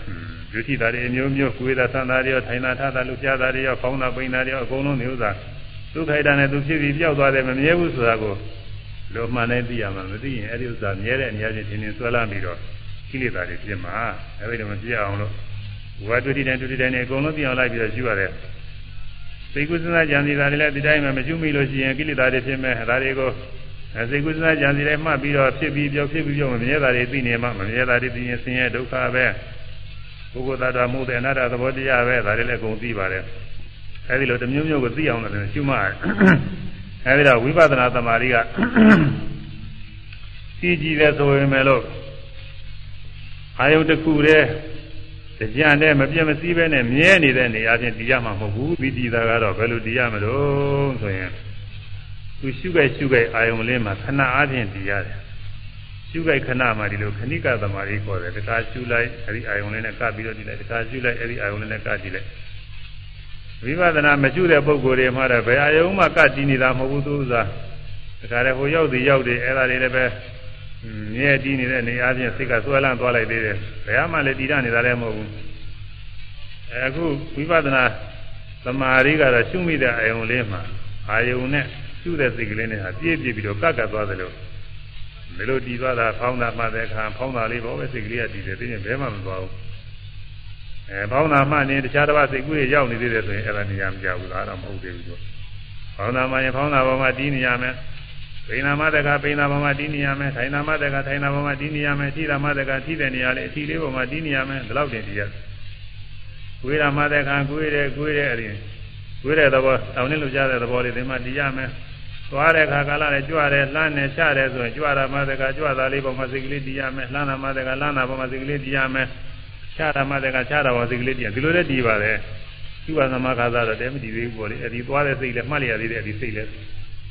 ဒုတိတာတွေအမျိုးမျိုးကိုယ်သာသံသာတွေရောထိုင်သာထသာလူပြတာတွေရောဖောင်းတာပိန်တာတွေရောအကုန်လုံးမျိုးစားသူခိုက်တာနဲ့သူဖြစ်ပြီးပျောက်သွားတယ်မမြဲဘူးဆိုတာကိုလိုမှန်နေသိရမှာမသိရင်အဲ့ဒီဥစ္စာမြဲတဲ့အနေအချင်းချင်းဆွဲလာပြီးတော့ကိလေသာတွေဖြစ်မှာအဲ့ဒီတော့မပြအောင်လို့ဝါဒုတိတိုင်းဒုတိတိုင်းနဲ့အကုန်လုံးသိအောင်လိုက်ပြီးတော့ရှိရတယ်သိကုသနာကြံစီတာတွေလည်းဒီတိုင်းမှာမကျွမိလို့ရှိရင်ကိလေသာတွေဖြစ်မဲ့ဒါတွေကို အဲစိတ်ကုသနာကြံစီတိုင်းမှတ်ပြီးတော့ဖြစ်ပြီးပြောဖြစ်ပြီးပြောမမြဲတာတွေသိနေမှမမြဲတာတွေသိရင်ဆင်းရဲဒုက္ခပဲပုဂ္ဂိုလ်သတ္တဝါမှုတဲ့အနာတ္တသဘောတရားပဲဒါတွေလည်းအကုန်သိပါတယ်အဲဒီလိုတစ်မျိုးမျိုးကိုသိအောင်လည်းရှုမှတ်အဲဒီတော့ဝိပဿနာသမာဓိကစီကြည့်တယ်ဆိုရင်လည်းလို့အာယုတစ်ခုတည်းကြံတဲ့မပြတ်မစည်းပဲနဲ့မြဲနေတဲ့နေရာချင်းတရားမှမဟုတ်ဘူးပြီးတည်တာကတော့ဘယ်လိုတရားမလို့ဆိုရင် သူရှုခဲ့ရှုခဲ့အာယုံလေးမှာခဏအားဖြင့်တည်ရတယ်ရှုခဲ့ခဏမှာဒီလိုခဏိကသမารီခေါ်တယ်တခါရှုလိုက်အဲဒီအာယုံလေးနဲ့ကပ်ပြီးတော့တည်လိုက်တခါရှုလိုက်အဲဒီအာယုံလေးနဲ့ကပ်တည်လိုက်ဝိပဿနာမရှုတဲ့ပုဂ္ဂိုလ်တွေမှာတော့ဘယ်အာယုံမှကပ်တည်နေတာမဟုတ်ဘူးသူဥစ္စာခါတည်းဟိုရောက်စီရောက်တယ်အဲ့ဒါတွေလည်းပဲမြဲတည်နေတဲ့နေရာချင်းစိတ်ကဆွဲလန်းသွားလိုက်သေးတယ်ဘယ်မှလည်းတည်ရနေတာလည်းမဟုတ်ဘူးအခုဝိပဿနာသမာဓိကတော့ရှုမိတဲ့အယုံလေးမှာအာယုံနဲ့ ရှုတဲ့စိတ်ကလေးနဲ့ဟာပြည့်ပြည့်ပြီးတော့ကတ်ကတ်သွားတယ်လို့မလို့တည်သွားတာဖောင်းတာမှတဲ့အခါဖောင်းတာလေးပေါ့ပဲစိတ်ကလေးကတည်တယ်ပြီးရင်ဘယ်မှမသွားဘူးအဲဖောင်းတာမှနေတခြားတစ်ပါးစိတ်ကူးရရောက်နေသေးတယ်ဆိုရင်အဲ့ဒါနေရာမကြဘူးလားတော့မဟုတ်သေးဘူးသူဖောင်းတာမှရင်ဖောင်းတာပေါ်မှာတည်နေရမယ်ပိဏမတကပိဏပေါ်မှာတည်နေရမယ်ထိုင်နာမတကထိုင်နာပေါ်မှာတည်နေရမယ်ထိတာမတကထိတဲ့နေရာလေးအထီလေးပေါ်မှာတည်နေရမယ်ဒီလောက်တင်တည်ရကိုယ်ရမတဲ့ခံကိုယ်ရဲကိုယ်ရဲအဲ့ဒီကိုယ်တဲ့သဘောတောင်းနေလို့ကြားတဲ့သဘောလေးဒီမှာတည်ရမယ် သွားတဲ့ခါကာလနဲ့ကြွတယ်လှမ်းနေချတယ်ဆိုရင်ကြွတာမတကကြွတာလေးပေါ်မှာစိတ်ကလေးတည်ရမယ်လှမ်းတာမတကလှမ်းတာပေါ်မှာစိတ်ကလေးတည်ရမယ်ချတာမတကချတာပေါ်စိတ်ကလေးတည်ရဒီလိုလည်းတည်ပါတယ်သူ့ဘာသမခါသာတော့တဲမတည်သေးဘူးပေါ့လေအဲ့ဒီသွားတဲ့စိတ်လည်းမှတ်လျရသေးတယ်အဲ့ဒီစိတ်လည်း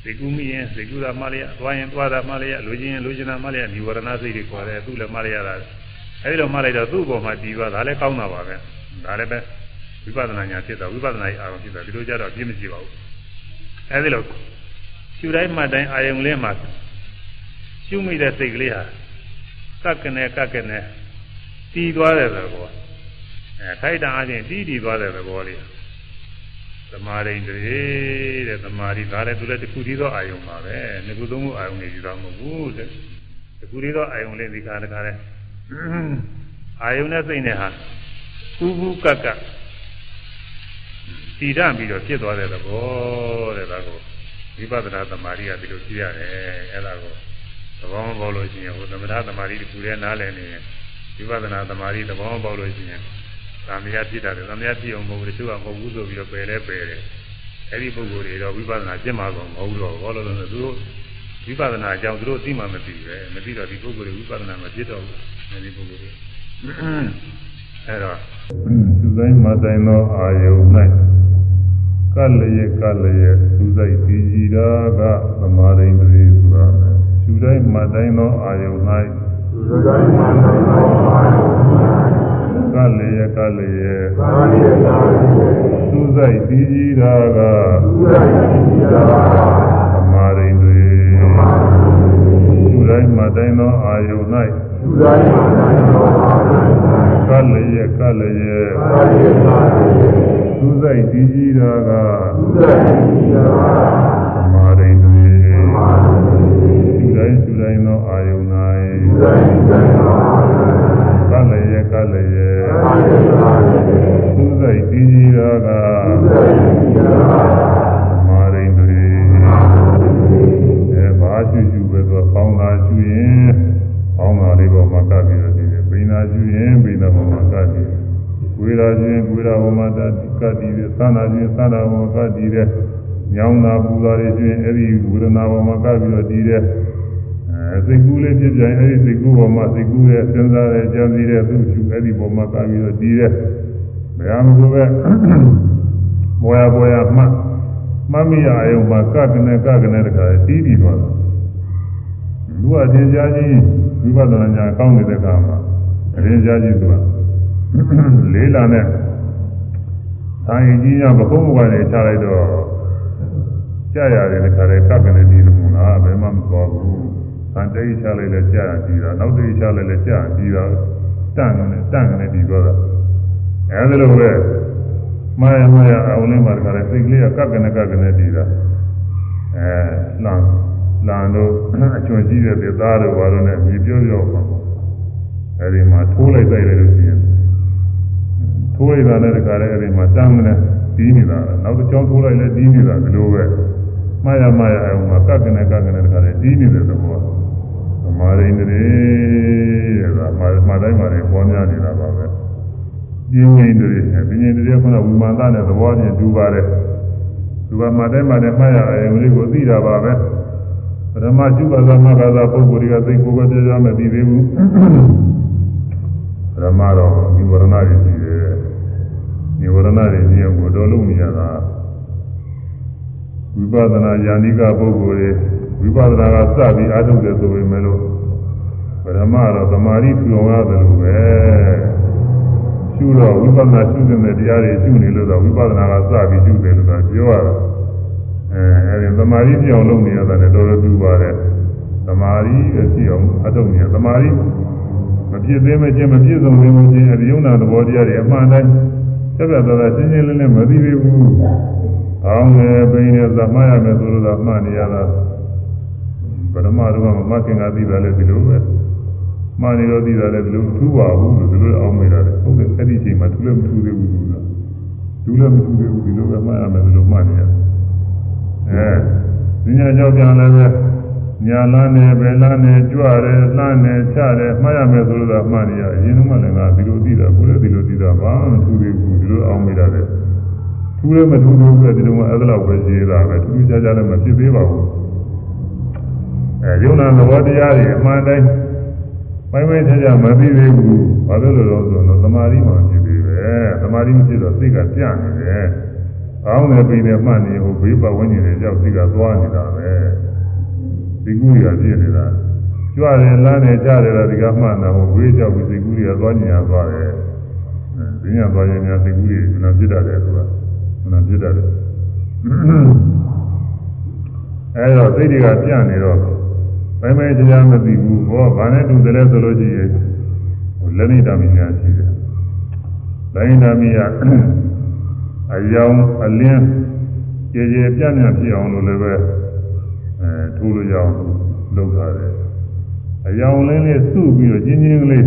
စိတ်ကူးမိရင်စိတ်ကူးတာမှလည်းသွားရင်သွားတာမှလည်းလိုချင်ရင်လိုချင်တာမှလည်းဒီဝရဏစိတ်တွေခေါ်တယ်သူ့လည်းမှလည်းရတာအဲဒီလိုမှလိုက်တော့သူ့ဘောမှာတည်သွားဒါလည်းကောင်းတာပါပဲဒါလည်းပဲဝိပဿနာညာဖြစ်တာဝိပဿနာရဲ့အာရုံဖြစ်တာဒီလိုကြတော့ပြည့်မရှိပါဘူးအဲဒီလို ရှုတိုင်းမှတိုင်းအာယုံလေးမှာရှုမိတဲ့စိတ်ကလေးဟာကပ်ကနေကပ်ကနေတည်သွားတဲ့သဘောအဲခိုက်တံအချင်းတည်တည်သွားတဲ့သဘောလေးသမာဓိတွေတဲ့သမာဓိဒါလည်းသူလည်းတစ်ခုတည်းသောအာယုံပါပဲငခုသုံးခုအာယုံနေကြတော့မဟုတ်ဘူးတဲ့တစ်ခုတည်းသောအာယုံလေးဒီခါတခါလဲအာယုံနဲ့စိတ်နဲ့ဟာကူးကူးကက်ကက်တည်ရပြီးတော့ဖြစ်သွားတဲ့သဘောတဲ့ဒါကို ဝိပဿနာသမာဓိကဒီလိုကြည့်ရတယ်အဲ့ဒါကိုသဘောမပေါလို့ရှိရင်ဟိုသမထသမာဓိတစ်ခုတည်းနားလည်နေရင်ဝိပဿနာသမာဓိသဘောမပေါလို့ရှိရင်သံဃာဖြစ်တာတယ်သံဃာဖြစ်အောင်မဟုတ်ဘူးတချို့ကမဟုတ်ဘူးဆိုပြီးတော့ပယ်လဲပယ်တယ်အဲ့ဒီပုဂ္ဂိုလ်တွေတော့ဝိပဿနာကျင့်မှာတော့မဟုတ်တော့ဘောလို့လဲဆိုသူတို့ဝိပဿနာအကြောင်းသူတို့သိမှမသိပဲမသိတော့ဒီပုဂ္ဂိုလ်တွေဝိပဿနာမဖြစ်တော့ဘူးအဲဒီပုဂ္ဂိုလ်တွေအဲ့တော့သူတိုင်းမတိုင်းသောအာယုန်၌ ကလျက်ကလျက်သူစိတ်ဒီကြည်တာကသမာဓိတည်းဆိုတာပဲသူတိုင်းမတိုင်းသောအာယုန်၌သူတိုင်းမတိုင်းသောအာယုန်၌ကလေယကလေယသူစိတ်ပြီးကြီးတာကသမာရိန်တွေသူတိုင်းမတိုင်းသောအာယုန်၌ကလေယကလေယ သူစိတ်ပြီးကြီးတာကသမာရိန်တွေသူတိုင်းသူတိုင်းသောအာယုန်၌ကလည်းရဲ့ကလည်းရဲ့သူစိတ်ပြီးကြီးတာကမာရိန်တွေအဲဘာချူချူပဲဆိုပေါင်းတာချူရင်ပေါင်းတာလေးပေါ်မှာကပ်ပြီးတော့ဒီပိန်သာချူရင်ပိန်သာပေါ်မှာကပ်ပြီး ဝေရာချင်းဝေရာပေါ်မှာကပ်ပြီးတယ်သန္တာချင်းသန္တာပေါ်မှာကပ်ပြီးတယ်ညောင်းတာပူတာတွေချင်းအဲ့ဒီဝေဒနာပေါ်မှာကပ်ပြီးတော့ဒီတဲ့အဲစိတ်ကူးလေးဖြစ်ပြန်အဲဒီစိတ်ကူးပေါ်မှာစိတ်ကူးရဲ့စဉ်းစားတဲ့ကြံစည်တဲ့သူ့ရှုအဲဒီပေါ်မှာကာပြီးတော့ဒီတဲ့ဘယ်မှာကိုပဲဘောရဘောရမှမမီရအယုံမှာကကနေကကနေတခါတီးပြီးသွားတယ်လူအချင်းကြားချင်းဝိပဿနာညာကောင်းနေတဲ့အခါမှာအရင်ကြားချင်းသူက လေးလာနဲ့ဆိုင်ကြီးကဘကုံးဘွားနေချလိုက်တော့ကြာရတယ်တခါလေကကနေပြီးလို့မလားဘယ်မှမသွားဘူးတန်တေးချလိုက်လဲကြာပြီးတာနောက်တေးချလိုက်လဲကြာပြီးတာတန့်ကနေတန့်ကနေပြီးတော့အဲဒီလိုပဲမာယမာယအောင်လေးမှာတခါလဲစိတ်ကလေးကကပ်ကနေကပ်ကနေပြီးတာအဲလမ်းလမ်းတို့အချွန်ကြီးတဲ့ဒေသတို့ဘာလို့လဲမြေပြောပြောပါအဲဒီမှာထိုးလိုက်တိုက်လိုက်လို့ရှိရင် ထိုးလိုက်တာလည်းတခါလဲအဲဒီမှာတန်းကနေပြီးနေတာနောက်တစ်ချောင်းထိုးလိုက်လဲပြီးနေတာဒီလိုပဲမာယမာယအောင်မှာကပ်ကနေကပ်ကနေတခါလဲပြီးနေတဲ့သဘောမာရိန်တည်းတဲ့ကမာမာတိုင်းမာတိုင်းပေါ်များနေတာပါပဲပြင်းငိမ့်တည်းပြင်းငိမ့်တည်းခုနဝိမာန်သားနဲ့သဘောချင်းတူပါတယ်သူကမာတိုင်းမာတိုင်းမှတ်ရအရင်လေးကိုသိတာပါပဲပထမကျုပ်ပါသမဂ္ဂသာပုဂ္ဂိုလ်တွေကသိကိုယ်ကပြကြမသိသေးဘူးပထမတော့ဒီဝရဏတွေရှိတယ်ဒီ ဝရဏတွေညံကိုတော်လုံးနေရတာဝိပဿနာယာနိကပုဂ္ဂိုလ်တွေဝိပဿနာကစပြီးအားထုတ်တယ်ဆိုပေမဲ့လို့ပရမတော့သမာဓိထူအောင်ရတယ်လို့ပဲရှုတော့ဝိပဿနာရှုတဲ့တရားတွေရှုနေလို့တော့ဝိပဿနာကစပြီးရှုတယ်လို့ပြောရတာအဲအဲဒီသမာဓိပြောင်းလုပ်နေရတာလည်းတော်တော်တူပါတယ်သမာဓိပဲဖြစ်အောင်အထုတ်နေရသမာဓိမပြည့်သေးမချင်းမပြည့်စုံသေးမချင်းအဒီယုံနာသဘောတရားတွေအမှန်တိုင်း သက်သက်သာသာရှင်းရှင်းလင်းလင်းမသိသေးဘူး။အောင်းငယ်ပိန်နဲ့သမရမယ်ဆိုလို့သာမှတ်နေရတာပရမတို့ကမခင်ကသိတာလည်းဒီလိုပဲ။မှန်နေတော့သိတာလည်းဒီလိုမထူပါဘူးလို့ဒီလိုအောင်းမိတာလေ။ဟုတ်တယ်အဲ့ဒီအချိန်မှာသူလည်းမထူသေးဘူးလို့လား။သူလည်းမထူသေးဘူးဒီလိုပဲမှတ်ရမယ်ဒီလိုမှတ်နေရတယ်။အဲဉာဏ်ကြောင့်ပြန်လည်းပဲ ညာလန်းနဲ့ဘယ်လန်းနဲ့ကြွတယ်လှမ်းနဲ့ချတယ်မှားရမယ်ဆိုလို့မှတ်နေရအရင်ကလည်းငါဒီလိုသိတာကိုလည်းဒီလိုသိတာဘာမှမထူသေးဘူးဒီလိုအောင်မိတာလေထူလည်းမထူသေးဘူးလေဒီလိုမှအဲ့ဒါတော့ပဲရှိတာပဲထူးထူးခြားခြားလည်းမဖြစ်သေးပါဘူးအဲယုံနာသဘောတရားတွေအမှန်တိုင်းမိုင်းမိုင်းခြားခြားမသိသေးဘူးဘာလို့လဲတော့ဆိုတော့သမာဓိမှဖြစ်သေးပဲသမာဓိမဖြစ်တော့စိတ်ကပြနေတယ်အောင်းတယ်ပြီးတယ်မှတ်နေဟိုဘေးပတ်ဝန်းကျင်တွေကြောက်စိတ်ကသွားနေတာပဲ စိတ်ကူးတွေကပြည့်နေတာကြွတယ်လမ်းတယ်ကြားတယ်တော့ဒီကမှန်တာဟိုဝေးကြောက်ပြီးစိတ်ကူးတွေကသွားညင်သွားတယ်။ဒီညသွားရင်များစိတ်ကူးတွေကနာပြစ်တတ်တယ်ဆိုတာနာပြစ်တတ်တယ်။အဲတော့စိတ်တွေကပြန့်နေတော့ဘယ်မဲ့တရားမသိဘူး။ဟောဘာနဲ့တူတယ်လဲဆိုလို့ရှိရင်ဟိုလက်နေတာမီများရှိတယ်။လက်နေတာမီကအယောင်အလင်းကြေကြေပြန့်ပြန့်ဖြစ်အောင်လို့လည်းပဲ အဲထိုးလို့ရအောင်လုပ်ထားတယ်အယောင်လေးလေးစုပြီးတော့ကျင်းချင်းကလေး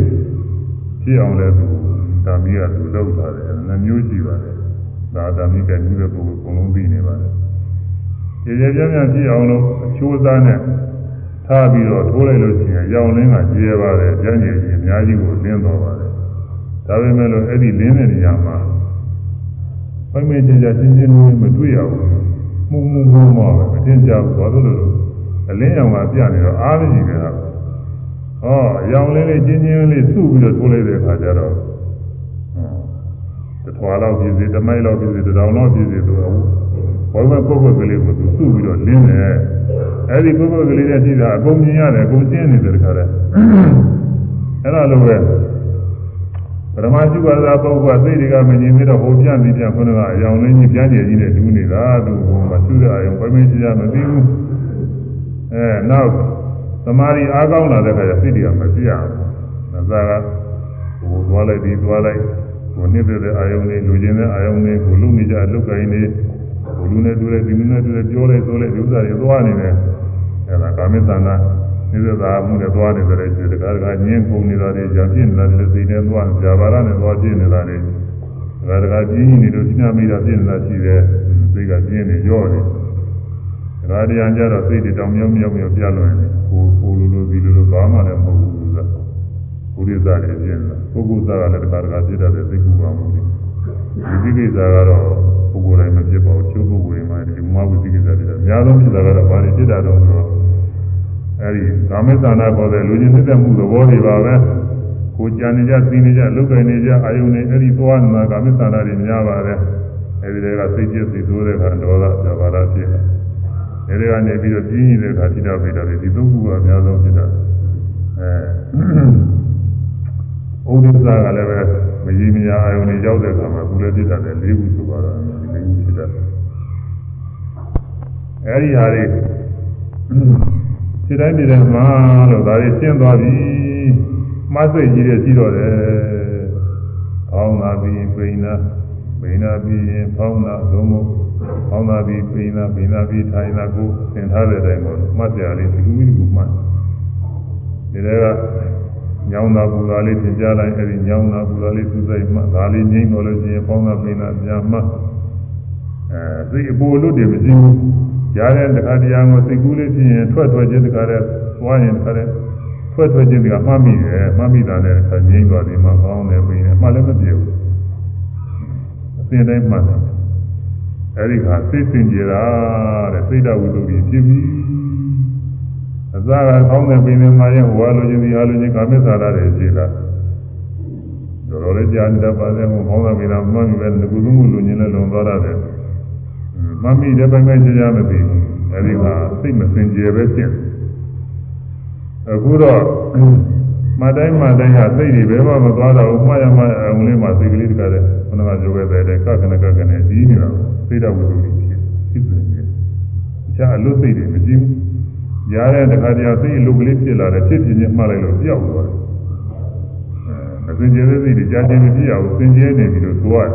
ဖြစ်အောင်လည်းသူဒါမီးကသူလုပ်ထားတယ်နှမျိုးရှိပါတယ်ဒါဒါမီးကနည်းတဲ့ပုဂ္ဂိုလ်အကုန်လုံးသိနေပါတယ်ကြေကြေပြန့်ပြန့်ဖြစ်အောင်လို့အချိုးသားနဲ့ထားပြီးတော့ထိုးလိုက်လို့ရှိရင်ရောင်လင်းကကျေပါတယ်ကျန်းကျင်ကြီးအများကြီးကိုလင်းသွားပါတယ်ဒါပေမဲ့လို့အဲ့ဒီလင်းတဲ့နေရာမှာပိုင်မဲ့ကြကြချင်းချင်းလေးမတွေ့ရဘူး မှုမှုမှုမှာပဲမတင်ကြဘူးဘာလို့လဲအလင်းရောင်ကပြနေတော့အားမရှိကြတာဟောရောင်လေးလေးချင်းချင်းလေးစုပြီးတော့ထိုးလိုက်တဲ့အခါကျတော့တထွာလောက်ပြည့်စေတမိုက်လောက်ပြည့်စေတတောင်လောက်ပြည့်စေသူကဘောမပုဂ္ဂိုလ်ကလေးကိုသူစုပြီးတော့လင်းတယ်အဲ့ဒီပုဂ္ဂိုလ်ကလေးနဲ့ရှိတာအကုန်မြင်ရတယ်အကုန်ရှင်းနေတယ်တခါတည်းအဲ့လိုလိုပဲပ ရမရှိပါသာပုဂ္ဂိုလ်ကစိတ်တွေကမငြိမ်သေးတော့ဟိုပြပြီးပြန်ခုနကအယောင်လင်းကြီးပြန်ကျယ်ကြီးနဲ့ဒူးနေတာသူဟိုမှာသူ့ရအောင်ဘယ်မင်းရှိရမသိဘူးအဲနောက်သမာဓိအားကောင်းလာတဲ့အခါကျစိတ်တွေကမပြတ်ဘူး။ဒါကဟိုသွားလိုက်ပြီးသွားလိုက်ကိုနေတဲ့အာယုံလေးလူကျင်တဲ့အာယုံလေးကိုလူနေကြအလုတ်ကိုင်းလေးကိုလူနဲ့တွေ့တဲ့ဒီနဲ့တွေ့တဲ့ပြောလိုက်ဆိုလိုက်ဒီဥစ္စာတွေသွားနေတယ်။အဲဒါကာမိသနာ နေတဲ့သာမှုနဲ့သွားနေတယ်ဒီတကားတကားညင်းကုန်နေတာတွေကြောင့်ဖြစ်နေတာတွေစိတ်နဲ့သွားကြာပါရနဲ့သွားဖြစ်နေတာတွေတကားတကားပြင်းနေလို့ညှမိတာဖြစ်နေတာရှိတယ်။စိတ်ကပြင်းနေရော့နေ။ဒါတရားကြတော့စိတ်တွေတောင်မြောင်းမြောင်းမြောင်းပြလွင်နေ။ကိုကိုလိုလိုဒီလိုလိုဘာမှလည်းမဟုတ်ဘူးလားဘုရားသားလည်းပြင်းလာပုဂ္ဂိုလ်သားကလည်းတခါတခါပြစ်တတ်တဲ့သိကူပါမှုတွေဒီကိစ္စကတော့ပုဂ္ဂိုလ်တိုင်းမဖြစ်ပါဘူးချိုးပုဂ္ဂိုလ်တွေမှဒီမဝိသိကိစ္စတွေအများဆုံးဖြစ်တာကတော့ဘာတွေဖြစ်တာတော့ဆိုတော့ အဲဒီကာမိသနာခေါ်တဲ့လူချင်းသက်သက်မှုသဘောတွေပါပဲကိုကြံနေကြသိနေကြလုတ်ကိုင်နေကြအာယုန်နေအဲ့ဒီသွားနေတာကာမိသနာတွေများပါတယ်အဲဒီတွေကစိတ်ကျစိတ်ဆိုးတဲ့ခါဒေါသဇဘာလာဖြစ်တယ်အဲဒီကနေပြီးတော့ပြင်းနေတဲ့အခါဖြစ်တော့ဖြစ်တယ်ဒီသုံးခုကအများဆုံးဖြစ်တာအဲဥဒိစ္စကလည်းပဲမကြီးမညာအာယုန်တွေရောက်တဲ့အခါမှာသူလည်းဖြစ်တာလည်း၄ခုဆိုပါတော့ဒီ၄ခုဖြစ်တာအဲဒီဟာတွေ ဒီတိုင်းဒီတိုင်းမှာလို့ဒါတွေရှင်းသွားပြီမဆိတ်ကြီးတွေရှိတော့တယ်။အောင်းလာပြီးပိန်လာပိန်လာပြီးရင်ဖောင်းလာသုံးမို့ဖောင်းလာပြီးပိန်လာပိန်လာပြီးထိုင်လာကိုသင်ထားတဲ့အတိုင်းပေါ့မှတ်ကြရလေးဒီလိုမျိုးကိုမှတ်ဒီထဲကညောင်းတာပူတာလေးသင်ကြားလိုက်အဲဒီညောင်းတာပူတာလေးသူစိတ်မှဒါလေးငိမ့်တော်လို့ရှိရင်ဖောင်းလာပိန်လာပြန်မှအဲသိအပေါ်လို့တည်းမရှိဘူး ကြားတဲ့တခါတရားကိုစိတ်ကူးလေးဖြစ်ရင်ထွက်ထွက်ခြင်းတခါတည်းသွားရင်တခါတည်းထွက်ထွက်ခြင်းကမှတ်မိတယ်မှတ်မိတာနဲ့ခငိမ့်သွားတယ်မှကောင်းတယ်ပြင်တယ်မှလည်းမပြေဘူးအစဉ်တိုင်းမှတ်တယ်အဲဒီခါစိတ်စင်ကြယ်တာတဲ့စိတ်တော်ဝိသုဒ္ဓိဖြစ်ပြီအစကကောင်းတယ်ပြင်တယ်မှရင်ဟောလိုခြင်းဒီအားလိုခြင်းကာမစ္ဆာရတွေရှိတာတော်တော်လေးကြားနေတတ်ပါတယ်ဟောကောင်းတာပြင်တာမှတ်မိပဲငကုသုံးခုလူချင်းလည်းလုံသွားရတယ် မမိတဲ့ပိုင်းပိုင်းကြားကြားမသိဘူးအဲဒီမှာစိတ်မစင်ကြယ်ပဲဖြစ်အခုတော့မတိုင်းမတိုင်းဟာစိတ်တွေဘယ်မှမသွားတော့ဘူးမှားရမှာအောင်လေးမှာစိတ်ကလေးတကတဲ့ဘုန်းကပြောခဲ့တဲ့ကခဏကခဏဒီနေတာစိတ်တော်ဝိသုဒ္ဓိဖြစ်ဖြစ်နေတယ်အခြခြားအလွတ်စိတ်တွေမကြည့်ဘူး။ရားတဲ့တခါတည်းစိတ်အလွတ်ကလေးဖြစ်လာတယ်ဖြစ်ဖြစ်ချင်းမှတ်လိုက်လို့ပြောက်သွားတယ်။အဲမစင်ကြဲတဲ့စိတ်တွေကြာချင်းမဖြစ်အောင်စင်ကြဲနေပြီလို့ဆိုရတယ်။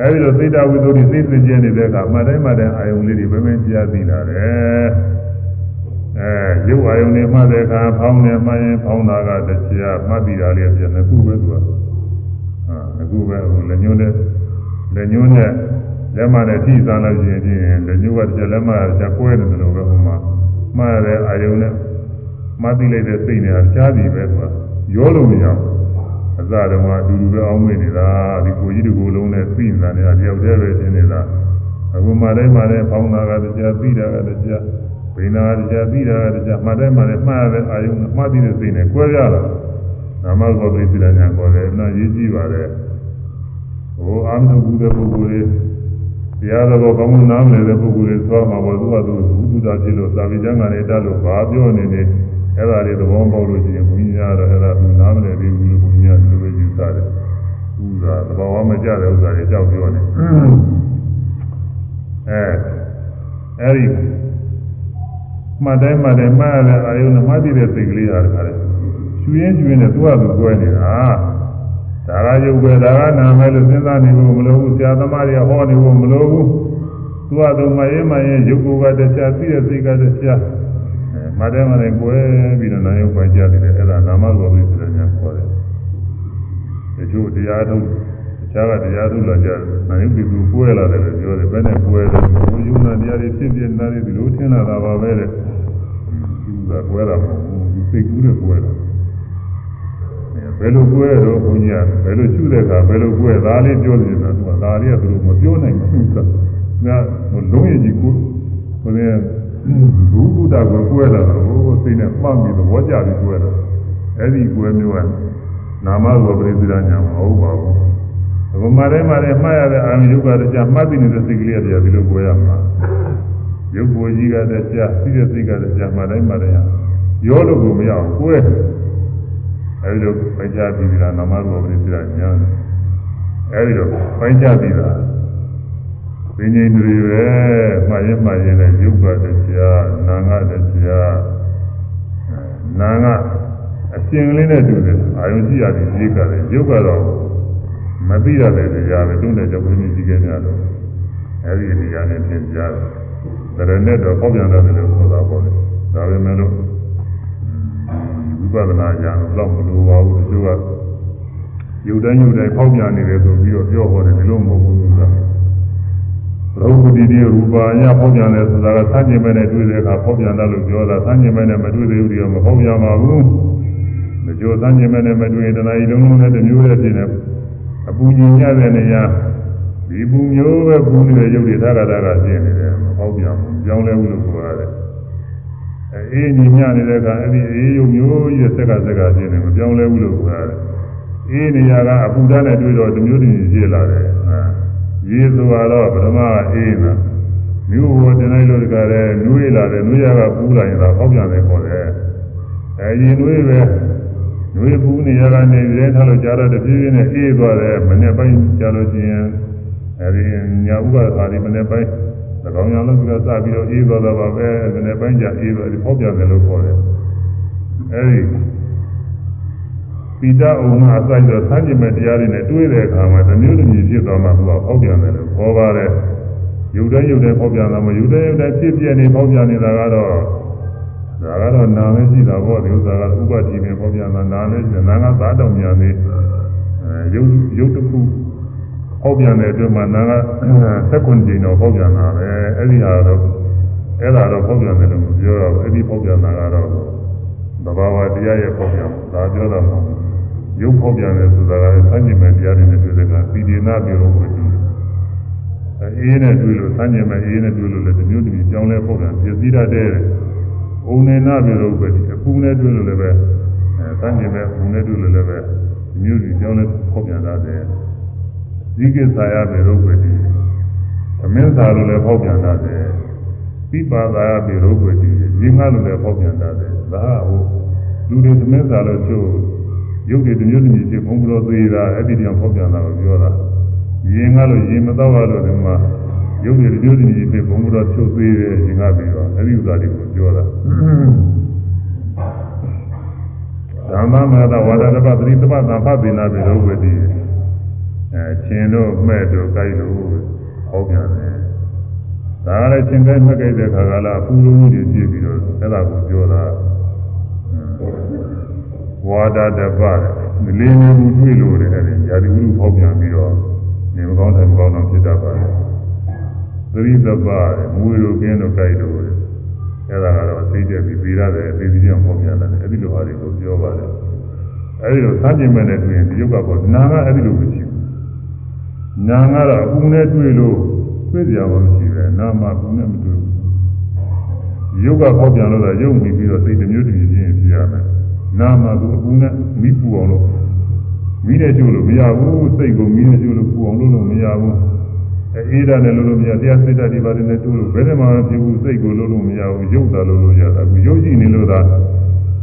အဲဒီလိုစိတ်တဝိသုဒ္ဓိစိတ်စင်ကြဲနေတဲ့အခါမှတ်တိုင်းမှတ်တိုင်းအာယုံလေးတွေပဲမင်းကြားသိလာတယ်။အဲရုပ်အာယုံတွေမှတ်တဲ့အခါဖောင်းနေမှရင်ဖောင်းတာကတရားမှတ်ပြီးတာလေးပြန်တစ်ခုပဲသူက။ဟာတစ်ခုပဲဟိုလက်ညှိုးနဲ့လက်ညှိုးနဲ့လက်မနဲ့ထိစားလို့ရှိရင်ဖြင့်လက်ညှိုးကတစ်လက်မတစ်ကွဲနေတယ်လို့ပဲဟိုမှာမှားရတဲ့အာယုံနဲ့မသိလိုက်တဲ့စိတ်နဲ့ရှားပြီးပဲသူကရောလို့မရဘူး အစတုန်းကအတူတူပဲအောင်းမိနေတာဒီကိုကြီးတကူလုံးနဲ့သိနေတာနဲ့တယောက်တည်းပဲရှင်းနေတာအခုမှတိုင်းမှလည်းဖောင်းတာကတရားသိတာကတရားဘိနာကတရားသိတာကတရားမှတိုင်းမှလည်းမှားရတဲ့အာယုံနဲ့မှားပြီးတဲ့စိတ်နဲ့ကွဲရတာနာမကောသိသိတဲ့ညာခေါ်တယ်နော်ရေးကြည့်ပါလေဟိုအာမထုကူတဲ့ပုဂ္ဂိုလ်တွေတရားတော်ကောင်းမှုနားမလည်တဲ့ပုဂ္ဂိုလ်တွေသွားမှာပေါ့သူကသူဘုဒ္ဓတာဖြစ်လို့သာဝိကျမ်းကနေတက်လို့ဘာပြောနေနေ အဲ့ဒါတွေသဘောပေါက်လို့ရှိရင်ဘုရားတော့အဲ့ဒါသူနားမလည်သေးဘူးလို့ဘုရားဒီလိုပဲယူဆတယ်ဘုရားသဘောမကျတဲ့ဥစ္စာတွေကြောက်ပြောနေအဲအဲ့ဒီမှတ်တိုင်းမှတ်တိုင်းမှားရတဲ့အာယုံနဲ့မှတ်သိတဲ့စိတ်ကလေးဟာတခါလေကျွင်းကျွင်းနဲ့သူ့ဟာသူကွဲနေတာဒါကရုပ်ပဲဒါကနာမယ်လို့စဉ်းစားနေဖို့မလိုဘူးဆရာသမားတွေကဟောနေဖို့မလိုဘူးသူကသူမရင်မရင်ရုပ်ကိုယ်ကတရားသိတဲ့စိတ်ကတရား မတဲမတဲကွဲပြီးတော့နာယုတ်ပိုင်းကြတယ်အဲ့ဒါနာမတော်ပြီးဆိုတဲ့ညာခေါ်တယ်တချို့တရားထုတ်တခြားကတရားထုတ်လာကြနာယုတ်ပြီးသူကွဲလာတယ်ပြောတယ်ဘယ်နဲ့ကွဲလဲဘုယုံနာတရားတွေဖြစ်ဖြစ်နားတွေဒီလိုထင်လာတာပါပဲတဲ့သူကကွဲတာမဟုတ်ဘူးသူစိတ်ကူးနဲ့ကွဲတာဘယ်လိုကွဲတော့ဘုန်းကြီးကဘယ်လိုရှုတဲ့အခါဘယ်လိုကွဲသားလေးပြောနေတာသူကဒါလေးကသူတို့မပြောနိုင်ဘူးကငါလုံးရကြီးကိုဘုရား ဘူဘုဒ္ဓကိုကွဲလာတော့ဟိုစိတ်နဲ့မှတ်ပြီးတော့ဝကြပြီးကွဲတော့အဲ့ဒီကွဲမျိုးကနာမဇောပရိသရာညာမဟုတ်ပါဘူးဘုမာထဲမှာလည်းမှတ်ရတဲ့အာမြုပ်ကတည်းကမှတ်ပြီးနေတဲ့စိတ်ကလေးတရားဒီလိုကွဲရမှာရုပ်ပေါ်ကြီးကတည်းကသိတဲ့စိတ်ကတည်းကမှတ်တိုင်းမှတ်တိုင်းရောလို့ကိုမရအောင်ကွဲအဲဒီလိုပိုင်းခြားပြီးတာနာမရူပပရိစ္ဆေညာအဲဒီလိုပိုင်းခြားပြီးတာ ပင်ငိန်တွေပဲမှားရင်မှားရင်လည်းယုတ်ပါတရားနာငါတရားနာငါအရှင်ကလေးနဲ့တူတယ်အာယုရှိရတယ်ကြီးကလည်းယုတ်ကတော့မသိရတဲ့တရားပဲတွန်းတဲ့ကြောင့်ဘုရားကြီးခဲ့ကြတော့အဲဒီတရားနဲ့သင်ကြားတယ်ဒါရနဲ့တော့ပေါက်ပြန်တယ်လို့ဆိုတာပေါ့လေဒါပေမဲ့လို့ဝိပဿနာဉာဏ်တော့မလိုပါဘူးတချို့ကယူတိုင်းယူတိုင်းဖောက်ပြန်နေတယ်ဆိုပြီးတော့ပြောဟောတယ်ဒီလိုမဟုတ်ဘူးဆိုတာ ရုပ်တိတိရူပါညာဖောက်ပြန်တယ်ဆိုတာကသံကျင်မဲ့နဲ့တွေ့တဲ့အခါဖောက်ပြန်တယ်လို့ပြောတာသံကျင်မဲ့နဲ့မတွေ့သေးဘူးဒီတော့မဖောက်ပြန်ပါဘူးတချို့သံကျင်မဲ့နဲ့မတွေ့ရင်တဏှာကြီးလုံးလုံးနဲ့တမျိုးနဲ့ပြင်တယ်အပူညင်ရတဲ့နေရာဒီပူမျိုးပဲပူနေတဲ့ရုပ်တွေသာကသာကရှင်းနေတယ်မဖောက်ပြန်ဘူးကြောင်းလဲဘူးလို့ပြောရတယ်အေးညီညနေတဲ့ကအဲ့ဒီအေးရုပ်မျိုးကြီးတဲ့ဆက်ကဆက်ကရှင်းနေမပြောင်းလဲဘူးလို့ပြောရတယ်အေးနေရာကအပူဓာတ်နဲ့တွေ့တော့တမျိုးတည်းရှင်းလာတယ်ဟာ ရေဆိုတော့ပထမအေးနာမြို့ဟောတင်လိုက်လို့တကယ်နွေးလာတယ်နွေးရကပူလာရင်တော့ဟောက်ပြန်တယ်ခေါ်တယ်အဲရင်နွေးပဲနွေးပူနေရကနေရဲထားလို့ကြားတော့တပြေးပြေးနဲ့အေးသွားတယ်မနေ့ပိုင်းကြားလို့ချင်းအဲဒီညာဥပ္ပါဒာဒီမနေ့ပိုင်း၎င်းရောလို့ပြီးတော့စပြီးတော့အေးသွားတာပါပဲဒီနေ့ပိုင်းကျအေးသွားဒီဟောက်ပြန်တယ်လို့ခေါ်တယ်အဲဒီ ပိဋကအုံမှာအစိုက်တော့သံကျင်မဲ့တရားတွေနဲ့တွေးတဲ့အခါမှာတစ်မျိုးတစ်မျိုးဖြစ်သွားမှသူကဟောက်ပြန်တယ်လို့ခေါ်ပါတယ်ယူတဲ့ယူတဲ့ဟောက်ပြန်တာမယူတဲ့ယူတဲ့ဖြစ်ပြနေဟောက်ပြန်နေတာကတော့ဒါကတော့နာလည်းရှိတာပေါ့ဒီဥစ္စာကဥပတိနဲ့ဟောက်ပြန်တာနာလည်းရှိနာကသာတော်မြန်နေအဲရုပ်ရုပ်တစ်ခုဟောက်ပြန်တဲ့အတွက်မှနာကသက်ကွန်ကျင်တော့ဟောက်ပြန်တာပဲအဲ့ဒီဟာတော့အဲ့ဒါတော့ဟောက်ပြန်တယ်လို့မပြောတော့ဘူးအဲ့ဒီဟောက်ပြန်တာကတော့သဘာဝတရားရဲ့ဟောက်ပြန်ဒါပြောတာမဟုတ်ဘူး ရုပ်ဟောက်ပြန်တယ်ဆိုတာကလည်းဆန့်ကျင်မဲ့တရားတွေနဲ့တွေ့တဲ့ကသီတိနာပြောလို့ပဲဒီအေးနဲ့တွေ့လို့ဆန့်ကျင်မဲ့အေးနဲ့တွေ့လို့လည်းဒီမျိုးတည်းကြောင်းလဲဟောက်ပြန်ပြည့်စည်တတ်တဲ့။ဥနေနာပြောလို့ပဲဒီအပူနဲ့တွေ့လို့လည်းပဲအဲဆန့်ကျင်မဲ့ဥနဲ့တွေ့လို့လည်းပဲဒီမျိုးတည်းကြောင်းလဲဟောက်ပြန်တတ်တယ်။ဇိကိသာယပေရုပ်ပဲဒီသမင်းသာလို့လည်းဟောက်ပြန်တတ်တယ်ပိပါသာယပေရုပ်ပဲဒီရင်းငါလို့လည်းဟောက်ပြန်တတ်တယ်ဒါဟိုလူတွေသမင်းသာလို့ချို့ ရုပ်တွေတမျိုးတမျိုးချင်းဘုံဘတော်သေးတာအဲ့ဒီတောင်ဟောက်ပြန်တာကိုပြောတာရင်းငါလို့ရင်းမတော့ရလို့ဒီမှာရုပ်ရည်ရုပ်ရည်ဖြစ်ဘုံတော်ချုပ်သေးတယ်ရှင်ကပြီးတော့အဲ့ဒီဥစ္စာတွေကိုပြောတာသမ္မာမရဝါဒတပသတိတပသံဖပိနာပိရောဝတိအဲချင်းတို့မဲ့တို့ကြိုက်လို့ဟောပြန်တယ်ဒါကလည်းချင်းကဲမှတ်ကြတဲ့ခါကလာအပူလုံးကြီးတွေပြည့်ပြီးတော့အဲ့ဒါကိုပြောတာ ဝါဒတပတ်မလေးနေဘူးတွေ့လို့တယ်အဲ့ဒါယာတိဝိရုပေါက်ပြန်ပြီးတော့နေမကောင်းတယ်မကောင်းတော့ဖြစ်တတ်ပါတယ်သတိတပတ်မွေလိုကင်းလိုကြိုက်လို့အဲ့ဒါကတော့သိကျက်ပြီးပြီးရတယ်အသေးသေးကြောင့်ပေါက်ပြန်တယ်အဲ့ဒီလိုအားတွေကိုပြောပါတယ်အဲ့ဒီလိုစကြင်မဲ့နဲ့တွေ့ရင်ဒီယုတ်ကပေါ်နာကအဲ့ဒီလိုမရှိဘူးနာကတော့အခုနဲ့တွေ့လို့တွေ့ကြပါမရှိပဲနာမအခုနဲ့မတွေ့ဘူးယုတ်ကပေါက်ပြန်လို့တော့ယုတ်မိပြီးတော့စိတ်တစ်မျိုးတည်းချင်းဖြစ်ရမယ် နာမသူအပူနဲ့မိပူအောင်လို့မိနဲ့ကျိုးလို့မရဘူးစိတ်ကိုမိနဲ့ကျိုးလို့ပူအောင်လုပ်လို့မရဘူးအေးဒါနဲ့လုပ်လို့မရတရားစိတ်ဓာတ်ဒီပါတယ်နဲ့ကျိုးလို့ဘယ်နဲ့မှမဖြစ်ဘူးစိတ်ကိုလုပ်လို့မရဘူးရုပ်သာလုပ်လို့ရတာအခုရုပ်ရှိနေလို့သာ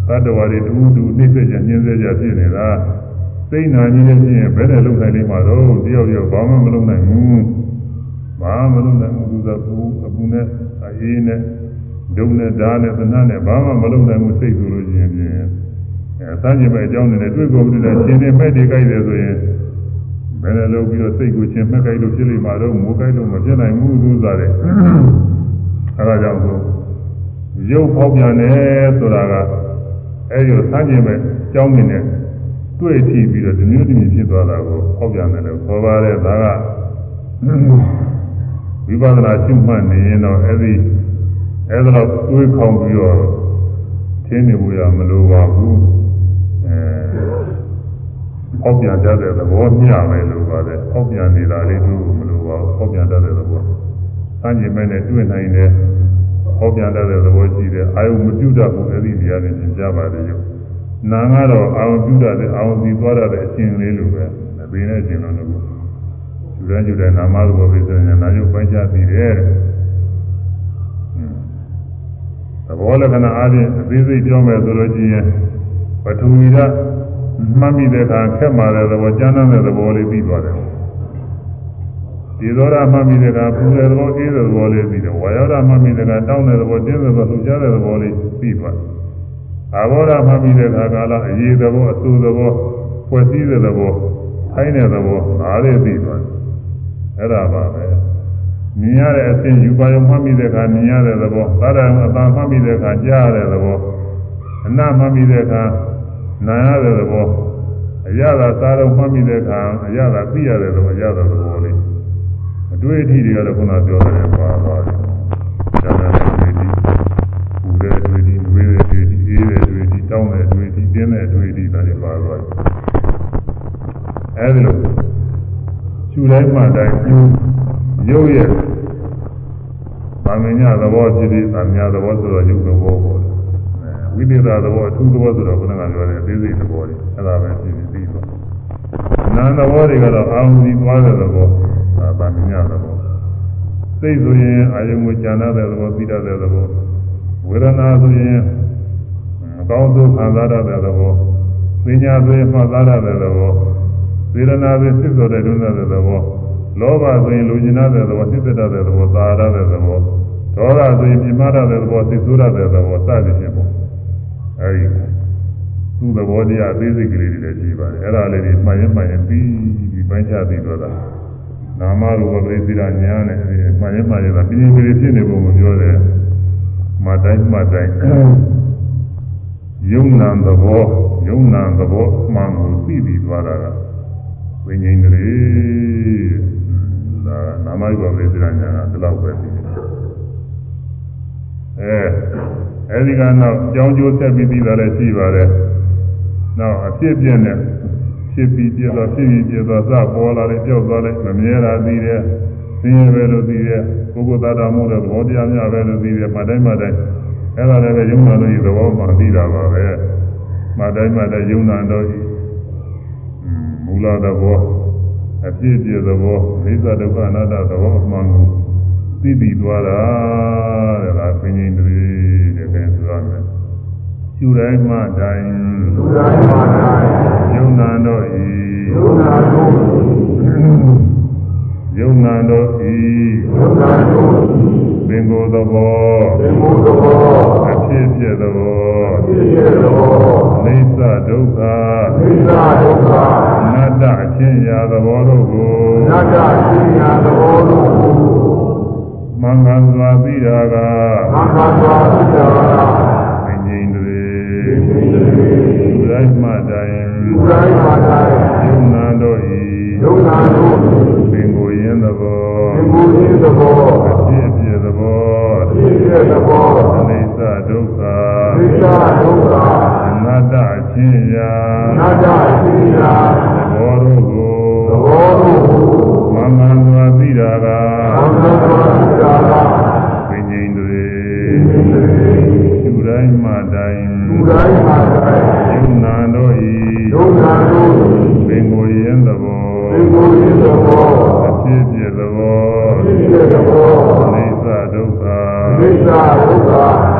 တတ္တဝါတွေတူတူနှိမ့်ဆက်ကြညှင်းဆဲကြဖြစ်နေတာစိတ်နာကြီးနဲ့ဖြစ်ရင်ဘယ်နဲ့လုပ်နိုင်လိမ့်မှာတော့တယောက်တယောက်ဘာမှမလုပ်နိုင်ဘူးဘာမှမလုပ်နိုင်ဘူးသူကပူအပူနဲ့အေးနဲ့ဒုံနဲ့ဓာတ်နဲ့သနာနဲ့ဘာမှမလုပ်နိုင်ဘူးစိတ်ဆိုလို့ရှိရင်ဖြင့် အဲစမ်းကြည့်မဲ့အကြောင်းနဲ့တွေ့ကုန်ပြီးတော့ရှင်နေမဲ့တွေကြိုက်တယ်ဆိုရင်ဘယ်နဲ့လုပ်ပြီးတော့စိတ်ကိုရှင်မဲ့ကြိုက်လို့ဖြစ်လိမ့်မှာတော့မိုးကြိုက်လို့မဖြစ်နိုင်ဘူးသူစားတယ်အဲဒါကြောင့်ဆိုရုပ်ဖောက်ပြန်တယ်ဆိုတာကအဲဒီစမ်းကြည့်မဲ့အကြောင်းနဲ့တွေ့ထီပြီးတော့ဒီမျိုးတည်းဖြစ်သွားတာကိုဖောက်ပြန်တယ်လို့ခေါ်ပါတယ်ဒါကဝိပဿနာရှုမှတ်နေရင်တော့အဲဒီအဲဒါတော့တွေးခေါင်ပြီးတော့ထင်းနေဖို့ရမလိုပါဘူး အဲပေါက်ပြန်တတ်တဲ့သဘောမျှမယ်လို့ပါတယ်ပေါက်ပြန်နေတာလေးတို့မလိုပါဘူးပေါက်ပြန်တတ်တဲ့သဘောစမ်းကြည့်မဲ့နဲ့တွေ့နိုင်တယ်ပေါက်ပြန်တတ်တဲ့သဘောရှိတယ်အာယုမပြုတ်တတ်ဘူးအဲ့ဒီနေရာနဲ့သင်ကြပါတယ်ရုပ်နာကတော့အာယုပြုတ်တတ်တဲ့အာယုစီသွားတတ်တဲ့အရှင်လေးလိုပဲမသိနဲ့ရှင်လို့လို့ယူတဲ့ယူတဲ့နာမသဘောပဲဆိုရင်နာယုပိုင်းခြားသိတယ်သဘောလက္ခဏာအားဖြင့်အသေးစိတ်ပြောမယ်ဆိုလို့ရှိရင် ပထဝီကမှတ်မိတဲ့အခါခက်မာတဲ့သဘောကျမ်းတဲ့သဘောလေးပြီးသွားတယ်ဒီသောရမှတ်မိတဲ့အခါပူတဲ့သဘောအေးတဲ့သဘောလေးပြီးတယ်ဝါယောရမှတ်မိတဲ့အခါတောင်းတဲ့သဘောတင်းတဲ့သဘောလှူရှားတဲ့သဘောလေးပြီးသွားတယ်အာဘောရမှတ်မိတဲ့အခါကာလအရေးသဘောအဆူသဘောဖွဲ့စည်းတဲ့သဘောခိုင်းတဲ့သဘောဒါလေးပြီးသွားတယ်အဲ့ဒါပါပဲမြင်ရတဲ့အစဉ်ယူပါယုံမှတ်မိတဲ့အခါမြင်ရတဲ့သဘောသာရအသာမှတ်မိတဲ့အခါကြားရတဲ့သဘောအနမှတ်မိတဲ့အခါ နာရတဲ့သဘောအရသာသာတော့မှတ်မိတဲ့အခါအရသာသိရတဲ့သဘောအရသာသဘောလေးအတွေ့အထိတွေကတော့ခုနပြောတယ်ပါသွားတယ်။ဒါနဲ့တွေ့ဒီပူတဲ့တွေ့ဒီဝေးတဲ့တွေ့ဒီအေးတဲ့တွေ့ဒီတောင်းတဲ့တွေ့ဒီတင်းတဲ့တွေ့ဒီဒါတွေပါသွားတယ်။အဲဒီလိုခြူတိုင်းမှတိုင်းကျူးရုပ်ရဲ့ဗာမညသဘောဖြစ်ပြီးဗာမြသဘောဆိုတော့ရုပ်သဘောပေါ့ ဝိသေသသဘောအထူးသဘောဆိုတော့ခုနကပြောတဲ့သေးစိတ်သဘောတွေအဲ့ဒါပဲဖြစ်ပြီးပြီးတော့နာမ်သဘောတွေကတော့အာရုံစီသွားတဲ့သဘောဒါဗာမညသဘောစိတ်ဆိုရင်အာယုံကိုကြံတဲ့သဘောသိတဲ့သဘောဝေဒနာဆိုရင်အကောင်းဆုံးခံစားရတဲ့သဘောပညာဆိုရင်မှတ်သားရတဲ့သဘောဝေဒနာဆိုစစ်တော်တဲ့ဒုက္ခတဲ့သဘောလောဘဆိုရင်လူကျင်တဲ့သဘောသိသက်တဲ့သဘောသာရတဲ့သဘောဒေါသဆိုရင်ပြမရတဲ့သဘောသိဆိုးရတဲ့သဘောစသည်ဖြင့်ပေါ့ အဲဒီသူ့သဘောတရားအသေးစိတ်ကလေးတွေလည်းရှိပါတယ်အဲ့ဒါလေးတွေမှန်ရင်မှန်ရင်ပြီးပြီးပိုင်းခြားပြီးတော့တာနာမရူပပရိသေရညာနဲ့မှန်ရင်မှန်ရင်သာပြင်းပြင်းဖြစ်နေပုံကိုပြောတယ်မတိုင်းမတိုင်းယုံနာသဘောယုံနာသဘောမှန်ကိုသိပြီးသွားတာကဝိညာဉ်တွေဒါနာမရူပပရိသေရညာကဒီလောက်ပဲသိတယ် အဲအဲဒီကနောက်ကြောင်းကျိုးဆက်ပြီးပြီးသားလည်းရှိပါတယ်။နောက်အဖြစ်ပြင်းတဲ့ဖြစ်ပြီးပြတော့ဖြစ်ပြီးပြတော့စပေါ်လာတယ်ကြောက်သွားတယ်မမြဲတာသိတယ်။သိရပဲလို့သိတယ်။ပုဂ္ဂိုလ်သားတော်မှုတဲ့သဘောတရားများပဲလို့သိတယ်။မတိုင်းမတိုင်းအဲ့ဒါလည်းပဲယုံနာလို့ဒီသဘောမှသိတာပါပဲ။မတိုင်းမတိုင်းယုံနာတော့ဒီမူလသဘောအဖြစ်ပြသဘောအိသဒုက္ခအနတ္တသဘောအမှန်ကို သိပြီးသွားတာတဲ့ဒါပင်ကြီးတွေတဲ့ကဲဆိုရမယ်ကျူတိုင်းမှတိုင်းကျူတိုင်းမှတိုင်းယုံနာတော့ဤယုံနာတော့ယုံနာတို့ဤယုံနာတို့ပင်ကိုယ်သဘောပင်ကိုယ်သဘောအဖြစ်ဖြစ်သဘောအဖြစ်ဖြစ်သဘောအိသဒုက္ခအိသဒုက္ခနတ္တအချင်းရာသဘောတို့ကိုနတ္တအချင်းရာသဘောတို့ကို မင်္ဂန်စွာသိတာကမင်္ဂန်စွာသိတာကငြိမ်တွေလူတိုင်းမှတိုင်းလူတိုင်းမှတိုင်းယုံနာတို့ဤယုံနာတို့ပင်ကိုရင်းသဘောပင်ကိုရင်းသဘောအဖြစ်အဖြစ်သဘောအဖြစ်အဖြစ်သဘောအိသဒုက္ခအိသဒုက္ခအနတ္တအချင်းရာအနတ္တအချင်းရာသဘောတို့ကိုသဘောတို့ကို မင်္ဂန်စွာသိတာကမင်္ဂန်စွာသိတာကဝိညာဉ်တွေဝိညာဉ်တွေလူတိုင်းမှတိုင်းလူတိုင်းမှတိုင်းယုံနာတို့ဤယုံနာတို့ပင်ကိုရင်းသဘောပင်ကိုရင်းသဘောအဖြစ်ဖြစ်သဘောအဖြစ်ဖြစ်သဘောအိသဒုက္ခအိသဒုက္ခ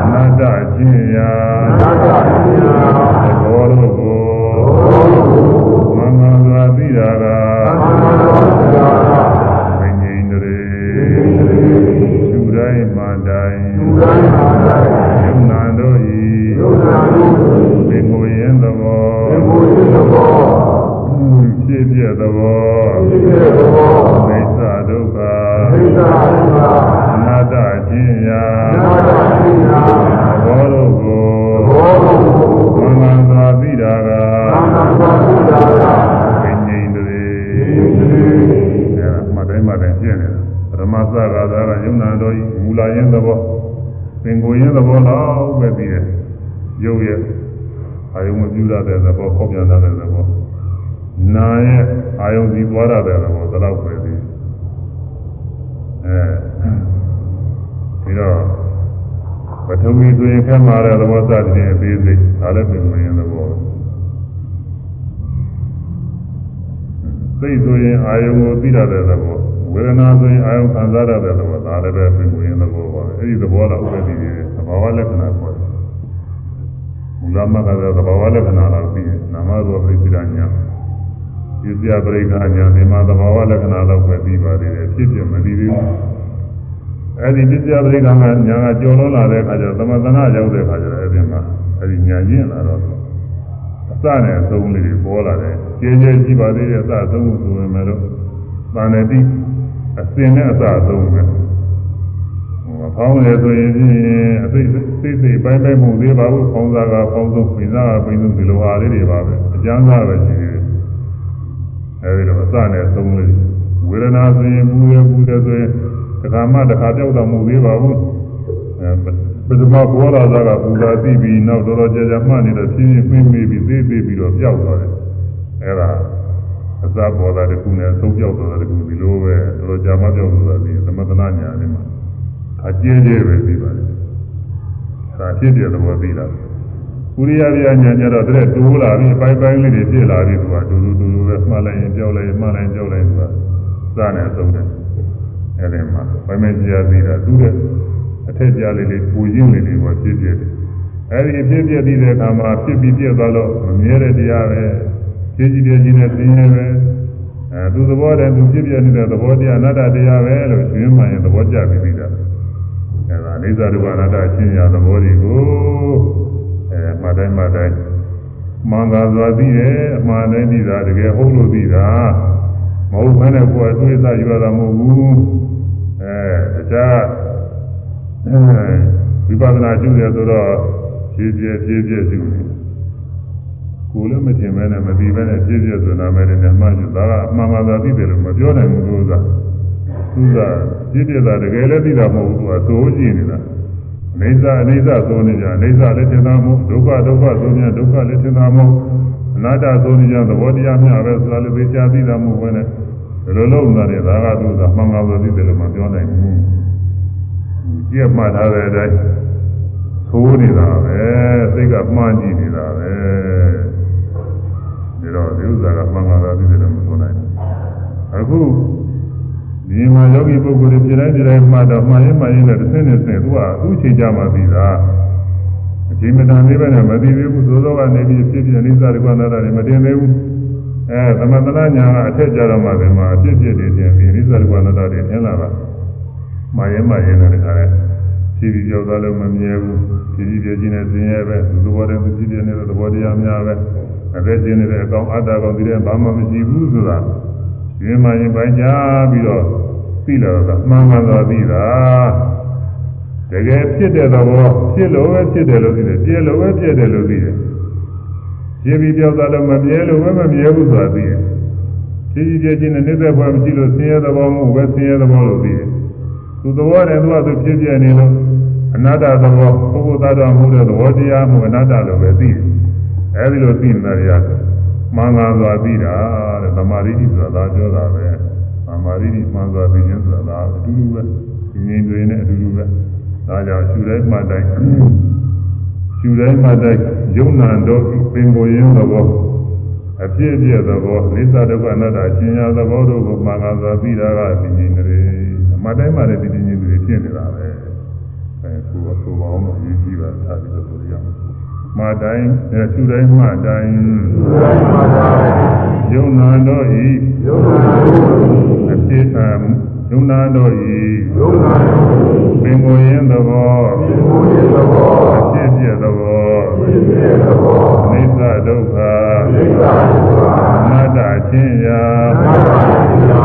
အနတ္တချင်းရာအနတ္တချင်းရာသဘောတို့ကိုသဘောတို့ကိုမင်္ဂန်စွာသိတာက ဖြစ်ပြသဘောဖြစ်ပြသဘောမိစ္ဆာဒုက္ခမိစ္ဆာဒုက္ခအနာတ္တချင်းရာအနာတ္တချင်းရာသဘောတို့ကိုသဘောတို့ကိုမင်္ဂန်စွာသိတာကမင်္ဂန်စွာသိတာကဝိညာဉ်တွေအဲမတိုင်းမတိုင်းပြည့်နေတာပရမသဂါသာကယုံနာတော်ဤမူလာရင်သဘောသင်ကိုရင်သဘောတော့ပဲပြီးတယ်ရုပ်ရဲ့အာယုံမပြုရတဲ့သဘောပေါက်ပြန်တဲ့သဘော နာရဲ့အာယုံစီသွားရတဲ့သဘောသလောက်ပဲဒီအဲဒီတော့ပထဝီဆိုရင်ခက်မာတဲ့သဘောစတဲ့အသေးစိတ်ဒါလည်းပြင်မရင်သဘောစိတ်ဆိုရင်အာယုံကိုသိရတဲ့သဘောဝေဒနာဆိုရင်အာယုံခံစားရတဲ့သဘောဒါလည်းပဲပြင်မရင်သဘောပါပဲအဲဒီသဘောတော့ဥပ္ပတိတွေသဘာဝလက္ခဏာခေါ်တယ်မူလမကတဲ့သဘာဝလက္ခဏာတော့ပြီးရင်နာမရူပပရိစ္ဆေညာ ပြည့်ပြပရိက္ခာညာဒီမှာသဘာဝလက္ခဏာတော့ပဲပြီးပါသေးတယ်ဖြစ်ပြမပြီးသေးဘူးအဲဒီပြည့်ပြပရိက္ခာညာကကြော်လွန်လာတဲ့အခါကျတော့သမသနာရောက်တဲ့အခါကျတော့အဲဒီမှာအဲဒီညာရင့်လာတော့အစနဲ့အဆုံးလေးတွေပေါ်လာတယ်ကျေကျေရှိပါသေးတယ်အစအဆုံးကိုဆိုရင်လည်းသံနေတိအစင်နဲ့အစအဆုံးပဲဖောင်းတယ်ဆိုရင်အသိသိသိပိုင်းပိုင်းမှုသေးပါဘူးဖောင်းစားကဖောင်းဆုံးပြင်စားကပြင်ဆုံးဒီလိုဟာလေးတွေပါပဲအကျမ်းစားပဲရှိတယ် အဲဒီတော့အစနဲ့အဆုံးလေးဝေဒနာဆိုရင်ပူရပူတယ်ဆိုရင်တခါမှတခါပြောက်တော့မှုသေးပါဘူးအဲပထမဘောလာသားကပူလာသိပြီးနောက်တော်တော်ကြာကြာမှနေတော့ဖြင်းဖြင်းပြင်းပြီးသေးသေးပြီးတော့ပြောက်သွားတယ်အဲဒါအစပေါ်တာတခုနဲ့အဆုံးပြောက်သွားတာတခုဒီလိုပဲတော်တော်ကြာမှပြောက်သွားတာဒီသမထနာညာလေးမှာအကျဉ်းကျဲပဲပြီးပါတယ်ဒါဖြစ်တဲ့သဘောသိတာ ဥရိယပြညာညတော့တဲ့တိုးလာပြီးအပိုင်းပိုင်းလေးတွေပြည့်လာပြီးသူကဒူဒူဒူဒူပဲမှတ်လိုက်ရင်ကြောက်လိုက်မှတ်လိုက်ကြောက်လိုက်သူကစနဲ့အဆုံးတယ်အဲဒီမှာဘယ်မဲ့ကြာသေးတာတူးတဲ့အထက်ကြာလေးလေးပူရင်းလေးလေးပေါ်ဖြစ်ဖြစ်တယ်အဲဒီဖြစ်ဖြစ်ပြီးတဲ့အခါမှာဖြစ်ပြီးပြည့်သွားလို့မမြဲတဲ့တရားပဲဖြည်းကြီးဖြည်းကြီးနဲ့သိနေပဲအဲသူသဘောတည်းသူဖြစ်ပြနေတဲ့သဘောတရားအနတ္တတရားပဲလို့ရှင်မှန်ရင်သဘောကျပြီးပြီတာအဲဒါအိစ္ဆဒုက္ခအနတ္တအချင်းရာသဘောတွေကို အဲမှတ်တိုင်းမှတ်တိုင်းမင်္ဂလာစွာသိတယ်အမှန်တိုင်းသိတာတကယ်ဟုတ်လို့သိတာမဟုတ်ဘဲနဲ့ကိုယ်အတွေ့အကြယူရတာမဟုတ်ဘူးအဲတခြားဝိပဿနာကျူတယ်ဆိုတော့ဖြည်းဖြည်းဖြည်းဖြည်းကျူတယ်ကိုယ်လည်းမထင်မဲနဲ့မပြီးမဲနဲ့ဖြည်းဖြည်းဆိုနာမယ်နဲ့မှတ်ယူဒါကအမှန်မှန်သာသိတယ်လို့မပြောနိုင်ဘူးလို့သာသူကဖြည်းဖြည်းသာတကယ်လည်းသိတာမဟုတ်ဘူးသူကသိုးကြည့်နေတာ အိဋ္ဌအိဋ္ဌသိုးနေကြအိဋ္ဌလည်းသင်္သာမို့ဒုက္ခဒုက္ခသိုးနေဒုက္ခလည်းသင်္သာမို့အနာတ္တသိုးနေကြသဘောတရားများပဲဆိုတာလည်းသိချာသိတာမဟုတ်ဘဲနဲ့ဘယ်လိုလုပ်နေလဲဒါကသူကမှန်မှန်သာသိတယ်လို့မပြောနိုင်ဘူးကြည့်မှတ်ထားတဲ့အတိုင်းသိုးနေတာပဲစိတ်ကမှန်းကြည့်နေတာပဲဒါတော့ဒီဥစ္စာကမှန်မှန်သာသိတယ်လို့မဆိုနိုင်ဘူးအခု ဒီမှာယောဂီပုဂ္ဂိုလ်တွေပြည်တိုင်းပြည်တိုင်းမှတော့မှန်ရင်မှန်ရင်လည်းတစ်ဆင့်တစ်ဆင့်သူကသူ့ချိန်ကြမှာပြီးတာအချိန်မတန်သေးပဲနဲ့မသိသေးဘူးသို့သောကနေပြီးဖြစ်ဖြစ်အိသရကနာတာတွေမတင်သေးဘူးအဲသမထနာညာကအထက်ကြတော့မှဒီမှာအဖြစ်ဖြစ်နေတယ်ဒီရိသရကနတတွေထင်လာတာမာရင်မာရင်တဲ့ခါလဲဖြည်းဖြည်းကြောက်သွားလို့မမြဲဘူးဖြည်းဖြည်းပြင်းနေစင်းရဲပဲသူသဘောတည်းသူကြည့်နေတဲ့သဘောတရားများပဲအသက်ရှင်နေတဲ့အကောင်အတ္တကောင်ဒီတဲ့ဘာမှမရှိဘူးဆိုတာ ဒီမာရင်ပိုင်းကြပြီးတော့သိလာတော့မှန်မှန်သွားပြီလားတကယ်ဖြစ်တဲ့သဘောဖြစ်လို့ပဲဖြစ်တယ်လို့သိတယ်ပြည့်လို့ပဲပြည့်တယ်လို့သိတယ်ပြည့်ပြီးပြောက်သွားလို့မမြဲလို့ပဲမမြဲဘူးဆိုတာသိတယ်ဖြည်းဖြည်းချင်းနဲ့နေတဲ့ဘဝမရှိလို့ဆင်းရဲသဘောမဟုတ်ပဲဆင်းရဲသဘောလို့သိတယ်သူသဘောနဲ့သူကသူဖြစ်ပြနေလို့အနတ္တသဘောပုဂ္ဂိုလ်သားတော်မှုတဲ့သဘောတရားမှုအနတ္တလို့ပဲသိတယ်အဲဒီလိုသိနေတာရ မှန်ကန်စွာသိတာတဲ့သမာဓိဆိုတာဒါပြောတာပဲသမာဓိမှန်စွာသိခြင်းဆိုတာဒါအတူတူပဲဉာဏ်တွေနဲ့အတူတူပဲဒါကြောင့်ရှုတိုင်းမှတိုင်းရှုတိုင်းမှတိုင်းယုံနာတော့ပင်ကိုရင်းသဘောအပြည့်အပြည့်သဘောလိစ္ဆဒုက္ခအနတ္တရှင်ညာသဘောတို့ကိုမှန်ကန်စွာသိတာကဉာဏ်တွေမှတိုင်းမှလည်းဒီဉာဏ်တွေဖြစ်နေတာပဲအဲဆိုတော့ဆိုပါအောင်လို့ရည်ကြည့်ပါထားပြီးတော့ဆိုရအောင် မှတိုင်းရှုတိုင်းမှတိုင်းယုံနာတော့ဤယုံနာတော့ဤအပြည့်အယုံနာတော့ဤယုံနာတော့ဤပင်ကိုရင်းသဘောပင်ကိုရင်းသဘောအပြည့်ပြည့်သဘောအပြည့်ပြည့်သဘောအိသဒုက္ခအိသဒုက္ခအနတ္တချင်းရာအနတ္တချင်းရာ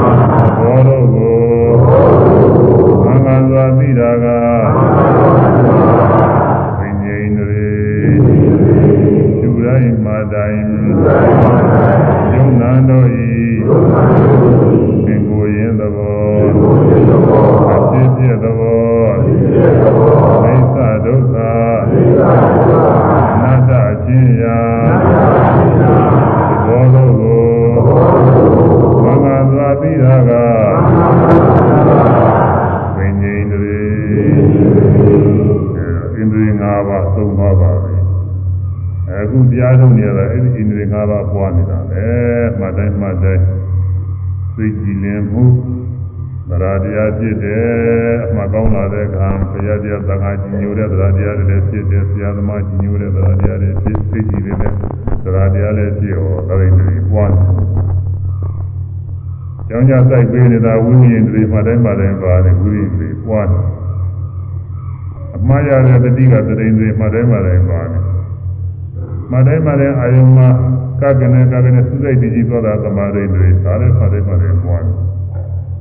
ဘောတို့ကိုဘောတို့ကိုမင်္ဂလာစွာသိတာက ဖြစ်တယ်အမှကောင်းလာတဲ့အခါဘုရားတရားသံဃာကြီးညိုတဲ့သရာတရားတွေလည်းဖြစ်တယ်ဆရာသမားကြီးညိုတဲ့သရာတရားတွေဖြစ်သိကြည်နေတဲ့သရာတရားလည်းဖြစ်ဟောဒါတွေပွားနေကျောင်းကြစိုက်ပေးနေတာဝိညာဉ်တွေမှတိုင်းမှတိုင်းပါတယ်ဝိညာဉ်တွေပွားနေအမှားရတဲ့တတိကသတိတွေမှတိုင်းမှတိုင်းပါတယ်မှတိုင်းမှတိုင်းအာယုံမှာကကနေကကနေစုစိတ်တည်ကြည်သွားတာသမာဓိတွေဒါလည်းမှတိုင်းမှတိုင်းပွားနေ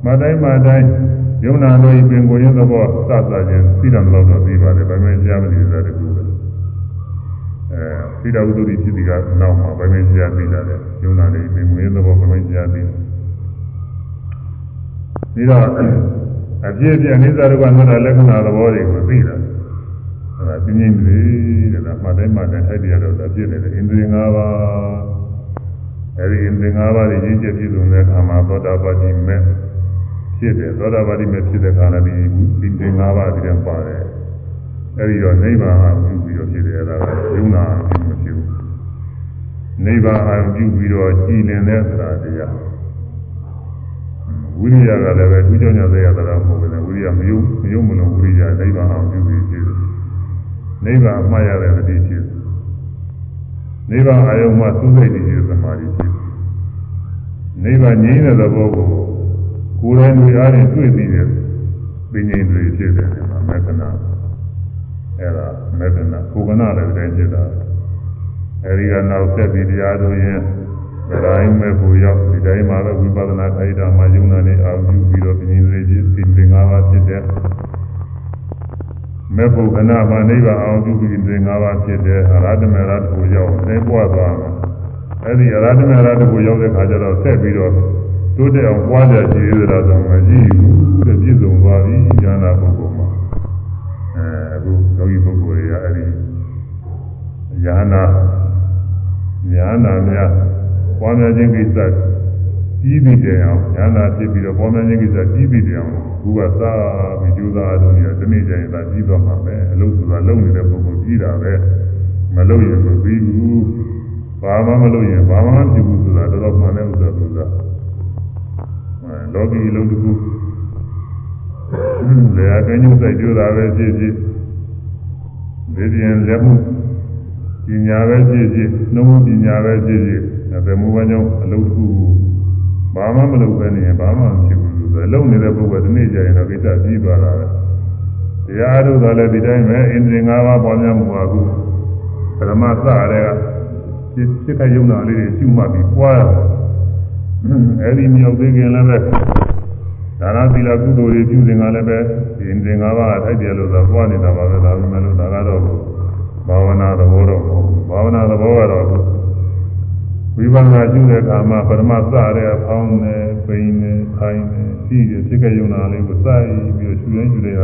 မတိုင်းမတိုင်းယုံနာတို့ပင်ကိုရင်းသဘောစသချင်းသိတယ်လို့တော့သိပါတယ်ဗမေရှားမလို့ဆိုတဲ့ကူပဲအဲသိတော်ဥဒ္ဓိဖြစ်ဒီကနောက်မှာဗမေရှားသိတာလေယုံနာတို့ပင်ကိုရင်းသဘောဗမေရှားသိပြီးတော့အပြည့်အပြည့်အနိစ္စဒုက္ခအနတ္တလက္ခဏာသဘောတွေကိုသိတာအဲဒါပြင်းပြင်းလေးတဲ့လားမှတိုင်းမှတိုင်းထိုက်ပြရတော့ဒါပြည့်နေတယ်ဣန္ဒြေ၅ပါးအဲဒီဣန္ဒြေ၅ပါးတွေရင်းချက်ပြည့်စုံတဲ့အခါမှာသောတာပတိမဲ့ ဖြစ်တယ်သောတာပတိမဲ့ဖြစ်တဲ့ခါလည်းဒီဒီသင်္ဃာပါးဒီထဲပါတယ်အဲဒီတော့နိဗ္ဗာန်အာရုံပြုပြီးတော့ဖြစ်တယ်အဲဒါကယုံနာပြုမဖြစ်ဘူးနိဗ္ဗာန်အာရုံပြုပြီးတော့ကြည်လင်တဲ့သရာတရားဝိရိယကလည်းပဲသူကြောင့်ညတဲ့ရတာမဟုတ်ဘူးလေဝိရိယမယုံမယုံမလို့ဝိရိယနိဗ္ဗာန်အာရုံပြုပြီးဖြစ်တယ်နိဗ္ဗာန်အမှားရတဲ့တတိဖြစ်နိဗ္ဗာန်အာရုံမှာသုစိတ်တည်တဲ့သမာဓိဖြစ်နိဗ္ဗာန်ငြိမ်းတဲ့သဘောကို ကိုယ်တိုင်တွေအားဖြင့်တွေ့ပြီးတဲ့ပင်ငိန်တွေဖြစ်တယ်ဒီမှာမက္ကနာအဲ့ဒါမက္ကနာကိုကနာလည်းတိုင်းဖြစ်တာအဲဒီကနောက်ဆက်ပြီးတရားတို့ရင်ဒီတိုင်းမဲ့ကိုရောက်ဒီတိုင်းမှာလည်းဝိပဿနာခိုက်တာမှယုံနာနေအောင်ပြုပြီးတော့ပင်ငိန်တွေဖြစ်ဒီပင်၅ပါးဖြစ်တဲ့မေဖို့ကနာမှာနိဗ္ဗာန်အောင်ပြုပြီးဒီ၅ပါးဖြစ်တဲ့အရဟတမေရတကိုရောက်နေပွားသွားမှာအဲ့ဒီအရဟတမေရတကိုရောက်တဲ့ခါကျတော့ဆက်ပြီးတော့ တိုးတက်အောင်ပွားကြကြည်ရတာဆိုမရှိဘူးတဲ့ပြည့်စုံသွားပြီဉာဏပုဂ္ဂိုလ်မှာအဲအခုယောဂီပုဂ္ဂိုလ်တွေကအဲ့ဒီဉာဏဉာဏများပွားများခြင်းကိစ္စပြီးပြီတဲ့အောင်ဉာဏဖြစ်ပြီးတော့ပွားများခြင်းကိစ္စပြီးပြီတဲ့အောင်ဘုရားသာပြီးကြိုးစားလို့ရဒီနေ့ကျရင်သာပြီးသွားမှာပဲအလုပ်ဆိုတာလုပ်နေတဲ့ပုဂ္ဂိုလ်ပြီးတာပဲမလုပ်ရင်မပြီးဘူးဘာမှမလုပ်ရင်ဘာမှမဖြစ်ဘူးဆိုတာတော်တော်မှန်တဲ့ဥစ္စာဆိုတာ လောကီလုံးတစ်ခုလေအကင်းညုစိုက်ကြိုးတာပဲဖြစ်ဖြစ်ဒီပြင်လက်မှုပညာပဲဖြစ်ဖြစ်နှုတ်မှုပညာပဲဖြစ်ဖြစ်ဘယ်မူပန်းကြောင့်အလုပ်တစ်ခုဘာမှမလုပ်ဘဲနေရင်ဘာမှမဖြစ်ဘူးဆိုတော့လုံနေတဲ့ပုဂ္ဂိုလ်ဒီနေ့ကျရင်တော့ကိစ္စပြီးသွားတာပဲတရားထုတ်တာလည်းဒီတိုင်းပဲအင်္ဒြေ၅ပါးပေါ်များမှုပါကူပရမသတဲ့ကစိတ်ခယုံနာလေးတွေရှုမှတ်ပြီးပွားရတယ် အဲ့ဒီမြောက်သေးခင်လည်းပဲဒါနသီလကုသိုလ်တွေပြုစဉ်ကလည်းပဲဒီအင်္ဒြေ၅ပါးထိုက်တယ်လို့ဆိုပွားနေတာပါပဲဒါပေမဲ့လို့ဒါကတော့ဘာဝနာသဘောတော့ဘာဝနာသဘောကတော့ဝိပဿနာရှုတဲ့အခါမှာပရမစတဲ့အဖောင်းနဲ့ပိန်နဲ့ခိုင်းနဲ့ရှိတဲ့စိတ်ကယုံနာလေးကိုစိုက်ပြီးရှုရင်ရှုရရ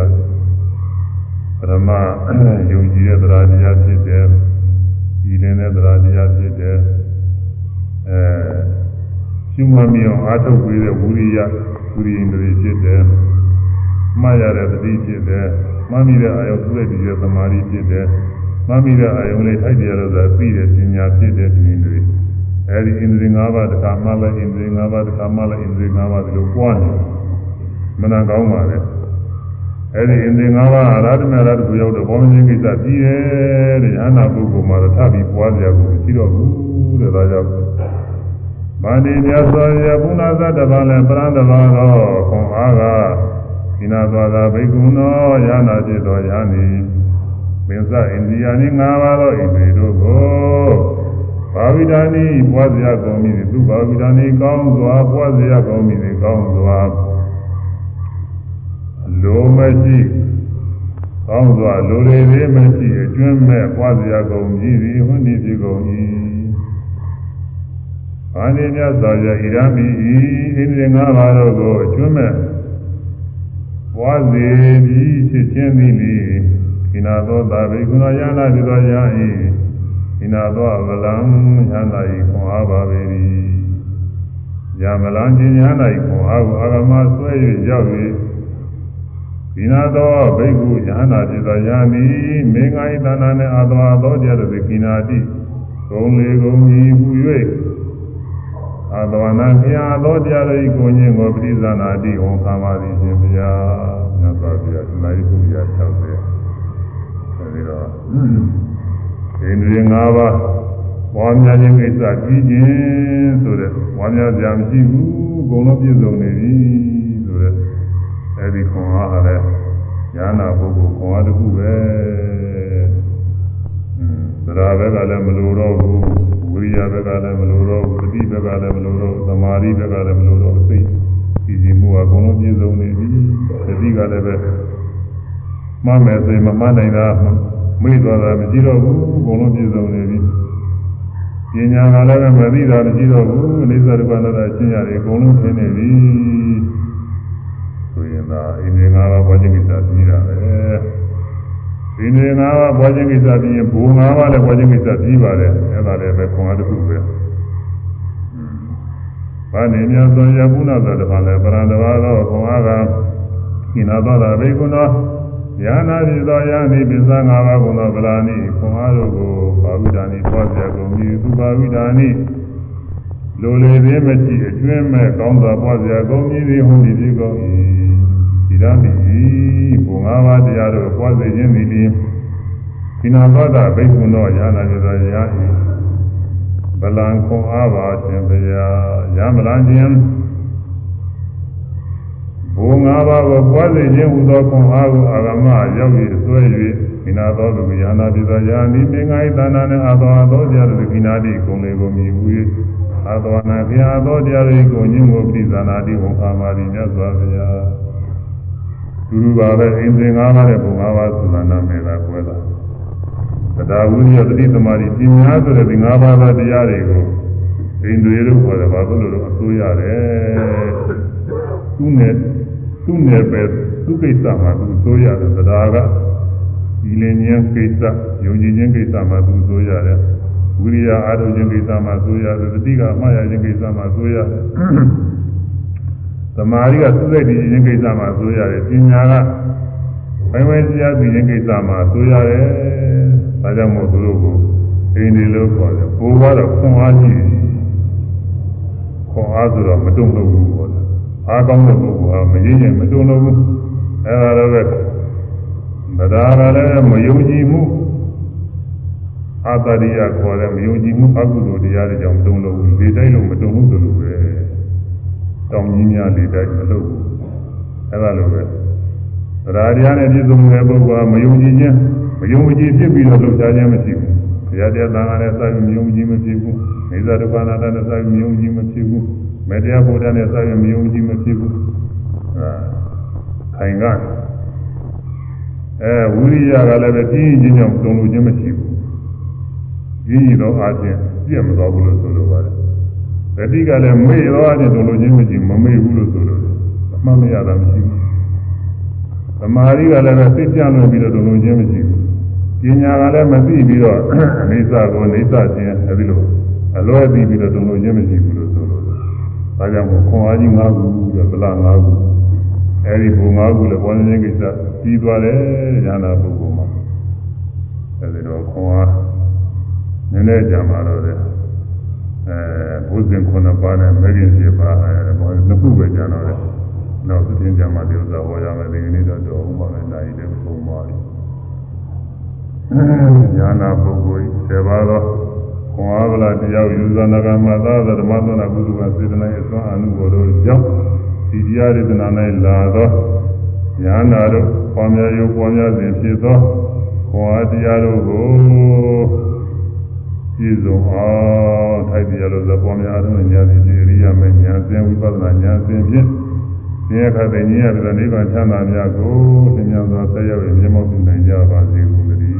ပရမယုံကြည်တဲ့တရားတရားဖြစ်တယ်ဒီလင်းတဲ့တရားတရားဖြစ်တယ်အဲ ရှုမှတ်မိအောင်အားထုတ်ပြီးတဲ့ဝိရိယဝိရိယင်တွေဖြစ်တယ်မှားရတဲ့တတိဖြစ်တယ်မှတ်မိတဲ့အာယုသုတဲ့ဒီရဲ့သမာဓိဖြစ်တယ်မှတ်မိတဲ့အာယုလေးထိုက်တယ်လို့ဆိုတာသိတဲ့ပညာဖြစ်တဲ့ဒီတွေအဲဒီဣန္ဒြေ၅ပါးတခါမှလည်းဣန္ဒြေ၅ပါးတခါမှလည်းဣန္ဒြေ၅ပါးဒီလိုပွားနေမနာကောင်းပါလေအဲဒီဣန္ဒြေ၅ပါးအရဟတမေရတ္တကိုရောက်တော့ဘောမင်းကိစ္စပြီးရဲ့တဲ့ယန္နာပုဂ္ဂိုလ်မှာတော့ထပ်ပြီးပွားကြဘူးရှိတော့ဘူးတဲ့ဒါကြောင့် ဗန္တိမြတ်စွာဘုရားဘုနာသတ္တဗံလည်းပရန္တဘာသောခွန်အားကဣနာသွားသာဘိက္ခုနောယန္နာဖြစ်သောယန္နိပင်စဣန္ဒိယနိ၅ပါးသောဣန္ဒြေတို့ကိုဘာဝိဒာနိပွားစရာကောင်းပြီသူဘာဝိဒာနိကောင်းစွာပွားစရာကောင်းပြီကောင်းစွာလိုမရှိကောင်းစွာလိုလေသေးမရှိအကျွမ်းမဲ့ပွားစရာကောင်းပြီဒီဟွန်းဒီဖြစ်ကုန်၏ ဘာနေမြတ်စွာဘုရားဣရမိဤဣန္ဒြေ၅ပါးတို့ကိုအကျွမ်းမဲ့ပွားစေပြီးဖြစ်ခြင်းသည်လေခိနာသောတာဘိကုဏယနာတိသောယဟိဣနာသောဗလံယန္တာဤခွန်အားပါပေ၏ယမလံကျင်ယန္တာဤခွန်အားကိုအာဂမဆွဲ၍ရောက်၍ဣနာသောဘိက္ခုယန္တာဖြစ်သောယာမိမေငါဤတဏ္ဍာနှင့်အာသောသောတရားတို့ကိနာတိဂုံလေဂုံကြီးဟူ၍ အာသဝနာဖျာသောတရားတို့ဤကိုခြင်းကိုပရိသနာတိဝန်ခံပါသည်ရှင်ဘုရားမြတ်စွာဘုရားသနာယုရာ60အဲဒီတော့ဣန္ဒြေ၅ပါးပွားများခြင်းကိစ္စပြီးခြင်းဆိုတဲ့ပွားများကြမရှိဘူးအကုန်လုံးပြည့်စုံနေပြီဆိုတဲ့အဲဒီခွန်အားလည်းဉာဏပုဂ္ဂိုလ်ခွန်အားတစ်ခုပဲသရာဘက်ကလည်းမလိုတော့ဘူးဝိ ရိယဘက်ကလည်းမလိုတော့ဘူးတတိဘက်ကလည်းမလိုတော့ဘူးသမာဓိဘက်ကလည်းမလိုတော့ဘူးစိတ်ကြည်ကြည်မှုကအကုန်လုံးပြည့်စုံနေပြီတတိကလည်းပဲမှတ်မယ်ဆိုရင်မမှတ်နိုင်တာမေ့သွားတာမရှိတော့ဘူးအကုန်လုံးပြည့်စုံနေပြီပညာကလည်းမသိတာမရှိတော့ဘူးအနိစ္စဒုက္ခအနတ္တရှင်းရတယ်အကုန်လုံးသိနေပြီဆိုရင်ဒါအင်းငါးပါးဘဝချင်းကိစ္စပြီးတာပဲ ဒီနေငါးပါးဘဝချင်းကိစ္စပြီးရင်ဘူငါးပါးလည်းဘဝချင်းကိစ္စပြီးပါတယ်အဲ့ဒါလည်းပဲခွန်အားတစ်ခုပဲဘာနေများဆိုရပုဏ္ဏသာတပါလည်းပရံတဘာသောခွန်အားကကိနာသောတာဘိက္ခုနောယာနာတိသောယာနိပစ္စငါးပါးကုသောဗလာနိခွန်အားတို့ကိုဘာဝိဒာနိပွားပြကုန်ပြီသူဘာဝိဒာနိလိုလေသေးမရှိအကျွမ်းမဲ့ကောင်းစွာပွားပြကုန်ပြီဒီဟုန်ဒီဒီကုန်၏ ဒီရမိဘုံငါးပါးတရားတို့ပွားစေခြင်းသည်ဒီကိနာသောတာဘိက္ခုနောယာနာတိသောယာဤဗလံခွန်အားပါခြင်းဗျာယမလံခြင်းဘုံ၅ပါးကိုပွားစေခြင်းဟူသောခွန်အားကိုအာဂမရောက်၍ဆွဲ၍ခိနာသောသူယာနာတိသောယာနိမင်္ဂိသနာနှင့်အာသောသောတရားတို့ခိနာတိဂုံလေးကိုမြည်ဟူ၍အာသောနာဘုရားသောတရားတွေကိုညင်းကိုပြိဇာနာတိဝန်ခံပါသည်မြတ်စွာဘုရား သူလူပါပဲအင်းစင်၅ပါးတဲ့ဘုံ၅ပါးသုနာနာမေတာကွဲတာတရားဝိရိယတတိသမารိပညာဆိုတဲ့ဒီ၅ပါးသောတရားတွေကိုဣန္ဒြေတို့ခေါ်တယ်ဘာလို့လဲအစိုးရတယ်သူနဲ့သူ့နယ်ပယ်သူ့ကိစ္စမှာသူဆိုရတယ်တရားကဒီလင်းခြင်းကိစ္စယုံကြည်ခြင်းကိစ္စမှာသူဆိုရတယ်ဝိရိယအားထုတ်ခြင်းကိစ္စမှာဆိုရတယ်သတိကမှားရခြင်းကိစ္စမှာဆိုရတယ် သမာဓိကသုစိတ်တည်ခြင်းကိစ္စမှာဆိုရတယ်ပညာကဘယ်ဝဲတရားသိခြင်းကိစ္စမှာဆိုရတယ်ဒါကြောင့်မို့သူတို့ကိုအိန္ဒိလို့ခေါ်တယ်ဘိုးကတော့ခွန်အားရှိတယ်ခွန်အားဆိုတော့မတုံ့လို့ဘူးပေါ့အားကောင်းတဲ့ပုဂ္ဂိုလ်ဟာမရင်းရင်မတုံလို့ဘူးအဲဒါတော့ပဲဗဒါကလည်းမယုံကြည်မှုအာတရိယခေါ်တဲ့မယုံကြည်မှုအကုသိုလ်တရားတွေကြောင့်တုံ့လို့ဘူးလေတိုင်းလို့မတုံ့ဘူးဆိုလို့ပဲ တောင်းကြီးများလေတိုင်းမလုပ်ဘူးအဲ့ဒါလိုပဲသရာတရားနဲ့ပြည့်စုံတဲ့ပုဂ္ဂိုလ်ကမယုံကြည်ခြင်းမယုံကြည်ဖြစ်ပြီးတော့လှုပ်ရှားခြင်းမရှိဘူးဘုရားတရားသံဃာနဲ့စာပြီးမယုံကြည်မဖြစ်ဘူးနေသာဒုက္ခနာတနဲ့စာပြီးမယုံကြည်မဖြစ်ဘူးမေတ္တာဘုရားနဲ့စာပြီးမယုံကြည်မဖြစ်ဘူးအာခိုင်ကအဲဝိရိယကလည်းပဲပြင်းပြင်းကြောင့်တုံလို့ခြင်းမရှိဘူးရင်းရသောအားဖြင့်ပြည့်မသွားဘူးလို့ဆိုလိုပါတယ် တတိကလည်းမေ့သောအားဖြင့်တုံလို့ခြင်းမရှိမမေ့ဘူးလို့ဆိုလိုတယ်အမှန်မရတာမရှိဘူးသမာဓိကလည်းပဲသိကြလွန်ပြီးတော့တုံလို့ခြင်းမရှိဘူးပညာကလည်းမသိပြီးတော့အိသကိုအိသခြင်းအဲဒီလိုအလွဲသိပြီးတော့တုံလို့ခြင်းမရှိဘူးလို့ဆိုလိုတယ်ဒါကြောင့်ခွန်အားကြီး၅ခုပြီးတော့ဗလာ၅ခုအဲဒီဘုံ၅ခုလည်းဘောင်းခြင်းကိစ္စပြီးသွားတယ်ဉာဏပုဂ္ဂိုလ်မှာအဲဒီတော့ခွန်အားနည်းနည်းကြမှာတော့တယ်အဲ ဘုဇင်ခုနှစ်ပါးနဲ့မဂ္ဂင်7ပါးအဲဘောနှစ်ခုပဲကြံတော့တယ်နောက်သင်ကြမှာဒီဥစ္စာဟောရမယ်ဒီကနေ့တော့တော့ဥပမာနဲ့နိုင်တယ်ပုံပါပြီညာနာပုဂ္ဂိုလ်7ပါးတော့ခွန်အားဗလာတရားယူဇာနာကမသာဓမ္မသနာကုသကစေတနာရဲ့သွမ်းအမှုဘောတို့ကြောင့်ဒီတရားရတနာ၌လာသောညာနာတို့ပေါ်များရုပ်ပေါ်များစဉ်ဖြစ်သောခွန်အားတရားတို့ကို ပြည့်စုံအောင်ထိုက်တရားလို့ဇပေါ်များအထုံးညာစီအရိယာမေညာစဉ်ဝိပဿနာညာစဉ်ဖြင့်ဒီအခါသိဉာဏ်ရတဲ့နိဗ္ဗာန်ချမ်းသာများကိုသင်ညာသောဆက်ရောက်ရင်မြတ်မောပြုနိုင်ကြပါစေကုန်သတည်း